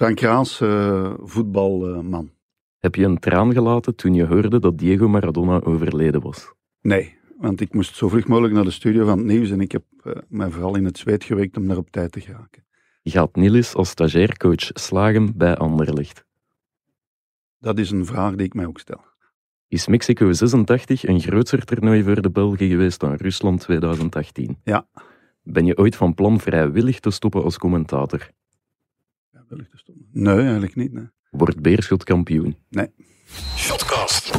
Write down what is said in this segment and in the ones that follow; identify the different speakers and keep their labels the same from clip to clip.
Speaker 1: Frank Kraans, uh, voetbalman.
Speaker 2: Heb je een traan gelaten toen je hoorde dat Diego Maradona overleden was?
Speaker 1: Nee, want ik moest zo vlug mogelijk naar de studio van het nieuws en ik heb uh, mij vooral in het zweet gewerkt om daar op tijd te geraken.
Speaker 2: Gaat Nilis als stagiaircoach slagen bij Anderlecht?
Speaker 1: Dat is een vraag die ik mij ook stel.
Speaker 2: Is Mexico 86 een grootser toernooi voor de Belgen geweest dan Rusland 2018?
Speaker 1: Ja.
Speaker 2: Ben je ooit van plan vrijwillig te stoppen als commentator?
Speaker 1: Vrijwillig te stoppen? Nee, eigenlijk niet. Nee.
Speaker 2: Wordt Beerschot kampioen?
Speaker 1: Nee.
Speaker 3: Shotcast.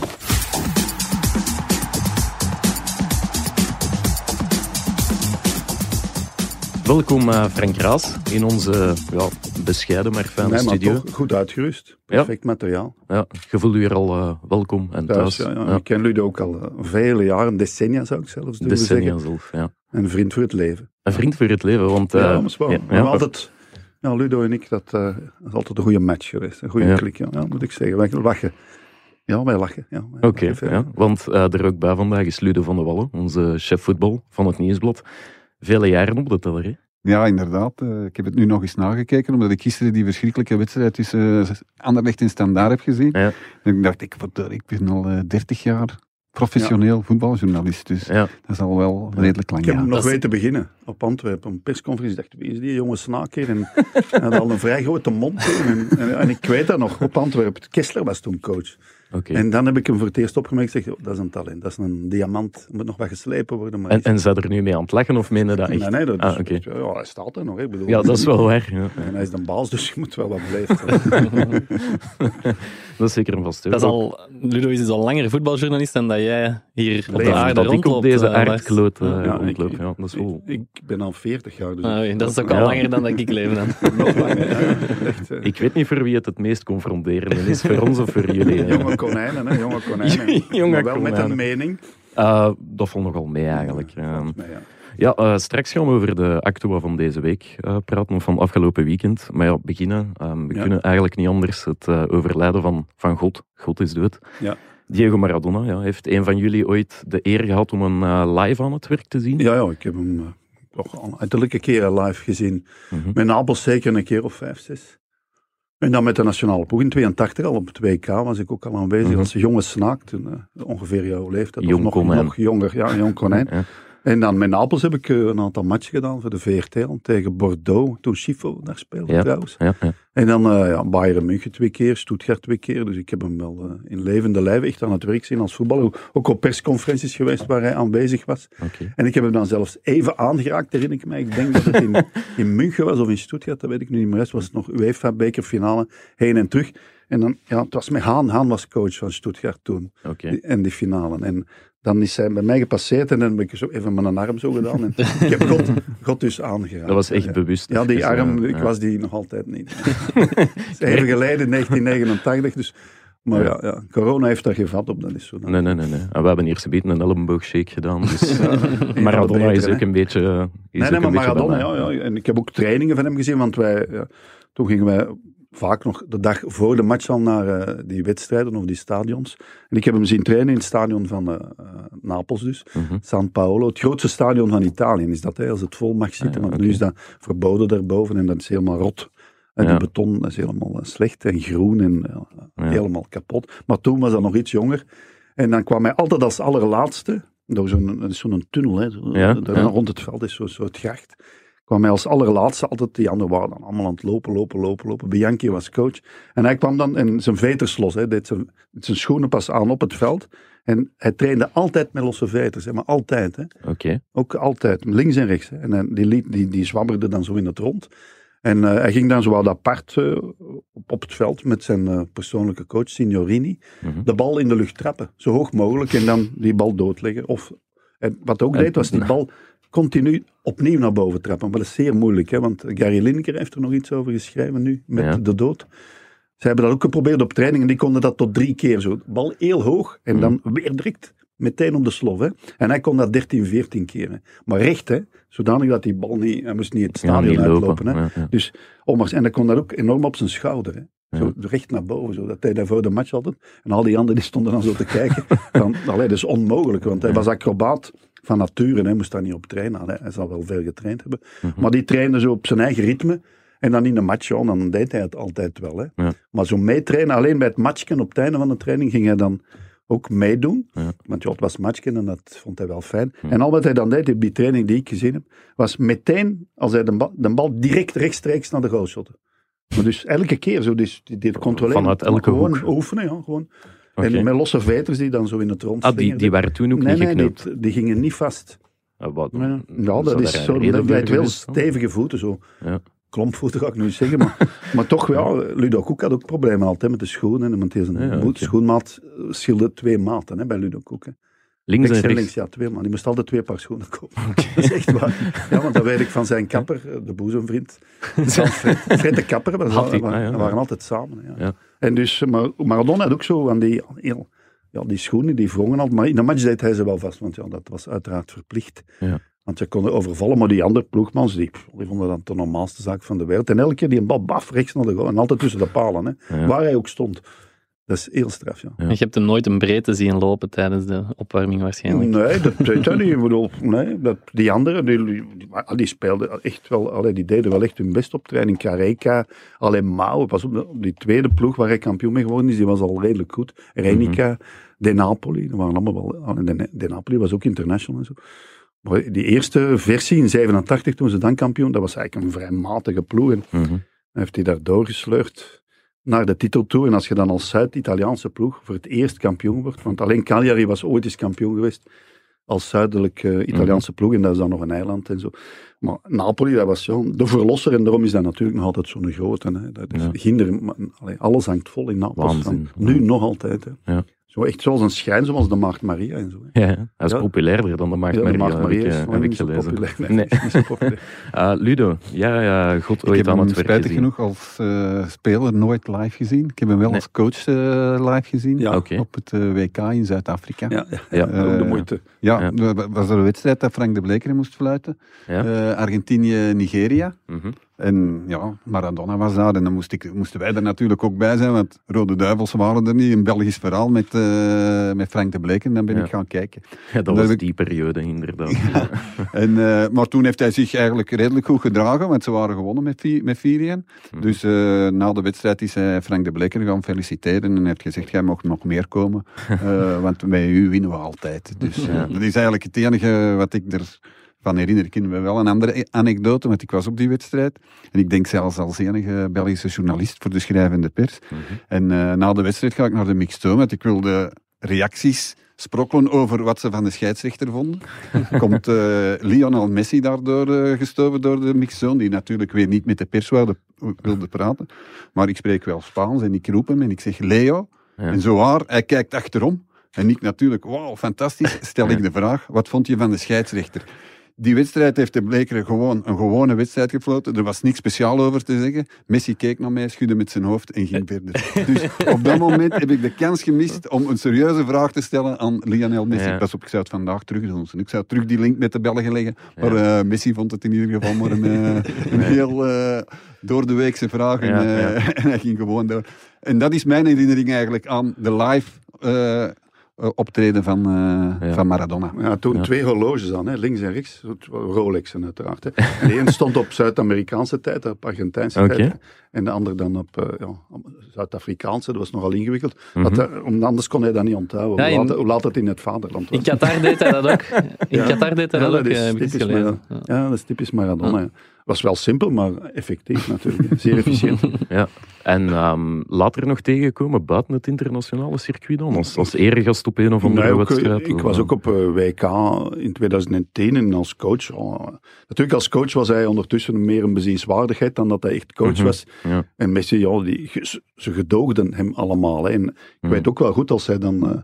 Speaker 2: Welkom uh, Frank Raas in onze ja, bescheiden maar fijne
Speaker 1: nee,
Speaker 2: studio.
Speaker 1: Maar toch goed uitgerust. Perfect
Speaker 2: ja.
Speaker 1: materiaal.
Speaker 2: Ja, je voelt je al uh, welkom en thuis.
Speaker 1: thuis. Ja, ja. Ik ken jullie ook al uh, vele jaren, decennia zou ik zelfs durven
Speaker 2: decennia
Speaker 1: zeggen.
Speaker 2: zelf, ja.
Speaker 1: Een vriend voor het leven.
Speaker 2: Een vriend voor het leven, want...
Speaker 1: ja, maar hebben altijd... Ja, Ludo en ik, dat, dat, is altijd een goede match geweest. Een goede klik, ja. moet ik zeggen. Wij lachen. Ja, wij lachen. Ja,
Speaker 2: Oké, okay, ja, want er ook bij vandaag is Ludo van de Wallen, onze chef voetbal van het Nieuwsblad. Vele jaren op de teller, hè?
Speaker 4: Ja, inderdaad. Uh, ik heb het nu nog eens nagekeken, omdat ik gisteren die verschrikkelijke wedstrijd tussen uh, Anderlecht en Standaard heb gezien.
Speaker 2: Ja.
Speaker 4: En ik dacht, ik, ik ben al uh, 30 jaar professioneel ja. voetbaljournalist, dus
Speaker 2: ja.
Speaker 4: dat is al wel redelijk lang.
Speaker 1: Ik heb hem
Speaker 4: ja.
Speaker 1: nog weten beginnen op Antwerpen, een persconferentie. Ik dacht, wie is die jonge snaak hier? En hij had al een vrij grote mond. En, en, en, ik weet dat nog, op Antwerpen. Kessler was toen coach.
Speaker 2: Okay.
Speaker 1: En dan heb ik hem voor het eerst opgemerkt en gezegd, oh, dat is een talent, dat is een diamant, moet nog wat geslepen worden. Maar
Speaker 2: en, en zijn er nu mee aan het lachen of menen dat echt?
Speaker 1: Nee, nee, dat is,
Speaker 2: ah, okay.
Speaker 1: ja, hij staat er nog. Ik bedoel,
Speaker 2: ja, dat is wel waar. Ja.
Speaker 1: En hij is de baas, dus je moet wel wat beleefd
Speaker 2: dat is zeker een vast
Speaker 5: dat is al, Ludo is dus al langer voetbaljournalist dan dat jij hier op de aarde
Speaker 2: dat ik op deze
Speaker 5: uh,
Speaker 2: aardkloot uh,
Speaker 1: ja,
Speaker 2: rondloop.
Speaker 1: Ik,
Speaker 2: ja, dat is wel...
Speaker 1: ik, ik, ben al 40 jaar. Dus
Speaker 5: ah, dat is ook al ja. langer dan dat ik leef dan.
Speaker 1: nog langer, ja, echt, uh...
Speaker 2: Ik weet niet voor wie het het meest confronterende is, voor ons of voor jullie.
Speaker 1: Konijnen, hè, jonge konijnen.
Speaker 2: jonge
Speaker 1: maar wel
Speaker 2: konijnen.
Speaker 1: met een mening.
Speaker 2: Uh, dat valt nogal mee eigenlijk.
Speaker 1: Ja, ja.
Speaker 2: Ja, uh, straks gaan we over de actua van deze week uh, praten, of van afgelopen weekend. Maar ja, beginnen. Um, we
Speaker 1: ja.
Speaker 2: kunnen eigenlijk niet anders het overlijden van, van God. God is dood.
Speaker 1: Ja.
Speaker 2: Diego Maradona, ja, heeft een van jullie ooit de eer gehad om een live aan het werk te zien?
Speaker 1: Ja, ja ik heb hem toch al uiterlijke keren live gezien.
Speaker 2: Mm -hmm.
Speaker 1: Met Napels zeker een keer of vijf, zes. En dan met de nationale ploeg in 82 al op het WK was ik ook al aanwezig
Speaker 2: Mhm.
Speaker 1: als jonge snaak, toen uh, ongeveer jouw leeftijd.
Speaker 2: Jong
Speaker 1: of nog, nog jonger, ja, jong konijn.
Speaker 2: Ja.
Speaker 1: En dan met Napels heb ik uh, een aantal matchen gedaan voor de VRT tegen Bordeaux, toen Schifo daar speelde
Speaker 2: Ja.
Speaker 1: trouwens.
Speaker 2: Ja, ja.
Speaker 1: En dan uh, ja, Bayern München twee keer, Stuttgart twee keer. Dus ik heb hem wel uh, in levende lijven echt aan het werk zien als voetballer. Ook op persconferenties geweest waar hij aanwezig was.
Speaker 2: Okay.
Speaker 1: En ik heb hem dan zelfs even aangeraakt, herinner ik mij. Ik denk dat het in, in München was of in Stuttgart, dat weet ik nu niet meer. Het was het nog UEFA-bekerfinale, heen en terug. En dan, ja, het was met Haan. Haan was coach van Stuttgart toen.
Speaker 2: Okay.
Speaker 1: Die, en die finale. En dan is hij bij mij gepasseerd en dan heb ik zo even met een arm zo gedaan. En ik heb God, God dus aangeraakt.
Speaker 2: Dat was echt
Speaker 1: ja.
Speaker 2: bewust.
Speaker 1: Ja, die arm, ik
Speaker 2: ja.
Speaker 1: was die nog altijd niet. Even geleden, 1989. Dus, maar ja, ja, corona heeft daar geen vat op, dat is zo.
Speaker 2: Nee, nee, nee. nee. En we hebben hier zometeen een elleboogshake gedaan. Dus
Speaker 1: Ja,
Speaker 2: Maradona is ook
Speaker 1: hè.
Speaker 2: een beetje... Is
Speaker 1: Nee, nee, maar Maradona, ja, ja. En ik heb ook trainingen van hem gezien, want wij, ja, toen gingen wij vaak nog de dag voor de match al naar uh, die wedstrijden of die stadions. En ik heb hem zien trainen in het stadion van uh, Napels dus,
Speaker 2: Mhm.
Speaker 1: San Paolo. Het grootste stadion van Italië is dat, hè, als het vol mag zitten.
Speaker 2: Ah, ja, oké.
Speaker 1: nu is dat verboden daarboven en dat is helemaal rot. En
Speaker 2: Ja.
Speaker 1: die beton is helemaal eh, slecht en groen en eh,
Speaker 2: Ja.
Speaker 1: helemaal kapot. Maar toen was dat nog iets jonger. En dan kwam hij altijd als allerlaatste, door zo'n zo'n tunnel, hè, zo, daar rond het veld is zo'n soort gracht. Kwam hij als allerlaatste altijd, die anderen waren dan allemaal aan het lopen, lopen, lopen, lopen. Bianchi was coach. En hij kwam dan en zijn veters los, hè, deed zijn, zijn schoenen pas aan op het veld. En hij trainde altijd met losse veters, hè, maar altijd. Hè.
Speaker 2: Oké.
Speaker 1: Ook altijd, links en rechts. Hè. En hij- die, liet, die, die zwabberde dan zo in het rond. En eh, hij ging dan zo wat apart eh, op, op het veld met zijn eh, persoonlijke coach, Signorini,
Speaker 2: Mhm.
Speaker 1: de bal in de lucht trappen. Zo hoog mogelijk en dan die bal doodleggen. Of, en wat hij ook
Speaker 2: En-
Speaker 1: deed, was die bal continu opnieuw naar boven trappen. Maar dat is zeer moeilijk, hè, want Gary Lineker heeft er nog iets over geschreven nu, met
Speaker 2: Ja.
Speaker 1: de dood. Ze hebben dat ook geprobeerd op training en die konden dat tot drie keer zo. Bal heel hoog en dan
Speaker 2: Mhm.
Speaker 1: weer direct meteen op de slof. Hè. En hij kon dat 13, 14 keer. Hè. Maar recht, hè, zodanig dat die bal niet, hij moest niet het
Speaker 2: Ja,
Speaker 1: stadion
Speaker 2: niet
Speaker 1: uitlopen.
Speaker 2: lopen.
Speaker 1: Hè.
Speaker 2: Ja, ja.
Speaker 1: Dus, Ommers, en dat kon dat ook enorm op zijn schouder. Hè. Zo recht naar boven, zo. dat hij voor de match altijd. En al die anderen die stonden dan zo te kijken. Van, allee, dat is onmogelijk, want hij was acrobaat van nature hij moest daar niet op trainen. Allee, hij zal wel veel getraind hebben.
Speaker 2: Mhm.
Speaker 1: Maar die trainde zo op zijn eigen ritme. En dan in de match, ja, dan deed hij het altijd wel. Hè.
Speaker 2: Ja.
Speaker 1: Maar zo meetrainen, alleen bij het matchken op het einde van de training ging hij dan ook meedoen.
Speaker 2: Ja.
Speaker 1: Want ja, het was matchken en dat vond hij wel fijn.
Speaker 2: Hm.
Speaker 1: En al wat hij dan deed, op die training die ik gezien heb, was meteen, als hij de bal, de bal direct rechtstreeks naar de goal shotte. Maar dus elke keer zo, dus die, die controleren.
Speaker 2: Vanuit elke
Speaker 1: gewoon
Speaker 2: hoek.
Speaker 1: oefenen, ja, gewoon. En met losse veters die dan zo in het rond
Speaker 2: Ah, die, die waren toen ook
Speaker 1: nee,
Speaker 2: niet
Speaker 1: nee, die, die gingen niet vast.
Speaker 2: Ah, wat-
Speaker 1: Ja, dat is zo. Dat heeft wel stevige voeten, zo.
Speaker 2: Ja.
Speaker 1: Klompvoeten ga ik nu zeggen, maar, maar toch, ja, Ludo Koek had ook problemen altijd met de schoenen.
Speaker 2: Ja,
Speaker 1: boot-
Speaker 2: oké.
Speaker 1: schoenmaat scheelde twee maten hè, bij Ludo Koek. hè.
Speaker 2: Links en
Speaker 1: Rechts links, ja, twee man. Die moest altijd twee paar schoenen kopen. Dat is echt waar. Ja, want dat weet ik van zijn kapper, eh, de boezemvriend. Fred, Fred de kapper,
Speaker 2: Had hij,
Speaker 1: waren,
Speaker 2: ah, ja.
Speaker 1: waren altijd samen. Ja.
Speaker 2: Ja.
Speaker 1: En dus, maar Maradona had ook zo van die, heel, ja, die schoenen, die wrongen altijd. Maar in de match deed hij ze wel vast, want ja, dat was uiteraard verplicht.
Speaker 2: Ja.
Speaker 1: Want je kon overvallen, maar die andere ploegmans, die, die vonden dat de normaalste zaak van de wereld. En elke keer die een bal baf rechts naar de goal. En altijd tussen de palen, hè, waar hij ook stond. Dat is heel straf, ja.
Speaker 2: Ja.
Speaker 5: Je hebt hem nooit een breedte zien lopen tijdens de opwarming waarschijnlijk.
Speaker 1: Nee, dat weet ik niet. Ik bedoel, nee, dat, die anderen, die, die, die, die speelden echt wel, allee, die deden wel echt hun best op training. Kareka, alleen Mao, pas op, die tweede ploeg waar hij kampioen mee geworden is, die was al redelijk goed. Renica, De Napoli, dat waren allemaal wel, de, de Napoli was ook international en zo. Maar die eerste versie in 87, toen ze dan kampioen, dat was eigenlijk een vrij matige ploeg. En
Speaker 2: Mhm.
Speaker 1: dan heeft hij daar doorgesleurd naar de titel toe. En als je dan als Zuid-Italiaanse ploeg voor het eerst kampioen wordt, want alleen Cagliari was ooit eens kampioen geweest als zuidelijk eh, Italiaanse ploeg, en dat is dan nog een eiland en zo. Maar Napoli, dat was zo de verlosser, en daarom is dat natuurlijk nog altijd zo'n grote. Hè. Dat is
Speaker 2: Ja.
Speaker 1: ginder, maar, allee, alles hangt vol in Napels. Nu nog altijd. Hè.
Speaker 2: Ja.
Speaker 1: Zo echt zoals een schijn, zoals de Maagd Maria en zo. Hè.
Speaker 2: Ja, hij is
Speaker 1: Ja.
Speaker 2: populairder dan de Maagd
Speaker 1: Ja, de
Speaker 2: Maria,
Speaker 1: Maagd
Speaker 2: heb
Speaker 1: Maria
Speaker 2: ik,
Speaker 1: is
Speaker 2: eh, heb ik
Speaker 1: niet zo
Speaker 2: gelezen.
Speaker 1: populair. Nee.
Speaker 2: Ah, Ludo, ja, ja, god
Speaker 4: Ik
Speaker 2: ooit
Speaker 4: heb
Speaker 2: aan
Speaker 4: hem
Speaker 2: het werk
Speaker 4: spijtig
Speaker 2: gezien.
Speaker 4: genoeg als eh, speler nooit live gezien. Ik heb hem wel
Speaker 2: Nee.
Speaker 4: als coach eh, live gezien.
Speaker 1: Ja.
Speaker 4: Op het WK in Zuid-Afrika.
Speaker 1: Ja, ja, de moeite.
Speaker 4: Ja,
Speaker 2: Ja.
Speaker 4: er was er een wedstrijd dat Frank de Bleker moest fluiten.
Speaker 2: Ja.
Speaker 4: Argentinië-Nigeria. En ja, Maradona was daar. En dan moest ik, moesten wij er natuurlijk ook bij zijn, want Rode Duivels waren er niet. Een Belgisch verhaal met, eh, met Frank de Bleker. En dan ben
Speaker 2: Ja.
Speaker 4: ik gaan kijken.
Speaker 2: Ja, dat was
Speaker 4: ik-
Speaker 2: die periode, inderdaad.
Speaker 4: En, eh, maar toen heeft hij zich eigenlijk redelijk goed gedragen, want ze waren gewonnen met, met 4-1.
Speaker 2: Mhm.
Speaker 4: Dus eh, na de wedstrijd is hij Frank de Bleker gaan feliciteren en heeft gezegd, jij mag nog meer komen, want met u winnen we altijd. Dus
Speaker 2: Ja.
Speaker 4: dat is eigenlijk het enige wat ik ervan herinner. Ik me wel een andere anekdote, want ik was op die wedstrijd. En ik denk zelfs als enige Belgische journalist voor de schrijvende pers.
Speaker 2: Mhm.
Speaker 4: En eh, na de wedstrijd ga ik naar de mixtoon, want ik wilde reacties sprokkelen over wat ze van de scheidsrechter vonden. Komt eh, Lionel Messi daardoor eh, gestoven door de mixzone, die natuurlijk weer niet met de pers wilde, wilde praten. Maar ik spreek wel Spaans en ik roep hem en ik zeg Leo.
Speaker 2: Ja.
Speaker 4: En zo waar, hij kijkt achterom. En ik natuurlijk, wauw, fantastisch, stel ik de vraag, wat vond je van de scheidsrechter? Die wedstrijd heeft de Bleker gewoon een gewone wedstrijd gefloten. Er was niks speciaal over te zeggen. Messi keek naar mij, schudde met zijn hoofd en ging verder. Dus op dat moment heb ik de kans gemist om een serieuze vraag te stellen aan Lionel Messi.
Speaker 2: Ja.
Speaker 4: Pas op, ik zou het vandaag terug doen. Ik zou terug die link met de Belgen leggen. Maar eh, Messi vond het in ieder geval maar een, eh, een heel eh, door de weekse vraag. En, en hij ging gewoon door. En dat is mijn herinnering eigenlijk aan de live optreden van, eh,
Speaker 2: Ja.
Speaker 4: van Maradona.
Speaker 1: Ja, toen
Speaker 2: Ja.
Speaker 1: twee horloges aan, hè, links en rechts. Rolexen uiteraard. Hè. En de een stond op Zuid-Amerikaanse tijd, op Argentijnse tijd. En de ander dan op, eh, ja, Zuid-Afrikaanse. Dat was nogal ingewikkeld.
Speaker 2: Mhm.
Speaker 1: Dat, om- anders kon hij dat niet onthouden,
Speaker 5: Ja,
Speaker 1: hoe,
Speaker 5: in-
Speaker 1: laat, hoe laat het in het vaderland was.
Speaker 5: In Qatar deed hij dat ook. In
Speaker 1: Ja.
Speaker 5: Qatar deed hij
Speaker 1: Ja,
Speaker 5: dat ook,
Speaker 1: is
Speaker 5: eh,
Speaker 1: Ja, dat is typisch Maradona. Was wel simpel, maar effectief natuurlijk. Zeer efficiënt.
Speaker 2: Ja. En ehm, later nog tegenkomen buiten het internationale circuit dan? Als, als eregast op een of andere
Speaker 1: Nee, ook, eh,
Speaker 2: wedstrijd?
Speaker 1: ik
Speaker 2: of,
Speaker 1: was
Speaker 2: eh,
Speaker 1: ook op eh, WK in 2010 en als coach. oh, natuurlijk, als coach was hij ondertussen meer een bezienswaardigheid dan dat hij echt coach
Speaker 2: Mhm.
Speaker 1: was.
Speaker 2: Ja.
Speaker 1: En Messi, ja, die, ze gedoogden hem allemaal. hè. En ik
Speaker 2: Mhm.
Speaker 1: weet ook wel goed als hij dan eh,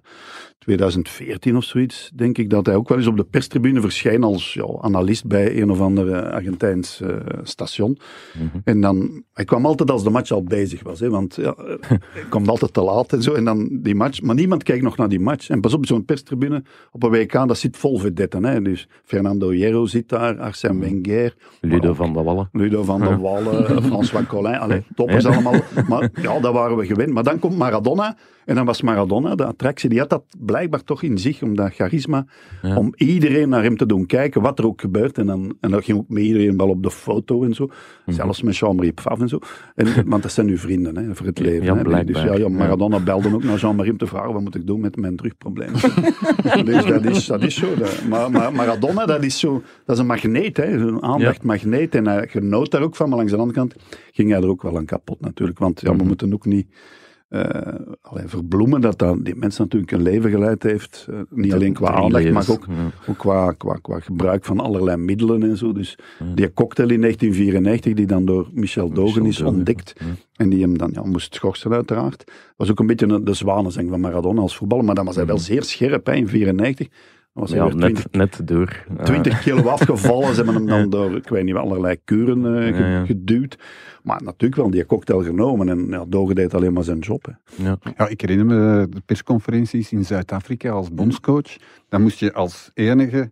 Speaker 1: 2014 of zoiets, denk ik, dat hij ook wel eens op de perstribune verscheen als ja, analist bij een of ander eh, Argentijns eh, station.
Speaker 2: Mhm.
Speaker 1: En dan, hij kwam altijd als de match al bezig was, hè, want ja, hij kwam altijd te laat en zo. En dan die match, maar niemand kijkt nog naar die match. En pas op, zo'n perstribune op een WK, dat zit vol vedetten. Hè. Dus Fernando Hierro zit daar, Arsène Wenger,
Speaker 2: Ludo van de Wallen.
Speaker 1: Ludo van der Wallen, François Collin, allee, toppers
Speaker 2: Ja.
Speaker 1: allemaal. Maar ja, daar waren we gewend. Maar dan komt Maradona. En dan was Maradona, de attractie, die had dat blijkbaar toch in zich, om dat charisma,
Speaker 2: Ja.
Speaker 1: om iedereen naar hem te doen kijken, wat er ook gebeurt. En dan, en dan ging ook met iedereen wel op de foto en zo. Zelfs met Jean-Marie Pfaff en zo. En, want dat zijn nu vrienden hè, voor het leven.
Speaker 2: Ja,
Speaker 1: hè. Dus
Speaker 2: blijkbaar.
Speaker 1: ja, ja,
Speaker 2: Ja.
Speaker 1: Maradona belde ook naar Jean-Marie om te vragen wat moet ik doen met mijn terugprobleem. dus dat is, dat is zo. Dat- maar, maar Maradona, dat is zo, dat is een magneet, hè, een aandachtmagneet. En hij genoot daar ook van, maar langs de andere kant ging hij er ook wel aan kapot natuurlijk. Want ja, we
Speaker 2: Mhm.
Speaker 1: moeten ook niet alleen verbloemen dat, dat die mens natuurlijk een leven geleid heeft. eh, niet alleen qua aandacht, maar ook, ook qua, qua, qua gebruik van allerlei middelen en zo. Dus die cocktail in 1994, die dan door Michel Dogen is ontdekt. En die hem dan ja, moest schorsen uiteraard. was ook een beetje de zwanenzang van Maradona als voetballer. Maar dan was hij wel
Speaker 2: Mhm.
Speaker 1: zeer scherp hè, in 94. Was
Speaker 2: Ja,
Speaker 1: weer 20,
Speaker 2: net, net door. eh,
Speaker 1: 20 kilo afgevallen. Ze hebben hem dan door, ik weet niet, allerlei kuren eh, ge-
Speaker 2: Ja, ja.
Speaker 1: geduwd. Maar natuurlijk wel die cocktail genomen. En ja, Dogen deed alleen maar zijn job. Hè.
Speaker 2: ja.
Speaker 4: Ja, ik herinner me de persconferenties in Zuid-Afrika als bondscoach. Dan moest je als enige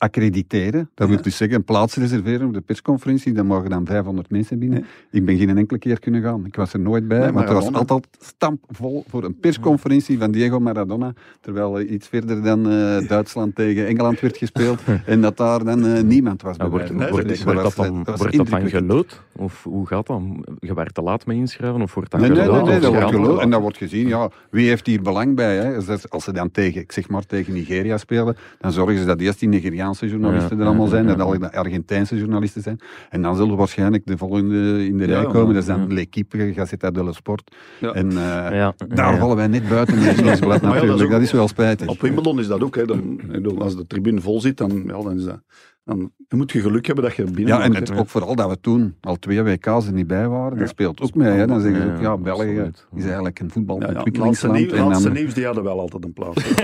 Speaker 4: accrediteren. Dat wil dus zeggen een plaats reserveren op de persconferentie. Dan mogen dan 500 mensen binnen. Ik ben geen enkele keer kunnen gaan. Ik was er nooit bij,
Speaker 1: Nee,
Speaker 4: want er was altijd stampvol voor een persconferentie van Diego Maradona. Terwijl er iets verder dan eh, Duitsland tegen Engeland werd gespeeld. en dat daar dan eh, niemand was.
Speaker 2: Ja,
Speaker 4: bij
Speaker 2: wordt, dat dan,
Speaker 4: eh, was
Speaker 2: wordt dat dan
Speaker 4: indrukwekkend.
Speaker 2: gelood? Of hoe gaat dat? Je werd te laat mee inschrijven? Of wordt dat
Speaker 4: Nee, nee,
Speaker 2: gelood?
Speaker 4: nee, dat wordt. En dat wordt gezien, ja, wie heeft hier belang bij? Hè? Als, dat- als ze dan tegen, ik zeg maar, tegen Nigeria spelen, dan zorgen ze dat eerst die Nigeriaanse journalisten
Speaker 2: Ja,
Speaker 4: er allemaal
Speaker 2: ja,
Speaker 4: zijn,
Speaker 2: ja,
Speaker 4: dat
Speaker 2: ja.
Speaker 4: alle de Argentijnse journalisten zijn. En dan zullen waarschijnlijk de volgende in de
Speaker 1: Ja,
Speaker 4: rij komen. Dat is dan
Speaker 2: ja.
Speaker 4: L'Equipe, Gazzetta dello Sport.
Speaker 1: Ja.
Speaker 4: En eh,
Speaker 2: Ja,
Speaker 4: daar
Speaker 2: ja.
Speaker 4: vallen wij net buiten in het
Speaker 1: dat is
Speaker 4: natuurlijk.
Speaker 1: ook-
Speaker 4: dat is wel spijtig.
Speaker 1: Op Wimbledon is dat ook. Hè. Dan, ik bedoel, als de tribune vol zit, dan, ja, dan is dat... Dan, dan moet je geluk hebben dat je er binnen
Speaker 4: Ja, en het,
Speaker 1: hè.
Speaker 4: ook vooral dat we toen al twee WK's er niet bij waren, dat speelt ook mee. Hè. Dan zeggen ze ook, ja,
Speaker 2: Ja,
Speaker 4: België is eigenlijk een
Speaker 1: Ja, ja,
Speaker 4: voetbalontwikkelingsland.
Speaker 1: laatste, nieuws,
Speaker 4: en
Speaker 1: laatste
Speaker 4: dan,
Speaker 1: nieuws, die hadden wel altijd een plaats.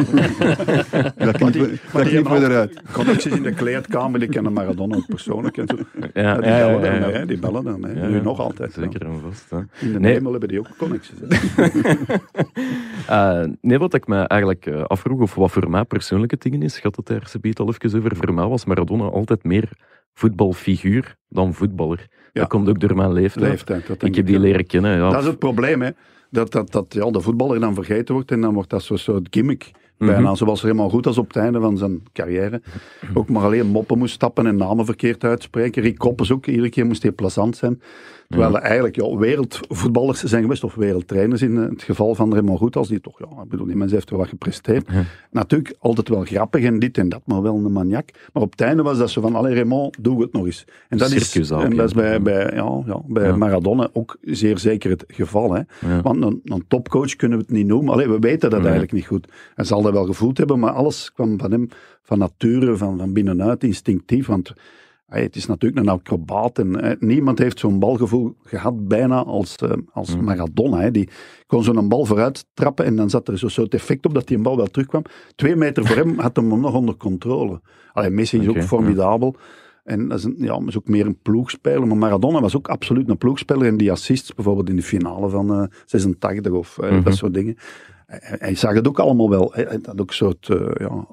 Speaker 4: dat knippen we- dat
Speaker 1: die
Speaker 4: knippen we
Speaker 1: hebben
Speaker 4: eruit.
Speaker 1: Connecties in de kleedkamer, die kennen Maradona ook persoonlijk. En zo.
Speaker 2: Ja,
Speaker 1: Ja, die
Speaker 2: ja, ja,
Speaker 1: bellen
Speaker 2: ja, ja.
Speaker 1: hè, die bellen daarmee.
Speaker 2: Ja,
Speaker 1: nu
Speaker 2: ja.
Speaker 1: nog altijd. ja.
Speaker 2: Zeker en vast. Hè.
Speaker 1: In de
Speaker 2: Nee.
Speaker 1: hemel hebben die ook connecties. hè.
Speaker 2: Eh, nee, wat ik me eigenlijk eh, afvroeg, of wat voor mij persoonlijke dingen is, gaat het daar al even over. Voor mij was Maradona altijd meer voetbalfiguur dan voetballer.
Speaker 1: Ja.
Speaker 2: Dat komt ook door mijn leeftijd.
Speaker 1: Leeftijd, dat
Speaker 2: ik heb die leren kennen. Ja.
Speaker 1: Dat is het probleem, hè. Dat, dat, dat ja, de voetballer dan vergeten wordt en dan wordt dat zo'n soort gimmick.
Speaker 2: Mhm.
Speaker 1: Bijna zoals er helemaal goed als op het einde van zijn carrière. Ook maar alleen moppen moest stappen en namen verkeerd uitspreken. Rick Koppes ook, iedere keer moest hij plezant zijn. Terwijl er eigenlijk ja, wereldvoetballers zijn geweest, of wereldtrainers in het geval van Raymond Goethals, die toch, ja, ik bedoel, die mens heeft wel wat gepresteerd.
Speaker 2: Ja.
Speaker 1: Natuurlijk altijd wel grappig en dit en dat, maar wel een maniak. Maar op het einde was dat zo van, allee Raymond, doe het nog eens. En dat is, en dat is bij, bij, ja, ja, bij. Maradona ook zeer zeker het geval. Hè. Want een, een topcoach kunnen we het niet noemen. Allee, we weten dat eigenlijk niet goed. Hij zal dat wel gevoeld hebben, maar alles kwam van hem van nature, van, van binnenuit, instinctief. Want hey, het is natuurlijk een acrobaat. En, eh, niemand heeft zo'n balgevoel gehad bijna als, eh, als
Speaker 2: Hmm.
Speaker 1: Maradona. Hè. Die kon zo'n bal vooruit trappen en dan zat er zo'n soort effect op dat die een bal wel terugkwam. Twee meter voor hem had hem nog onder controle. Allee, Messi is ook formidabel. En dat is, een, ja, is ook meer een ploegspeler. Maar Maradona was ook absoluut een ploegspeler. En die assists, bijvoorbeeld in de finale van eh 86 of eh,
Speaker 2: Mhm.
Speaker 1: dat soort dingen. Hij, hij zag het ook allemaal wel. Hij hij had ook een soort, eh, ja,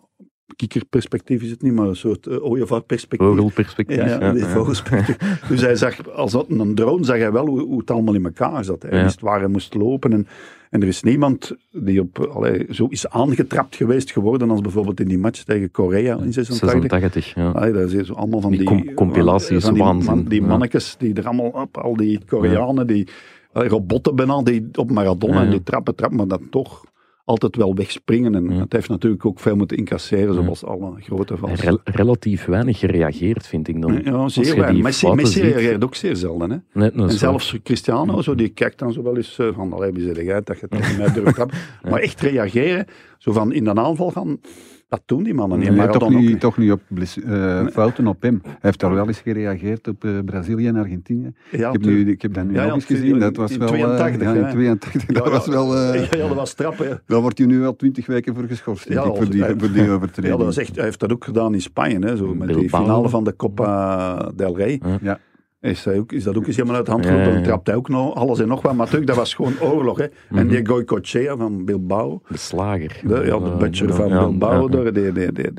Speaker 1: kikkerperspectief is het niet, maar een soort uh, ooievaarperspectief.
Speaker 2: Vogelperspectief.
Speaker 1: Ja, ja, die vogelperspectief. dus hij zag, als dat een drone, zag hij wel hoe, hoe het allemaal in elkaar zat. Hij
Speaker 2: Ja.
Speaker 1: wist waar hij moest lopen. En, en er is niemand die op, allee, zo is aangetrapt geweest geworden als bijvoorbeeld in die match tegen Korea in 86.
Speaker 2: 86, ja.
Speaker 1: Allee, dat is allemaal van
Speaker 2: Die
Speaker 1: die,
Speaker 2: com- compilaties,
Speaker 1: van die,
Speaker 2: Ja.
Speaker 1: mannetjes die er allemaal op, al die Koreanen, die robotten bijna, die op Maradona
Speaker 2: Ja, ja.
Speaker 1: en die trappen, trappen, maar dan toch altijd wel wegspringen. En
Speaker 2: Ja.
Speaker 1: het heeft natuurlijk ook veel moeten incasseren,
Speaker 2: Ja.
Speaker 1: zoals alle grote vals.
Speaker 2: Rel- relatief weinig gereageerd, vind ik dan.
Speaker 1: Ja, zeer weinig. Messi, Messi reageert ook zeer zelden. Hè? En
Speaker 2: waar.
Speaker 1: zelfs Cristiano, zo, die kijkt dan zo wel eens eh, van, allee, wie zeg dat je tegen mij durft. Maar echt reageren, zo van in de aanval gaan, dat doen die mannen niet.
Speaker 4: Nee,
Speaker 1: Maar
Speaker 4: toch, niet,
Speaker 1: niet.
Speaker 4: toch niet op eh, fouten op hem. Hij heeft daar wel eens gereageerd op eh, Brazilië en Argentinië.
Speaker 1: Ja,
Speaker 4: ik, heb nu, ik heb dat nu
Speaker 1: Ja,
Speaker 4: nog
Speaker 1: ja,
Speaker 4: eens gezien. Dat was wel... eh,
Speaker 1: 82,
Speaker 4: ja,
Speaker 1: ja.
Speaker 4: in 82.
Speaker 1: Ja,
Speaker 4: dat
Speaker 1: ja.
Speaker 4: was wel... eh,
Speaker 1: Ja, ja, dat was hè.
Speaker 4: Daar wordt hij nu wel twintig weken voor geschorst,
Speaker 1: Ja,
Speaker 4: ik, voor die,
Speaker 1: hij-
Speaker 4: voor die
Speaker 1: Ja,
Speaker 4: overtreding.
Speaker 1: dat was echt, hij heeft dat ook gedaan in Spanje, hè, zo, met die finale van de Copa del Rey.
Speaker 4: Ja
Speaker 1: is dat ook, is dat ook eens helemaal uit de hand gelopen.
Speaker 2: Ja.
Speaker 1: Trapt hij ook nog alles en nog wat. Maar terug, dat was gewoon oorlog. Hè. En
Speaker 2: mhm.
Speaker 1: die Goycochea van Bilbao.
Speaker 2: De slager.
Speaker 1: De, ja, de butcher van Bilbao. Die, die, die, die,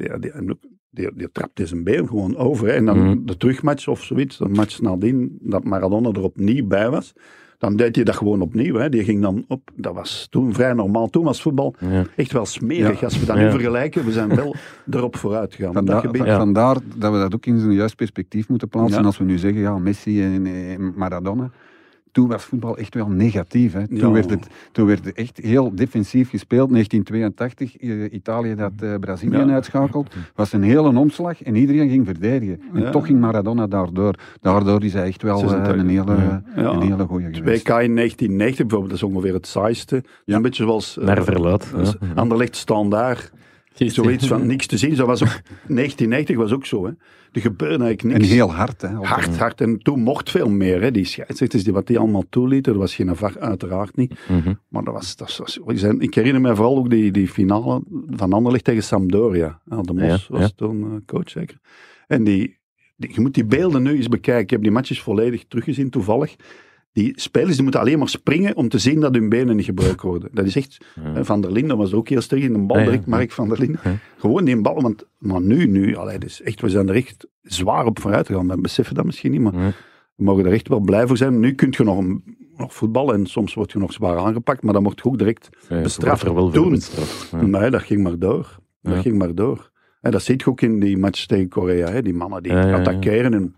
Speaker 1: die, die, trapte zijn been gewoon over. En dan
Speaker 2: mhm.
Speaker 1: de terugmatch of zoiets, de match nadien, dat Maradona er opnieuw bij was dan deed je dat gewoon opnieuw. Hè. Die ging dan op. Dat was toen vrij normaal. Toen was voetbal
Speaker 2: Ja.
Speaker 1: echt wel smerig.
Speaker 4: Ja.
Speaker 1: Als we dat
Speaker 2: Ja.
Speaker 1: nu vergelijken, we zijn wel erop vooruit gegaan. dat
Speaker 4: Vandaar,
Speaker 1: gebied.
Speaker 4: van-
Speaker 2: Ja.
Speaker 4: Vandaar dat we dat ook in zijn juist perspectief moeten plaatsen.
Speaker 1: Ja.
Speaker 4: Als we nu zeggen, ja, Messi en Maradona. Toen was voetbal echt wel negatief. Hè. Toen,
Speaker 1: Ja.
Speaker 4: werd het, toen werd het echt heel defensief gespeeld. 1982, eh, Italië dat eh, Brazilië
Speaker 1: Ja.
Speaker 4: uitschakelt. was een hele omslag en iedereen ging verdedigen. En
Speaker 1: Ja.
Speaker 4: toch ging Maradona daardoor. Daardoor is hij echt wel eh,
Speaker 1: 86,
Speaker 4: een hele,
Speaker 2: ja.
Speaker 1: Ja.
Speaker 4: een hele goede geweest.
Speaker 1: WK in 1990 bijvoorbeeld, dat is ongeveer het saaiste.
Speaker 4: Ja.
Speaker 1: Een beetje zoals... eh,
Speaker 2: Naar verluid.
Speaker 1: dus
Speaker 2: ja.
Speaker 1: Anderlecht standaard. Zoiets van niks te zien. Zo was ook, 1990 was ook zo. Hè. Er gebeurde eigenlijk
Speaker 4: En
Speaker 1: niks.
Speaker 4: heel hard. Hè.
Speaker 1: Hard, hard. En toen mocht veel meer. Hè. Die scheidsrechters, die, wat die allemaal toelieten, dat was geen VAR, uiteraard niet.
Speaker 2: Mhm.
Speaker 1: Maar dat was, dat was, ik herinner me vooral ook die, die finale van Anderlecht tegen Sampdoria. De Mos
Speaker 2: Ja,
Speaker 1: was
Speaker 2: ja.
Speaker 1: toen eh, coach zeker. En die, die, je moet die beelden nu eens bekijken. Ik heb die matches volledig teruggezien toevallig. Die spelers die moeten alleen maar springen om te zien dat hun benen niet gebroken worden. Dat is echt...
Speaker 2: Ja.
Speaker 1: eh, Van der Linden was ook heel sterk in de bal,
Speaker 2: Ja,
Speaker 1: direct. Mark van der Linden. Gewoon die bal, want maar nu, nu, allee, dus echt, we zijn er echt zwaar op vooruit gegaan. We beseffen dat misschien niet, maar we mogen er echt wel blij voor zijn. Nu kun je nog, nog voetballen en soms word je nog zwaar aangepakt, maar dan wordt je ook direct bestraft.
Speaker 2: er wel
Speaker 1: Toen.
Speaker 2: bestraft. Ja.
Speaker 1: Nee, dat ging maar door. Dat
Speaker 2: Ja.
Speaker 1: ging maar door. En dat zit je ook in die match tegen Korea. Hè? Die mannen die attackeren en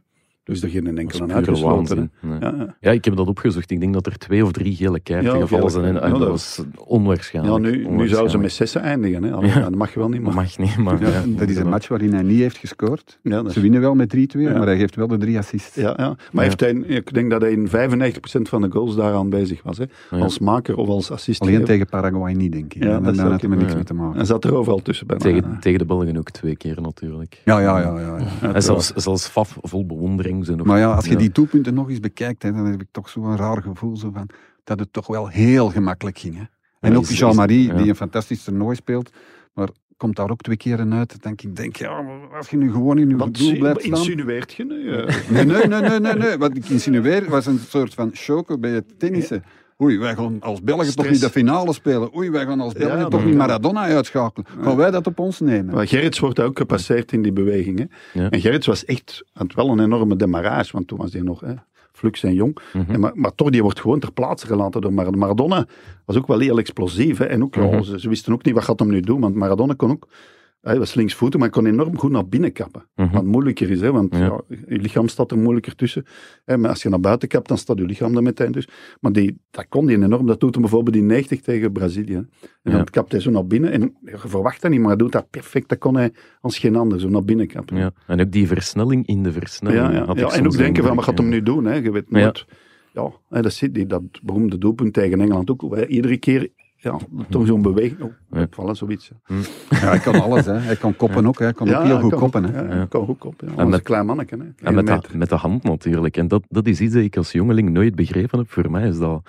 Speaker 1: dus er geen enkele uitgesloten. hè.
Speaker 2: Ja.
Speaker 1: Ja,
Speaker 2: ik heb dat opgezocht. Ik denk dat er twee of drie gele kaarten
Speaker 1: Ja,
Speaker 2: gevallen zijn. En, en
Speaker 1: Ja,
Speaker 2: dat was onwaarschijnlijk.
Speaker 1: ja, nu, nu zouden ze
Speaker 2: Onwaarschijnlijk.
Speaker 1: met zessen eindigen. Hè? Allee,
Speaker 2: Ja.
Speaker 1: Dat mag wel niet,
Speaker 2: Dat
Speaker 1: maar...
Speaker 2: mag niet, maar...
Speaker 4: Ja,
Speaker 2: ja,
Speaker 4: dat is een match waarin hij niet heeft gescoord.
Speaker 1: Ja, dat is-
Speaker 4: Ze winnen wel met 3-2,
Speaker 1: Ja.
Speaker 4: maar hij geeft wel de drie assists.
Speaker 1: Ja, ja. Maar Heeft hij, ik denk dat hij in 95% van de goals daaraan bezig was. Hè?
Speaker 2: Ja.
Speaker 1: Als maker of als assist.
Speaker 4: Alleen tegen Paraguay niet, denk ik.
Speaker 1: Ja,
Speaker 4: daar had hij niks mee te maken.
Speaker 1: Hij zat er overal tussen bijna.
Speaker 2: Tegen, tegen de Belgen ook twee keer natuurlijk.
Speaker 4: Ja, ja, ja. ja, ja.
Speaker 2: En zelfs, zelfs Faf vol bewondering.
Speaker 4: Maar ja, als je
Speaker 2: Ja.
Speaker 4: die doelpunten nog eens bekijkt, hè, dan heb ik toch zo'n raar gevoel zo van, dat het toch wel heel gemakkelijk ging. Hè. En
Speaker 2: Ja,
Speaker 4: ook Jean-Marie,
Speaker 2: ja.
Speaker 4: die een fantastisch toernooi speelt, maar komt daar ook twee keren uit. Dan denk ik, denk, ja, maar als je nu gewoon in je
Speaker 1: Wat
Speaker 4: doel blijft staan...
Speaker 1: insinueert je nu?
Speaker 4: Nee, nee, nee, nee, nee, nee. Wat ik insinueer was een soort van choken bij het tennissen. Oei, wij gaan als Belgen toch niet de finale spelen. Oei, wij gaan als Belgen
Speaker 1: Ja,
Speaker 4: toch niet. Maradona uitschakelen. Gaan wij dat op ons nemen?
Speaker 1: Maar Gerrits wordt ook gepasseerd in die beweging. Hè?
Speaker 2: Ja.
Speaker 1: En Gerrits was echt had wel een enorme demarrage, want toen was hij nog hè, flux en jong.
Speaker 2: Mhm.
Speaker 1: En maar, maar toch, die wordt gewoon ter plaatse gelaten door Mar- Maradona. Was ook wel heel explosief. Hè? En ook,
Speaker 2: Mhm.
Speaker 1: ze, ze wisten ook niet wat gaat hem nu doen, want Maradona kon ook... Hij was linksvoetig, maar hij kon enorm goed naar binnen kappen.
Speaker 2: Mhm.
Speaker 1: Wat moeilijker is, hè, want
Speaker 2: Ja.
Speaker 1: ja. je lichaam staat er moeilijker tussen. Hè, maar als je naar buiten kapt, dan staat je lichaam er meteen tussen. Maar die, dat kon hij enorm. Dat doet hem bijvoorbeeld in 90 tegen Brazilië. hè. En
Speaker 2: Ja.
Speaker 1: dan kapt hij zo naar binnen. En je verwacht dat niet, maar hij doet dat perfect. Dat kon hij als geen ander, zo naar binnen kappen.
Speaker 2: Ja. En ook die versnelling in de versnelling.
Speaker 1: Ja, ja. en ook
Speaker 2: de
Speaker 1: denken van, wat gaat hem nu doen? Hè? Je weet nooit. Ja, dat zit die, dat beroemde doelpunt tegen Engeland ook. Iedere keer, ja, toch zo'n beweging. Oh,
Speaker 2: Ja.
Speaker 1: opvallen, zoiets. hè.
Speaker 4: Ja, hij kan alles. Hè. Hij kan koppen ook. Hè. Hij kan ook heel
Speaker 1: hij
Speaker 4: goed
Speaker 1: kan
Speaker 4: koppen. Hè.
Speaker 1: Ja, hij
Speaker 2: Ja.
Speaker 1: kan goed koppen. Ja.
Speaker 2: En met-
Speaker 1: een klein manneke. Hè.
Speaker 2: En met de, met de hand natuurlijk. En dat, dat is iets dat ik als jongeling nooit begrepen heb. Voor mij is dat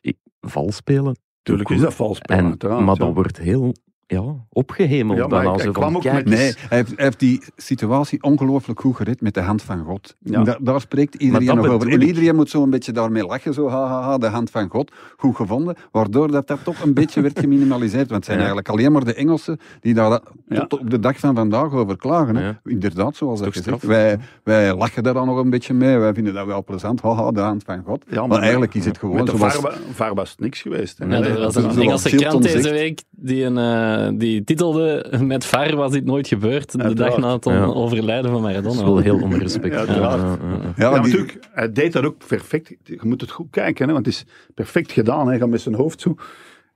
Speaker 2: ik, vals spelen.
Speaker 1: Tuurlijk is dat vals spelen,
Speaker 2: En, maar
Speaker 1: ja.
Speaker 2: dat wordt heel ja, opgehemeld.
Speaker 1: Ja, maar
Speaker 2: bijna.
Speaker 1: hij- kwam ook met-.
Speaker 4: Nee, hij heeft, hij heeft die situatie ongelooflijk goed gered met de hand van God.
Speaker 1: Ja.
Speaker 4: Da- daar spreekt iedereen nog over. En iedereen moet zo een beetje daarmee lachen. Zo, ha, ha, ha, de hand van God. Goed gevonden. Waardoor dat, dat toch een beetje werd geminimaliseerd. Want het zijn
Speaker 2: Ja.
Speaker 4: eigenlijk alleen maar de Engelsen die daar
Speaker 1: Ja.
Speaker 4: tot op de dag van vandaag over klagen. Hè.
Speaker 2: Ja.
Speaker 4: Inderdaad, zoals dat gezegd. Wij, wij lachen daar dan nog een beetje mee. Wij vinden dat wel plezant. Haha, de hand van God.
Speaker 1: Ja,
Speaker 4: maar, eigenlijk is het gewoon
Speaker 1: Met de
Speaker 4: zoals...
Speaker 1: VAR, wa- VAR was het niks geweest. hè. Nee,
Speaker 5: er was een Engelse krant deze week die, een, eh, die titelde met VAR was dit nooit gebeurd. De dag na het
Speaker 2: Ja.
Speaker 5: overlijden van
Speaker 2: Dat
Speaker 5: Maradona.
Speaker 2: is wel heel onrespect.
Speaker 1: Ja.
Speaker 2: Ja, ja, ja.
Speaker 4: Ja,
Speaker 1: Ja,
Speaker 4: die-
Speaker 1: natuurlijk. Hij deed dat ook perfect. Je moet het goed kijken, hè, want het is perfect gedaan. Hij gaat met zijn hoofd zo.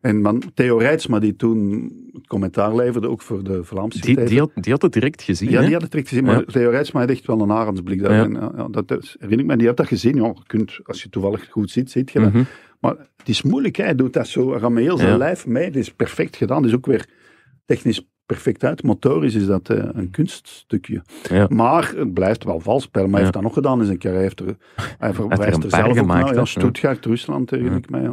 Speaker 1: En man, Theo Rijtsma, die toen het commentaar leverde, ook voor de Vlaamse
Speaker 2: Die, die, had, die had het direct gezien.
Speaker 1: ja,
Speaker 2: hè?
Speaker 1: die had het direct gezien, maar
Speaker 2: Ja.
Speaker 1: Theo Rijtsma had echt wel een arendsblik. daar.
Speaker 2: Ja.
Speaker 1: En, ja, ja, dat herinner ik me, die had dat gezien. Ja, je kunt, als je toevallig goed ziet, ziet je dat. Maar het is moeilijk, hè. hij doet dat zo, hij gaat met heel zijn
Speaker 2: Ja.
Speaker 1: lijf mee. Het is perfect gedaan, het is ook weer technisch perfect uit. Motorisch is dat eh, een kunststukje.
Speaker 2: Ja.
Speaker 1: Maar het blijft wel vals. Maar hij heeft dat nog gedaan in zijn carrière. Hij, heeft er, hij verwijst er zelf ook
Speaker 2: gemaakt,
Speaker 1: naar.
Speaker 2: hè.
Speaker 1: Ja. Stuttgart, Rusland, herinner ik mij.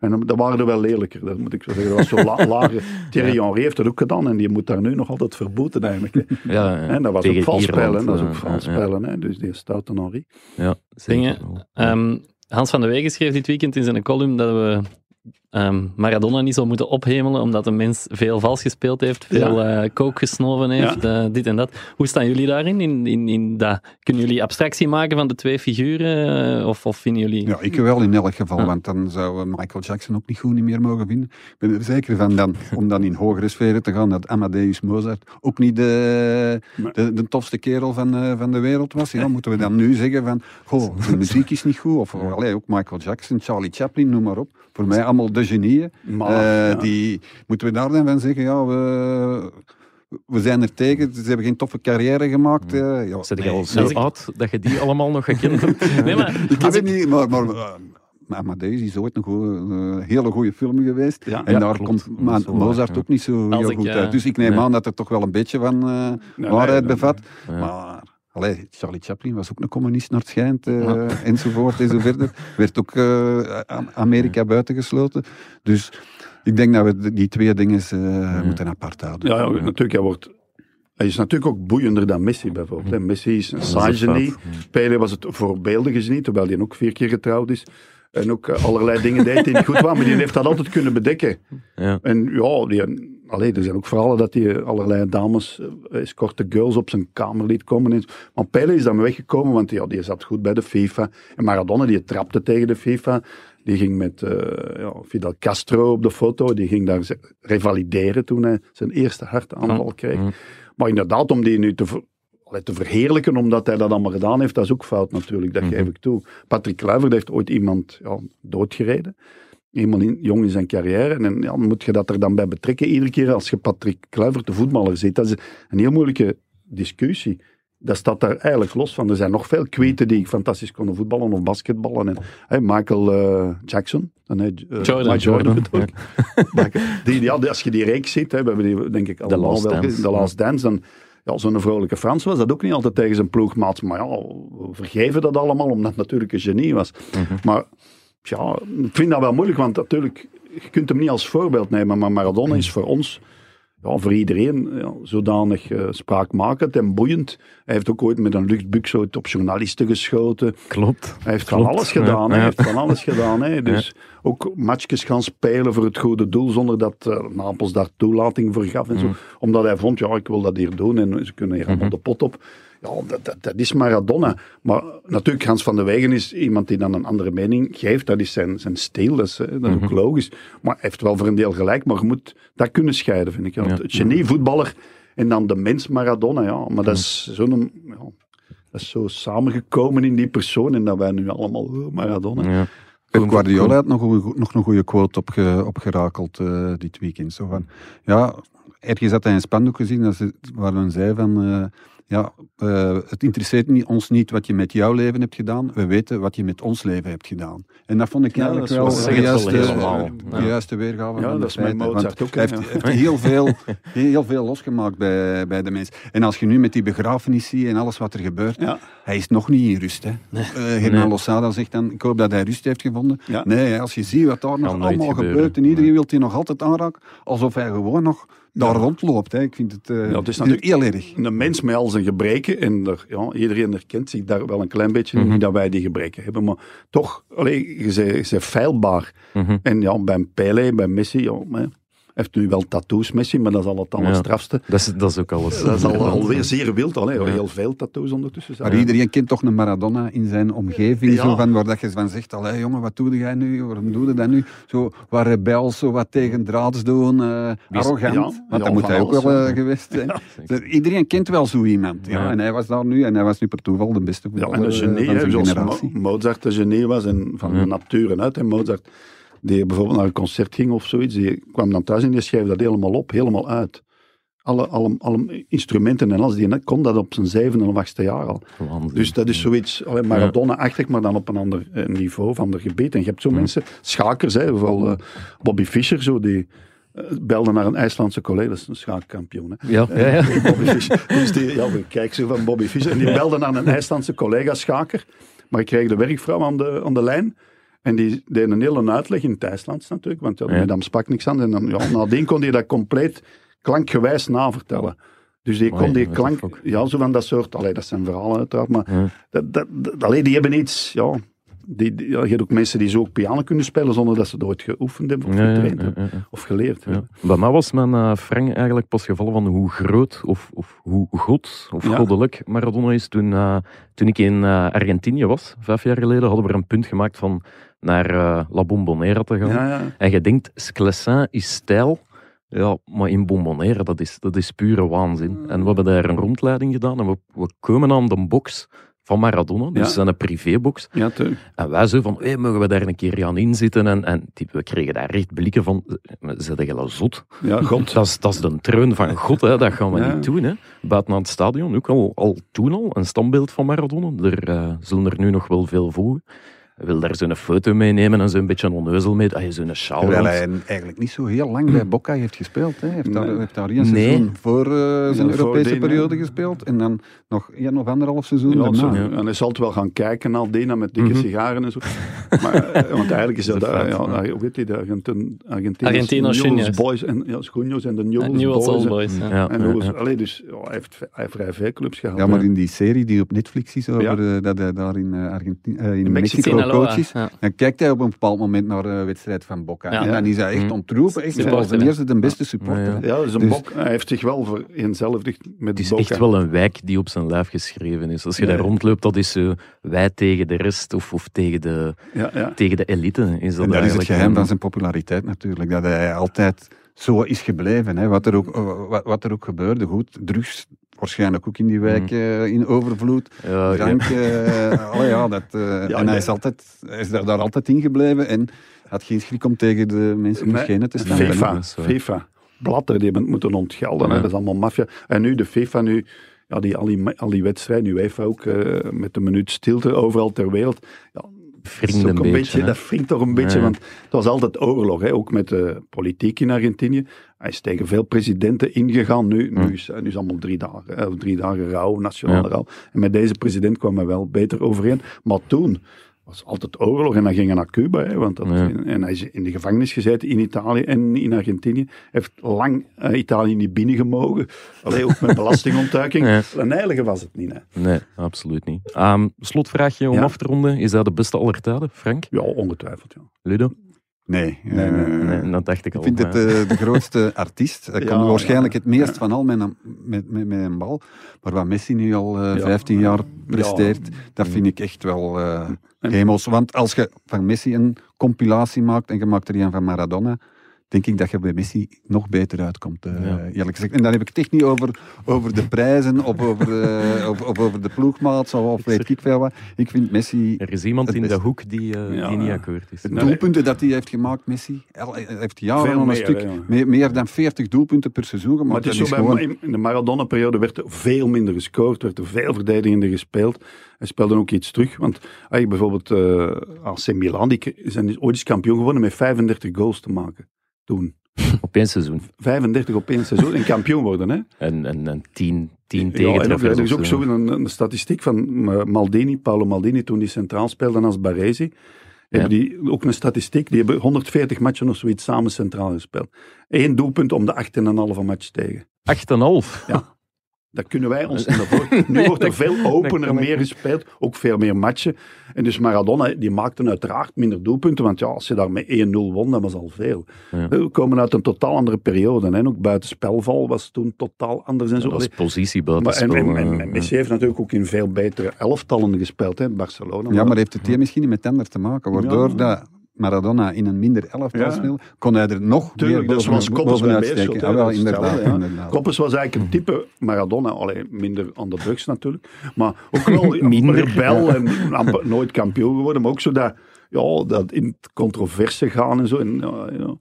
Speaker 1: En dan- dat waren er wel lelijker, dat moet ik zo zeggen. Dat was zo la, lager. Thierry Henry heeft dat ook gedaan en die moet daar nu nog altijd verboeten eigenlijk.
Speaker 2: Ja, ja.
Speaker 1: En dat was
Speaker 2: Tegen
Speaker 1: ook vals spelen, dat is
Speaker 2: eh,
Speaker 1: ook vals spelen. Dus die stoute Henry.
Speaker 2: Ja,
Speaker 5: Dingen,
Speaker 2: wel.
Speaker 5: Hans van de Wegen schreef dit weekend in zijn column dat we ehm, Maradona niet zou moeten ophemelen omdat een mens veel vals gespeeld heeft, veel eh coke gesnoven heeft, eh, dit en dat. Hoe staan jullie daarin? In, in, in dat? Kunnen jullie abstractie maken van de twee figuren? eh, of, of vinden jullie...
Speaker 4: Ja, ik wel in elk geval, want dan zou eh, Michael Jackson ook niet goed niet meer mogen vinden. Ik ben er zeker van dan, om dan in hogere sferen te gaan, dat Amadeus Mozart ook niet de, de, de tofste kerel van, eh, van de wereld was. Ja, moeten we dan nu zeggen van, goh, de muziek is niet goed, of allee, ook Michael Jackson, Charlie Chaplin, noem maar op. Voor mij allemaal de genieën.
Speaker 1: Maar,
Speaker 4: Eh,
Speaker 1: ja.
Speaker 4: die, moeten we daar dan van zeggen, ja, we, we zijn er tegen, ze hebben geen toffe carrière gemaakt. eh, ja,
Speaker 2: Zet je
Speaker 4: nee,
Speaker 2: al zo oud dat je die allemaal nog gekend hebt?
Speaker 5: Nee, maar
Speaker 4: Ik het
Speaker 5: ik-
Speaker 4: niet, maar, maar, eh, maar Amadeus is ooit een goeie, eh, hele goede film geweest.
Speaker 1: Ja,
Speaker 4: en
Speaker 2: ja,
Speaker 4: daar
Speaker 2: klopt.
Speaker 4: komt
Speaker 2: Dat
Speaker 4: Ma-
Speaker 2: is wel
Speaker 4: Mozart
Speaker 2: ja.
Speaker 4: ook niet zo heel
Speaker 5: ik,
Speaker 4: goed
Speaker 5: eh,
Speaker 4: uit. Dus ik neem
Speaker 2: nee.
Speaker 4: aan dat er toch wel een beetje van eh,
Speaker 1: nee,
Speaker 4: waarheid
Speaker 1: nee,
Speaker 4: bevat.
Speaker 2: Ja.
Speaker 4: Maar allee, Charlie Chaplin was ook een communist naar het schijnt, eh, enzovoort en zo verder. Werd ook A- Amerika buitengesloten. Dus ik denk dat we die twee dingen eh, moeten apart houden.
Speaker 1: Ja, ja, natuurlijk. Hij, wordt, hij is natuurlijk ook boeiender dan Messi bijvoorbeeld. hè. Messi is een saai genie. Pele was het voorbeeldige genie, terwijl hij ook vier keer getrouwd is. En ook eh, allerlei dingen deed die niet goed waren, maar die heeft dat altijd kunnen bedekken.
Speaker 2: Ja.
Speaker 1: En ja, die, allee, er zijn ook verhalen dat hij allerlei dames, eh, escorte girls op zijn kamer liet komen. En- Maar Pele is dan weggekomen, want ja, die zat goed bij de FIFA. En Maradona, die trapte tegen de FIFA. Die ging met eh, ja, Fidel Castro op de foto. Die ging daar revalideren toen hij zijn eerste hartaanval kreeg. Maar inderdaad, om die nu te, te verheerlijken omdat hij dat allemaal gedaan heeft, dat is ook fout natuurlijk, dat
Speaker 2: Mhm.
Speaker 1: geef ik toe. Patrick Kluivert heeft ooit iemand ja, doodgereden. Eenmaal in, jong in zijn carrière. En ja, moet je dat er dan bij betrekken. Iedere keer als je Patrick Kluivert, de voetballer, ziet. Dat is een heel moeilijke discussie. Dat staat daar eigenlijk los van. Er zijn nog veel kweten die fantastisch konden voetballen of basketballen. En, hè, Michael eh, Jackson. En, eh,
Speaker 5: Jordan.
Speaker 1: Die, ja, als je die reeks ziet, hè, we hebben die denk ik allemaal
Speaker 2: Last
Speaker 1: wel
Speaker 2: Dance.
Speaker 1: gezien, The Last Dance, dan ja, zo'n vrolijke Frans was dat ook niet altijd tegen zijn ploegmaat. Maar ja, we vergeven dat allemaal, omdat het natuurlijk een genie was.
Speaker 2: Mhm.
Speaker 1: Maar ja, ik vind dat wel moeilijk, want natuurlijk, je kunt hem niet als voorbeeld nemen, maar Maradona is voor ons, ja, voor iedereen, ja, zodanig eh, spraakmakend en boeiend. Hij heeft ook ooit met een luchtbuk zo op journalisten geschoten.
Speaker 2: Klopt.
Speaker 1: Hij heeft van alles gedaan.
Speaker 2: ja,
Speaker 1: Hij
Speaker 2: ja.
Speaker 1: heeft van alles gedaan. Hè. Dus ook matchjes gaan spelen voor het goede doel, zonder dat eh, Napels daar toelating voor gaf. En zo. Omdat hij vond, ja, ik wil dat hier doen en ze kunnen hier allemaal de pot op. Ja, dat, dat, dat is Maradona. Maar natuurlijk, Hans van der Wegen is iemand die dan een andere mening geeft. Dat is zijn, zijn stijl, dat is, dat is ook logisch. Maar hij heeft wel voor een deel gelijk, maar je moet dat kunnen scheiden, vind ik. Ja. Het genie, voetballer en dan de mens Maradona. Ja. Maar dat is zo'n... Ja, dat is zo samengekomen in die persoon en dat wij nu allemaal oh, Maradona.
Speaker 2: Ja.
Speaker 4: Pep Guardiola had nog, een nog een goede quote opge, opgerakeld eh, dit weekend. Zo van, ja, ergens had hij een spandoek gezien dat ze, waar men zei van... eh, ja, eh, het interesseert niet, ons niet wat je met jouw leven hebt gedaan. We weten wat je met ons leven hebt gedaan. En dat vond ik
Speaker 1: Ja,
Speaker 4: eigenlijk wel de juiste, de weergave
Speaker 1: Ja,
Speaker 4: van
Speaker 1: dat
Speaker 4: de
Speaker 1: is
Speaker 4: Want
Speaker 1: ook,
Speaker 4: Hij heeft,
Speaker 1: ja.
Speaker 4: heeft heel, veel, heel veel losgemaakt bij, bij de mensen. En als je nu met die begrafenis ziet en alles wat er gebeurt,
Speaker 1: Ja.
Speaker 4: hij is nog niet in rust. Hè. Eh, Herman
Speaker 2: Nee.
Speaker 4: Losada zegt dan, ik hoop dat hij rust heeft gevonden.
Speaker 1: Ja.
Speaker 4: Nee, als je ziet wat daar nog allemaal
Speaker 2: gebeuren.
Speaker 4: gebeurt en iedereen wil hij nog altijd aanraken, alsof hij gewoon nog daar rondloopt. Hè. Ik vind het, eh,
Speaker 1: Ja, het is
Speaker 4: het heel erg.
Speaker 1: Een mens met al zijn gebreken, en er, ja, iedereen herkent zich daar wel een klein beetje in, niet dat wij die gebreken hebben, maar toch, allee, je bent- feilbaar.
Speaker 2: Mhm.
Speaker 1: En ja, bij Pele, bij Messi, ja, maar heeft nu wel tattoos, Messi, maar dat is al het
Speaker 2: Ja.
Speaker 1: allerstrafste.
Speaker 2: Dat, is, dat is ook alles.
Speaker 1: Dat is al, alweer zeer wild,
Speaker 2: Ja.
Speaker 1: heel veel tattoos ondertussen.
Speaker 4: Maar iedereen kent toch een Maradona in zijn omgeving,
Speaker 1: Ja.
Speaker 4: zo van, waar dat je van zegt, allee jongen, wat doe jij nu, waarom doe je dat nu? Zo, waar rebels, zo wat tegen draads doen, eh,
Speaker 2: is-
Speaker 4: arrogant,
Speaker 1: ja,
Speaker 4: want
Speaker 1: ja,
Speaker 4: dat moet
Speaker 1: van
Speaker 4: hij ook
Speaker 1: alles,
Speaker 4: wel eh, geweest zijn. Er- Iedereen kent wel zo iemand, ja.
Speaker 2: Ja.
Speaker 4: en hij was daar nu, en hij was nu per toeval de beste
Speaker 1: Ja, en een
Speaker 4: eh,
Speaker 1: genie,
Speaker 4: van
Speaker 1: hè,
Speaker 4: zijn
Speaker 1: zoals
Speaker 4: generatie.
Speaker 1: Mo- Mozart een genie was en van
Speaker 2: Ja.
Speaker 1: de nature uit. En Mozart, die bijvoorbeeld naar een concert ging of zoiets, die kwam dan thuis en die schreef dat helemaal op, helemaal uit. Alle, alle, alle instrumenten en alles, die kon dat op zijn zevende of achtste jaar al.
Speaker 2: Waanzin.
Speaker 1: Dus dat is zoiets, alleen Maradona-achtig, maar dan op een ander eh, niveau, van ander gebied. En je hebt zo mensen, schakers, hè, vooral eh, Bobby Fischer, zo, die eh, belde naar een IJslandse collega, dat is een schaakkampioen. Hè.
Speaker 2: Ja, ja, ja.
Speaker 1: Bobby Fischer. Dus die, ja, we kijken zo van Bobby Fischer. En die belde naar een IJslandse collega-schaker. Maar ik kreeg de werkvrouw aan de, aan de lijn. En die deed een hele uitleg in het IJslands natuurlijk. Want ja,
Speaker 2: Ja.
Speaker 1: sprak niks aan. En dan, ja, nadien kon hij dat compleet klankgewijs navertellen. Dus die kon die klank... Ja, zo van dat soort... Allee, dat zijn verhalen uiteraard. Maar
Speaker 2: Ja.
Speaker 1: dat, dat, dat- allee, die hebben iets... Ja, die, je hebt ook mensen die zo ook piano kunnen spelen zonder dat ze het ooit geoefend hebben of getraind hebben. Of geleerd hebben.
Speaker 2: Bij mij was mijn eh Frank eigenlijk pas gevallen van hoe groot of, of hoe god of goddelijk Maradona is. Toen, eh, toen ik in eh, Argentinië was, vijf jaar geleden, hadden we er een punt gemaakt van naar eh, La Bombonera te gaan.
Speaker 1: Ja, ja.
Speaker 2: En je denkt, Sclessin is stijl. Ja, maar in Bombonera, dat is, dat is pure waanzin. En we hebben daar een rondleiding gedaan en we, we komen aan de box van Maradona, dus
Speaker 1: Ja.
Speaker 2: zijn privébox.
Speaker 1: ja.
Speaker 2: En wij zo van, hey, mogen we daar een keer gaan inzitten? En, en die, we kregen daar echt blikken van, zet je al zot?
Speaker 1: Ja, God.
Speaker 2: Dat is, dat is de treun van God, hè. dat gaan we
Speaker 1: Ja.
Speaker 2: niet doen. Hè. Buiten aan het stadion, ook al, al toen al, een standbeeld van Maradona. Er eh, zullen er nu nog wel veel volgen. Hij wil daar zo'n foto meenemen en zo'n beetje een onneuzel mee. Dat je zo'n sjaal
Speaker 4: Terwijl hij eigenlijk niet zo heel lang bij Boca heeft gespeeld. Hè. Hij heeft, daar,
Speaker 1: Nee.
Speaker 4: heeft daar één
Speaker 2: Nee.
Speaker 4: seizoen voor eh, zijn
Speaker 1: Ja,
Speaker 4: Europese periode gespeeld. En dan nog één of anderhalf seizoen
Speaker 1: Ja, zo.
Speaker 2: Ja.
Speaker 1: En hij zal het wel gaan kijken naar Dina met dikke
Speaker 2: Mhm.
Speaker 1: sigaren en zo. Maar, eh, want eigenlijk is dat,
Speaker 2: Dat is een
Speaker 1: ja,
Speaker 2: ja.
Speaker 1: hoe heet die, de Argentin, Argentinos,
Speaker 5: Argentinos.
Speaker 1: Boys en ja, Schoenjo's en de Newell's Boys. En-
Speaker 5: Boys. ja.
Speaker 2: Ja,
Speaker 1: En
Speaker 2: ja, ja.
Speaker 1: allee, dus ja, hij, heeft, hij heeft vrij veel clubs gehad.
Speaker 4: Ja, maar in die serie die op Netflix is over
Speaker 1: Ja.
Speaker 4: eh, dat hij daar in, Argentinië, in,
Speaker 1: In Mexico.
Speaker 4: Mexico
Speaker 5: Sinaloa,
Speaker 4: coach is,
Speaker 5: ja.
Speaker 4: dan kijkt hij op een bepaald moment naar de wedstrijd van Boca.
Speaker 5: Ja.
Speaker 4: En dan is hij echt
Speaker 2: Mhm.
Speaker 4: ontroepen. Echt zoals de
Speaker 5: hè.
Speaker 4: eerste, de beste supporter.
Speaker 2: Ja, ja.
Speaker 1: Ja, dat is een
Speaker 4: Dus-
Speaker 1: bok. Hij heeft zich wel vereenzelvigd met
Speaker 2: Het is
Speaker 1: Boca.
Speaker 2: echt wel een wijk die op zijn lijf geschreven is. Als je
Speaker 1: Ja.
Speaker 2: daar rondloopt, dat is zo wij tegen de rest of, of tegen, de,
Speaker 1: Ja, ja.
Speaker 2: tegen de elite. Is dat,
Speaker 4: En dat is het geheim van zijn populariteit natuurlijk. Dat hij altijd zo is gebleven. Hè. Wat, er ook, eh, wat, wat er ook gebeurde. Goed, drugs waarschijnlijk ook in die wijk eh, in overvloed.
Speaker 2: Ja, ja.
Speaker 4: Drank, eh, allee, ja, dat, eh, en hij is, altijd, hij is daar, daar altijd in gebleven. En had geen schrik om tegen de mensen
Speaker 1: Nee,
Speaker 4: schenen te staan.
Speaker 1: FIFA. FIFA. Blatter, die hebben het moeten ontgelden. Dat is allemaal maffia. En nu de FIFA, nu, ja, die, al, die, al die wedstrijden, nu UEFA ook eh, met een minuut stilte overal ter wereld. Ja,
Speaker 2: Wringt een
Speaker 1: een
Speaker 2: beetje,
Speaker 1: dat wringt toch een beetje,
Speaker 2: Ja.
Speaker 1: want het was altijd oorlog, hè, ook met de politiek in Argentinië. Hij is tegen veel presidenten ingegaan. Nu, nu, is, nu is allemaal drie dagen, of drie dagen rouw, nationale
Speaker 2: Ja.
Speaker 1: rouw. En met deze president kwam hij wel beter overeen. Maar toen was altijd oorlog en dan ging hij naar Cuba. Hè, want dat,
Speaker 2: Ja.
Speaker 1: En hij is in de gevangenis gezeten in Italië en in Argentinië. Hij heeft lang eh, Italië niet binnengemogen. Alleen ook met belastingontduiking.
Speaker 2: Ja.
Speaker 1: Een heilige was het niet. Hè.
Speaker 2: Nee, absoluut niet. Ehm, slotvraagje om
Speaker 1: Ja.
Speaker 2: af te ronden. Is dat de beste aller tijden, Frank?
Speaker 1: Ja, ongetwijfeld. Ja.
Speaker 2: Ludo?
Speaker 4: Nee,
Speaker 1: Nee, nee,
Speaker 4: eh,
Speaker 1: nee,
Speaker 2: dat dacht ik
Speaker 4: Ik
Speaker 2: al.
Speaker 4: vind het
Speaker 2: maar-
Speaker 4: eh, de grootste artiest. Hij
Speaker 1: Ja,
Speaker 4: kon waarschijnlijk
Speaker 1: ja.
Speaker 4: het meest
Speaker 1: Ja.
Speaker 4: van al met een, met, met, met een bal. Maar wat Messi nu al eh,
Speaker 1: Ja.
Speaker 4: 15 jaar presteert, dat vind ik echt wel eh,
Speaker 1: En-
Speaker 4: hemels. Want als je van Messi een compilatie maakt en je maakt er een van Maradona, denk ik dat je bij Messi nog beter uitkomt, eh,
Speaker 2: Ja.
Speaker 4: eerlijk gezegd. En dan heb ik het echt niet over, over de prijzen of over, eh, of, of over de ploegmaats of, of weet ik veel wat. Ik vind Messi...
Speaker 2: Er is iemand
Speaker 4: Het
Speaker 2: in de hoek die, eh,
Speaker 1: Ja,
Speaker 2: die niet akkoord is.
Speaker 4: De
Speaker 1: Nee.
Speaker 4: doelpunten dat hij heeft gemaakt, Messi, hij heeft jaren een
Speaker 1: meer,
Speaker 4: stuk, meer, meer dan 40 doelpunten per seizoen gemaakt.
Speaker 1: Maar het is
Speaker 4: Dat
Speaker 1: zo bij,
Speaker 4: gewoon-
Speaker 1: in de Maradona-periode werd er veel minder gescoord, werd er veel verdedigender gespeeld. Hij speelde ook iets terug, want ah, bijvoorbeeld eh AC Milan, die zijn ooit eens kampioen geworden met 35 goals te maken. Toen.
Speaker 2: Op één seizoen.
Speaker 1: 35 op één seizoen en kampioen worden, hè?
Speaker 2: En, en, en tien, tien
Speaker 1: Ja, en ook,
Speaker 2: tegentreffers.
Speaker 1: er is
Speaker 2: of
Speaker 1: ook
Speaker 2: zo.
Speaker 1: zo een, een statistiek van eh, Maldini, Paolo Maldini, toen die centraal speelde als Baresi. Hebben die ook een statistiek, die hebben 140 matchen of zoiets samen centraal gespeeld. Eén doelpunt om de 8,5 match tegen.
Speaker 2: 8,5.
Speaker 1: Ja. Dat kunnen wij ons niet voor. Nu
Speaker 2: Nee,
Speaker 1: wordt er veel opener meer gespeeld, ook veel meer matchen. En dus Maradona, die maakte uiteraard minder doelpunten, want ja, als je daar met 1-0 won, dat was al veel.
Speaker 2: Ja.
Speaker 1: We komen uit een totaal andere periode. Hè. Ook buitenspelval was toen totaal anders en zo.
Speaker 2: Dat is
Speaker 1: Allee,
Speaker 2: positie
Speaker 1: maar, en,
Speaker 2: buitenspel.
Speaker 1: en, en,
Speaker 2: eh,
Speaker 1: en Messi heeft natuurlijk ook in veel betere elftallen gespeeld, hè, in Barcelona.
Speaker 4: Ja, maar heeft het hier misschien niet met ander te maken? Waardoor
Speaker 1: Ja.
Speaker 4: dat Maradona in een minder elftal
Speaker 1: Ja.
Speaker 4: speelde, kon hij er nog
Speaker 1: Tuurlijk,
Speaker 4: meer boven,
Speaker 1: Koppers bij
Speaker 4: bovenuit steken.
Speaker 1: hè,
Speaker 4: Ah, wel,
Speaker 1: dat
Speaker 4: inderdaad.
Speaker 1: stelde, ja.
Speaker 4: inderdaad.
Speaker 1: Koppers was eigenlijk een type Maradona, alleen minder aan de drugs natuurlijk. Maar ook wel
Speaker 2: Minder.
Speaker 1: rebel en amper, nooit kampioen geworden. Maar ook zo dat, ja, dat in controverse gaan en zo. En, ja, ja.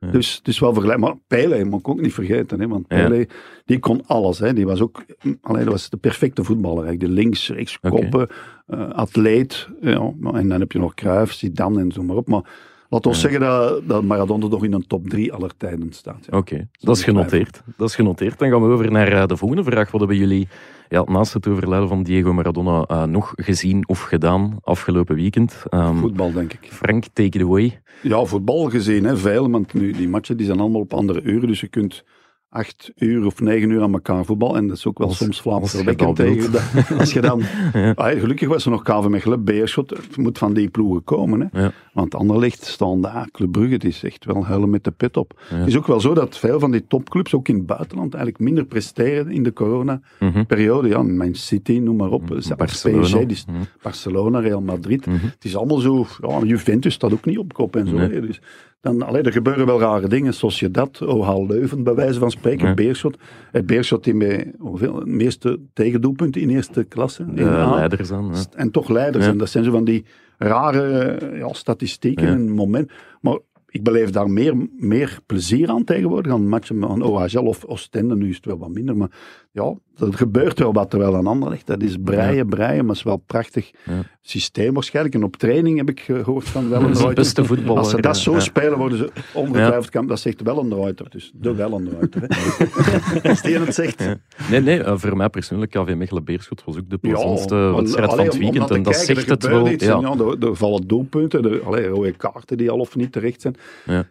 Speaker 2: Ja.
Speaker 1: Dus het is wel vergelijkbaar. Maar Pele moet ik ook niet vergeten. Hè, want
Speaker 2: Ja.
Speaker 1: Pele, die kon alles. Hè. Die was ook allee, dat was de perfecte voetballer. Eigenlijk. De links, rechts, koppen, eh, atleet. Ja. En dan heb je nog Cruijff, Zidane en zo maar op. Maar laten we
Speaker 2: Ja.
Speaker 1: zeggen dat, dat Maradona toch in een top 3 aller tijden staat. Ja.
Speaker 2: Oké, dat is genoteerd. Dat is genoteerd. Dan gaan we over naar eh, de volgende vraag. Wat hebben jullie ja, naast het overlijden van Diego Maradona eh, nog gezien of gedaan afgelopen weekend? Ehm,
Speaker 1: Voetbal, denk ik.
Speaker 2: Frank, take it away.
Speaker 1: Ja, voetbal gezien, hè, veel. Want nu, die matchen die zijn allemaal op andere uren. Dus je kunt acht uur of negen uur aan elkaar voetbal. En dat is ook wel
Speaker 2: Als-
Speaker 1: soms
Speaker 2: dat
Speaker 1: tegen. Als je dan...
Speaker 2: Ja.
Speaker 1: Ah, gelukkig was er nog KV Mechelen, Beerschot. Het moet van die ploegen komen. Hè.
Speaker 2: Ja.
Speaker 1: Want Anderlecht, Standaard, Club Brugge, het is echt wel huilen met de pit op.
Speaker 2: Ja.
Speaker 1: Het is ook wel zo dat veel van die topclubs, ook in het buitenland, eigenlijk minder presteren in de corona-periode.
Speaker 2: Mhm.
Speaker 1: Ja, Man City, noem maar op. Zelfs
Speaker 2: Barcelona.
Speaker 1: PSG,
Speaker 2: Mhm.
Speaker 1: Barcelona, Real Madrid.
Speaker 2: Mhm.
Speaker 1: Het is allemaal zo, ja, Juventus staat ook niet op kop en zo.
Speaker 2: Nee.
Speaker 1: Dus dan, allee, er gebeuren wel rare dingen. Sociedad, OHL Leuven, bij wijze van spreken.
Speaker 2: Ja.
Speaker 1: Beerschot. Eh, Beerschot die met hoeveel, de meeste tegendoelpunten in eerste klasse. In A.
Speaker 2: leiders ja.
Speaker 1: En toch leiders.
Speaker 2: Ja.
Speaker 1: En dat zijn zo van die rare eh, ja, statistieken
Speaker 2: Ja.
Speaker 1: en moment. Maar ik beleef daar meer, meer plezier aan tegenwoordig. Aan matchen van OHL of Oostende. Nu is het wel wat minder. Maar ja, er gebeurt wel wat terwijl een ander ligt. Dat is breien, breien. Maar het is wel een prachtig systeem waarschijnlijk. En op training heb ik gehoord van wel
Speaker 2: Dat
Speaker 1: een
Speaker 2: is de beste voetballer.
Speaker 1: Als ze dat zo spelen, worden ze ongetwijfeld kamp. Dat zegt wel een. Dus de wel een Reuter. hè. Als die het zegt.
Speaker 2: Nee, nee, eh, voor mij persoonlijk, KV Mechelen-Beerschot was ook de plezantste wedstrijd van het weekend. En dat zegt het wel. Ja.
Speaker 1: er, vallen doelpunten, allee, rode kaarten die al of niet terecht zijn.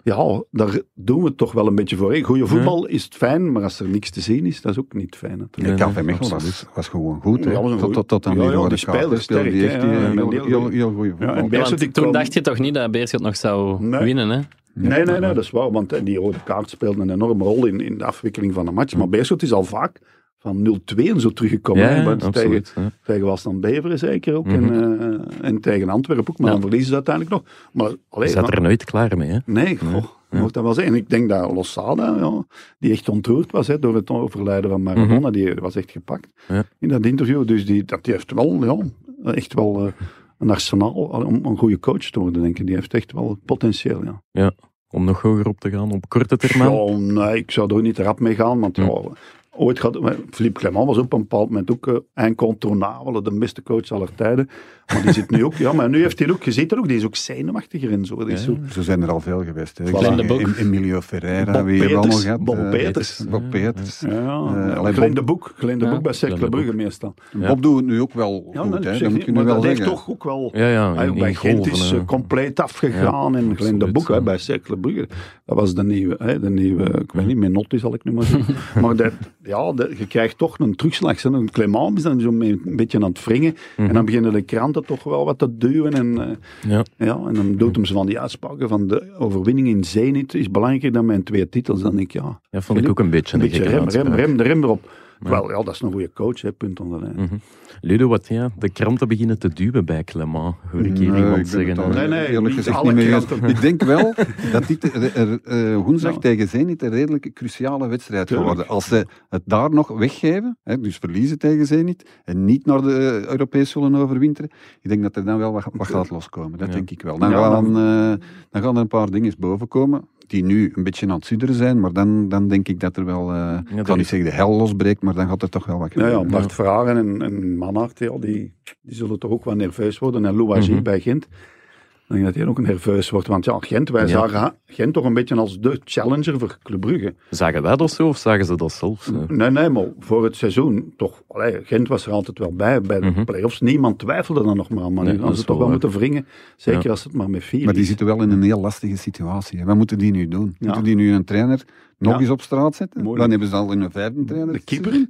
Speaker 2: Ja.
Speaker 1: Daar doen we het toch wel een beetje voor. Goede voetbal is het fijn, maar als er niks te zien is, dat is ook niet fijn.
Speaker 4: KV Mechelen was, was gewoon goed.
Speaker 1: Ja, was een
Speaker 4: tot,
Speaker 1: goeie-
Speaker 4: tot, tot aan
Speaker 1: Ja,
Speaker 4: die rode
Speaker 1: sterk,
Speaker 4: die echt
Speaker 1: hè.
Speaker 4: heel, goede voetbal.
Speaker 5: Toen dacht je toch niet dat Beerschot nog zou
Speaker 1: Nee.
Speaker 5: winnen, hè?
Speaker 1: Nee, nee, nee, dat is waar. Want eh, die rode kaart speelde een enorme rol in, in de afwikkeling van de match. Maar Beerschot is al vaak van 0-2 en zo teruggekomen.
Speaker 2: Ja,
Speaker 1: hè.
Speaker 2: ja,
Speaker 1: Want tegen,
Speaker 2: ja.
Speaker 1: tegen Wasland Beveren zeker ook.
Speaker 2: Mhm.
Speaker 1: en, eh, en tegen Antwerpen ook. Maar
Speaker 5: Ja.
Speaker 1: dan verliezen ze uiteindelijk nog. Maar, allee,
Speaker 2: Je zat er nooit klaar mee, hè?
Speaker 1: Nee, goh,
Speaker 2: Ja.
Speaker 1: mocht dat wel zijn. En ik denk dat Losada, ja, die echt ontroerd was hè, door het overlijden van Maradona, die was echt gepakt
Speaker 2: Mhm. Ja.
Speaker 1: in dat interview. Dus die, dat, die heeft wel ja, echt wel eh, een arsenaal om een goede coach te worden, denk ik. Die heeft echt wel potentieel, ja.
Speaker 2: Om nog hoger op te gaan op korte termijn.
Speaker 1: Ja, nee, ik zou er ook niet rap mee gaan, want ja, ooit gaat... Philippe Clement was op een bepaald moment ook uh, de beste coach aller tijden. Maar die zit nu ook... Ja, maar nu heeft hij ook... Er ook, die is ook zenuwachtiger en zo.
Speaker 2: Ja.
Speaker 1: zo
Speaker 4: Zo zijn er al veel geweest. Hè.
Speaker 1: Voilà.
Speaker 5: In de boek.
Speaker 4: Em- Emilio Ferreira,
Speaker 1: Bob
Speaker 4: wie we allemaal
Speaker 1: Peters,
Speaker 4: gehad?
Speaker 1: Bob
Speaker 4: Eh,
Speaker 1: Peters.
Speaker 4: Bob Peters.
Speaker 1: Ja,
Speaker 4: Eh,
Speaker 1: ja. de Boek. Glenn de
Speaker 5: Ja,
Speaker 1: Boek bij Cercle Brugge meestal.
Speaker 2: Ja.
Speaker 4: Bob doet het nu ook wel
Speaker 1: Ja,
Speaker 4: goed,
Speaker 1: nee,
Speaker 4: hè. dat moet je
Speaker 1: maar
Speaker 4: nu wel
Speaker 1: dat heeft
Speaker 4: zeggen.
Speaker 1: toch ook wel...
Speaker 2: Ja, ja.
Speaker 1: Hij
Speaker 2: in- in
Speaker 1: bij Gent is compleet afgegaan. en Glenn de
Speaker 2: absoluut,
Speaker 1: Boek hè,
Speaker 2: ja.
Speaker 1: bij Cercle Brugge. Dat was de nieuwe, hè, de nieuwe ik weet niet, Menotti zal ik nu maar zeggen. maar dat, ja, je krijgt toch een terugslag. Een Clement is dan zo een beetje aan het wringen. En dan beginnen de kranten toch wel wat te duwen. En, eh,
Speaker 2: Ja.
Speaker 1: ja, en dan doet hem ze van die uitspraken van de overwinning in Zenit is belangrijker dan mijn twee titels. Dan denk ik, ja,
Speaker 2: ja, vond ik ook een beetje
Speaker 1: een beetje rem, rem,
Speaker 2: uitspraak.
Speaker 1: rem, de rem erop. Wel, ja, dat is een goede coach, hè, punt onder de lijn.
Speaker 2: Mhm. Ludo, wat ja, de kranten beginnen te duwen bij Clement, hoor ik hier
Speaker 4: Nee,
Speaker 2: iemand
Speaker 4: ik
Speaker 2: zeggen.
Speaker 4: al.
Speaker 1: Nee, nee,
Speaker 4: eerlijk gezegd niet mee eens.
Speaker 1: kranten.
Speaker 4: Ik denk wel dat dit er, er, eh, woensdag
Speaker 1: Ja.
Speaker 4: tegen Zenit een redelijk cruciale wedstrijd geworden. Als ze het daar nog weggeven, hè, dus verliezen tegen Zenit, en niet naar de Europees zullen overwinteren, ik denk dat er dan wel wat, wat gaat loskomen. Dat
Speaker 2: Ja.
Speaker 4: denk ik wel. Dan,
Speaker 1: Ja,
Speaker 4: gaan, eh, dan gaan er een paar dingen boven komen, die nu een beetje aan het sudderen zijn, maar dan, dan denk ik dat er wel, eh, ik
Speaker 2: dat
Speaker 4: kan niet zeggen de hel losbreekt, maar dan gaat er toch wel wat
Speaker 1: Ja, ja,
Speaker 4: gebeuren.
Speaker 1: Bart Vragen en, en Manhart, ja, die, die zullen toch ook wel nerveus worden. En Louagie
Speaker 2: Mhm.
Speaker 1: bij Gent. Ik denk dat hij ook nerveus wordt. Want ja, Gent, wij
Speaker 2: Ja.
Speaker 1: zagen Gent toch een beetje als de challenger voor Club Brugge.
Speaker 2: Zagen wij dat zo of zagen ze dat zelf? zo?
Speaker 1: Nee, nee, maar voor het seizoen toch. Allee, Gent was er altijd wel bij, bij de
Speaker 2: Mhm.
Speaker 1: play-offs. Niemand twijfelde dan nog maar aan. Maar
Speaker 2: Nee,
Speaker 1: nu gaan ze toch wel
Speaker 2: wel
Speaker 1: moeten wringen. Zeker
Speaker 2: Ja.
Speaker 1: als het maar met vier
Speaker 4: Maar die
Speaker 1: is.
Speaker 4: zitten wel in een heel lastige situatie. hè. Wat moeten die nu doen?
Speaker 1: Ja.
Speaker 4: Moeten die nu een trainer nog
Speaker 1: Ja.
Speaker 4: eens op straat zetten?
Speaker 1: Moeilijk.
Speaker 4: Dan hebben ze al in een vijfde trainer.
Speaker 1: De keeper?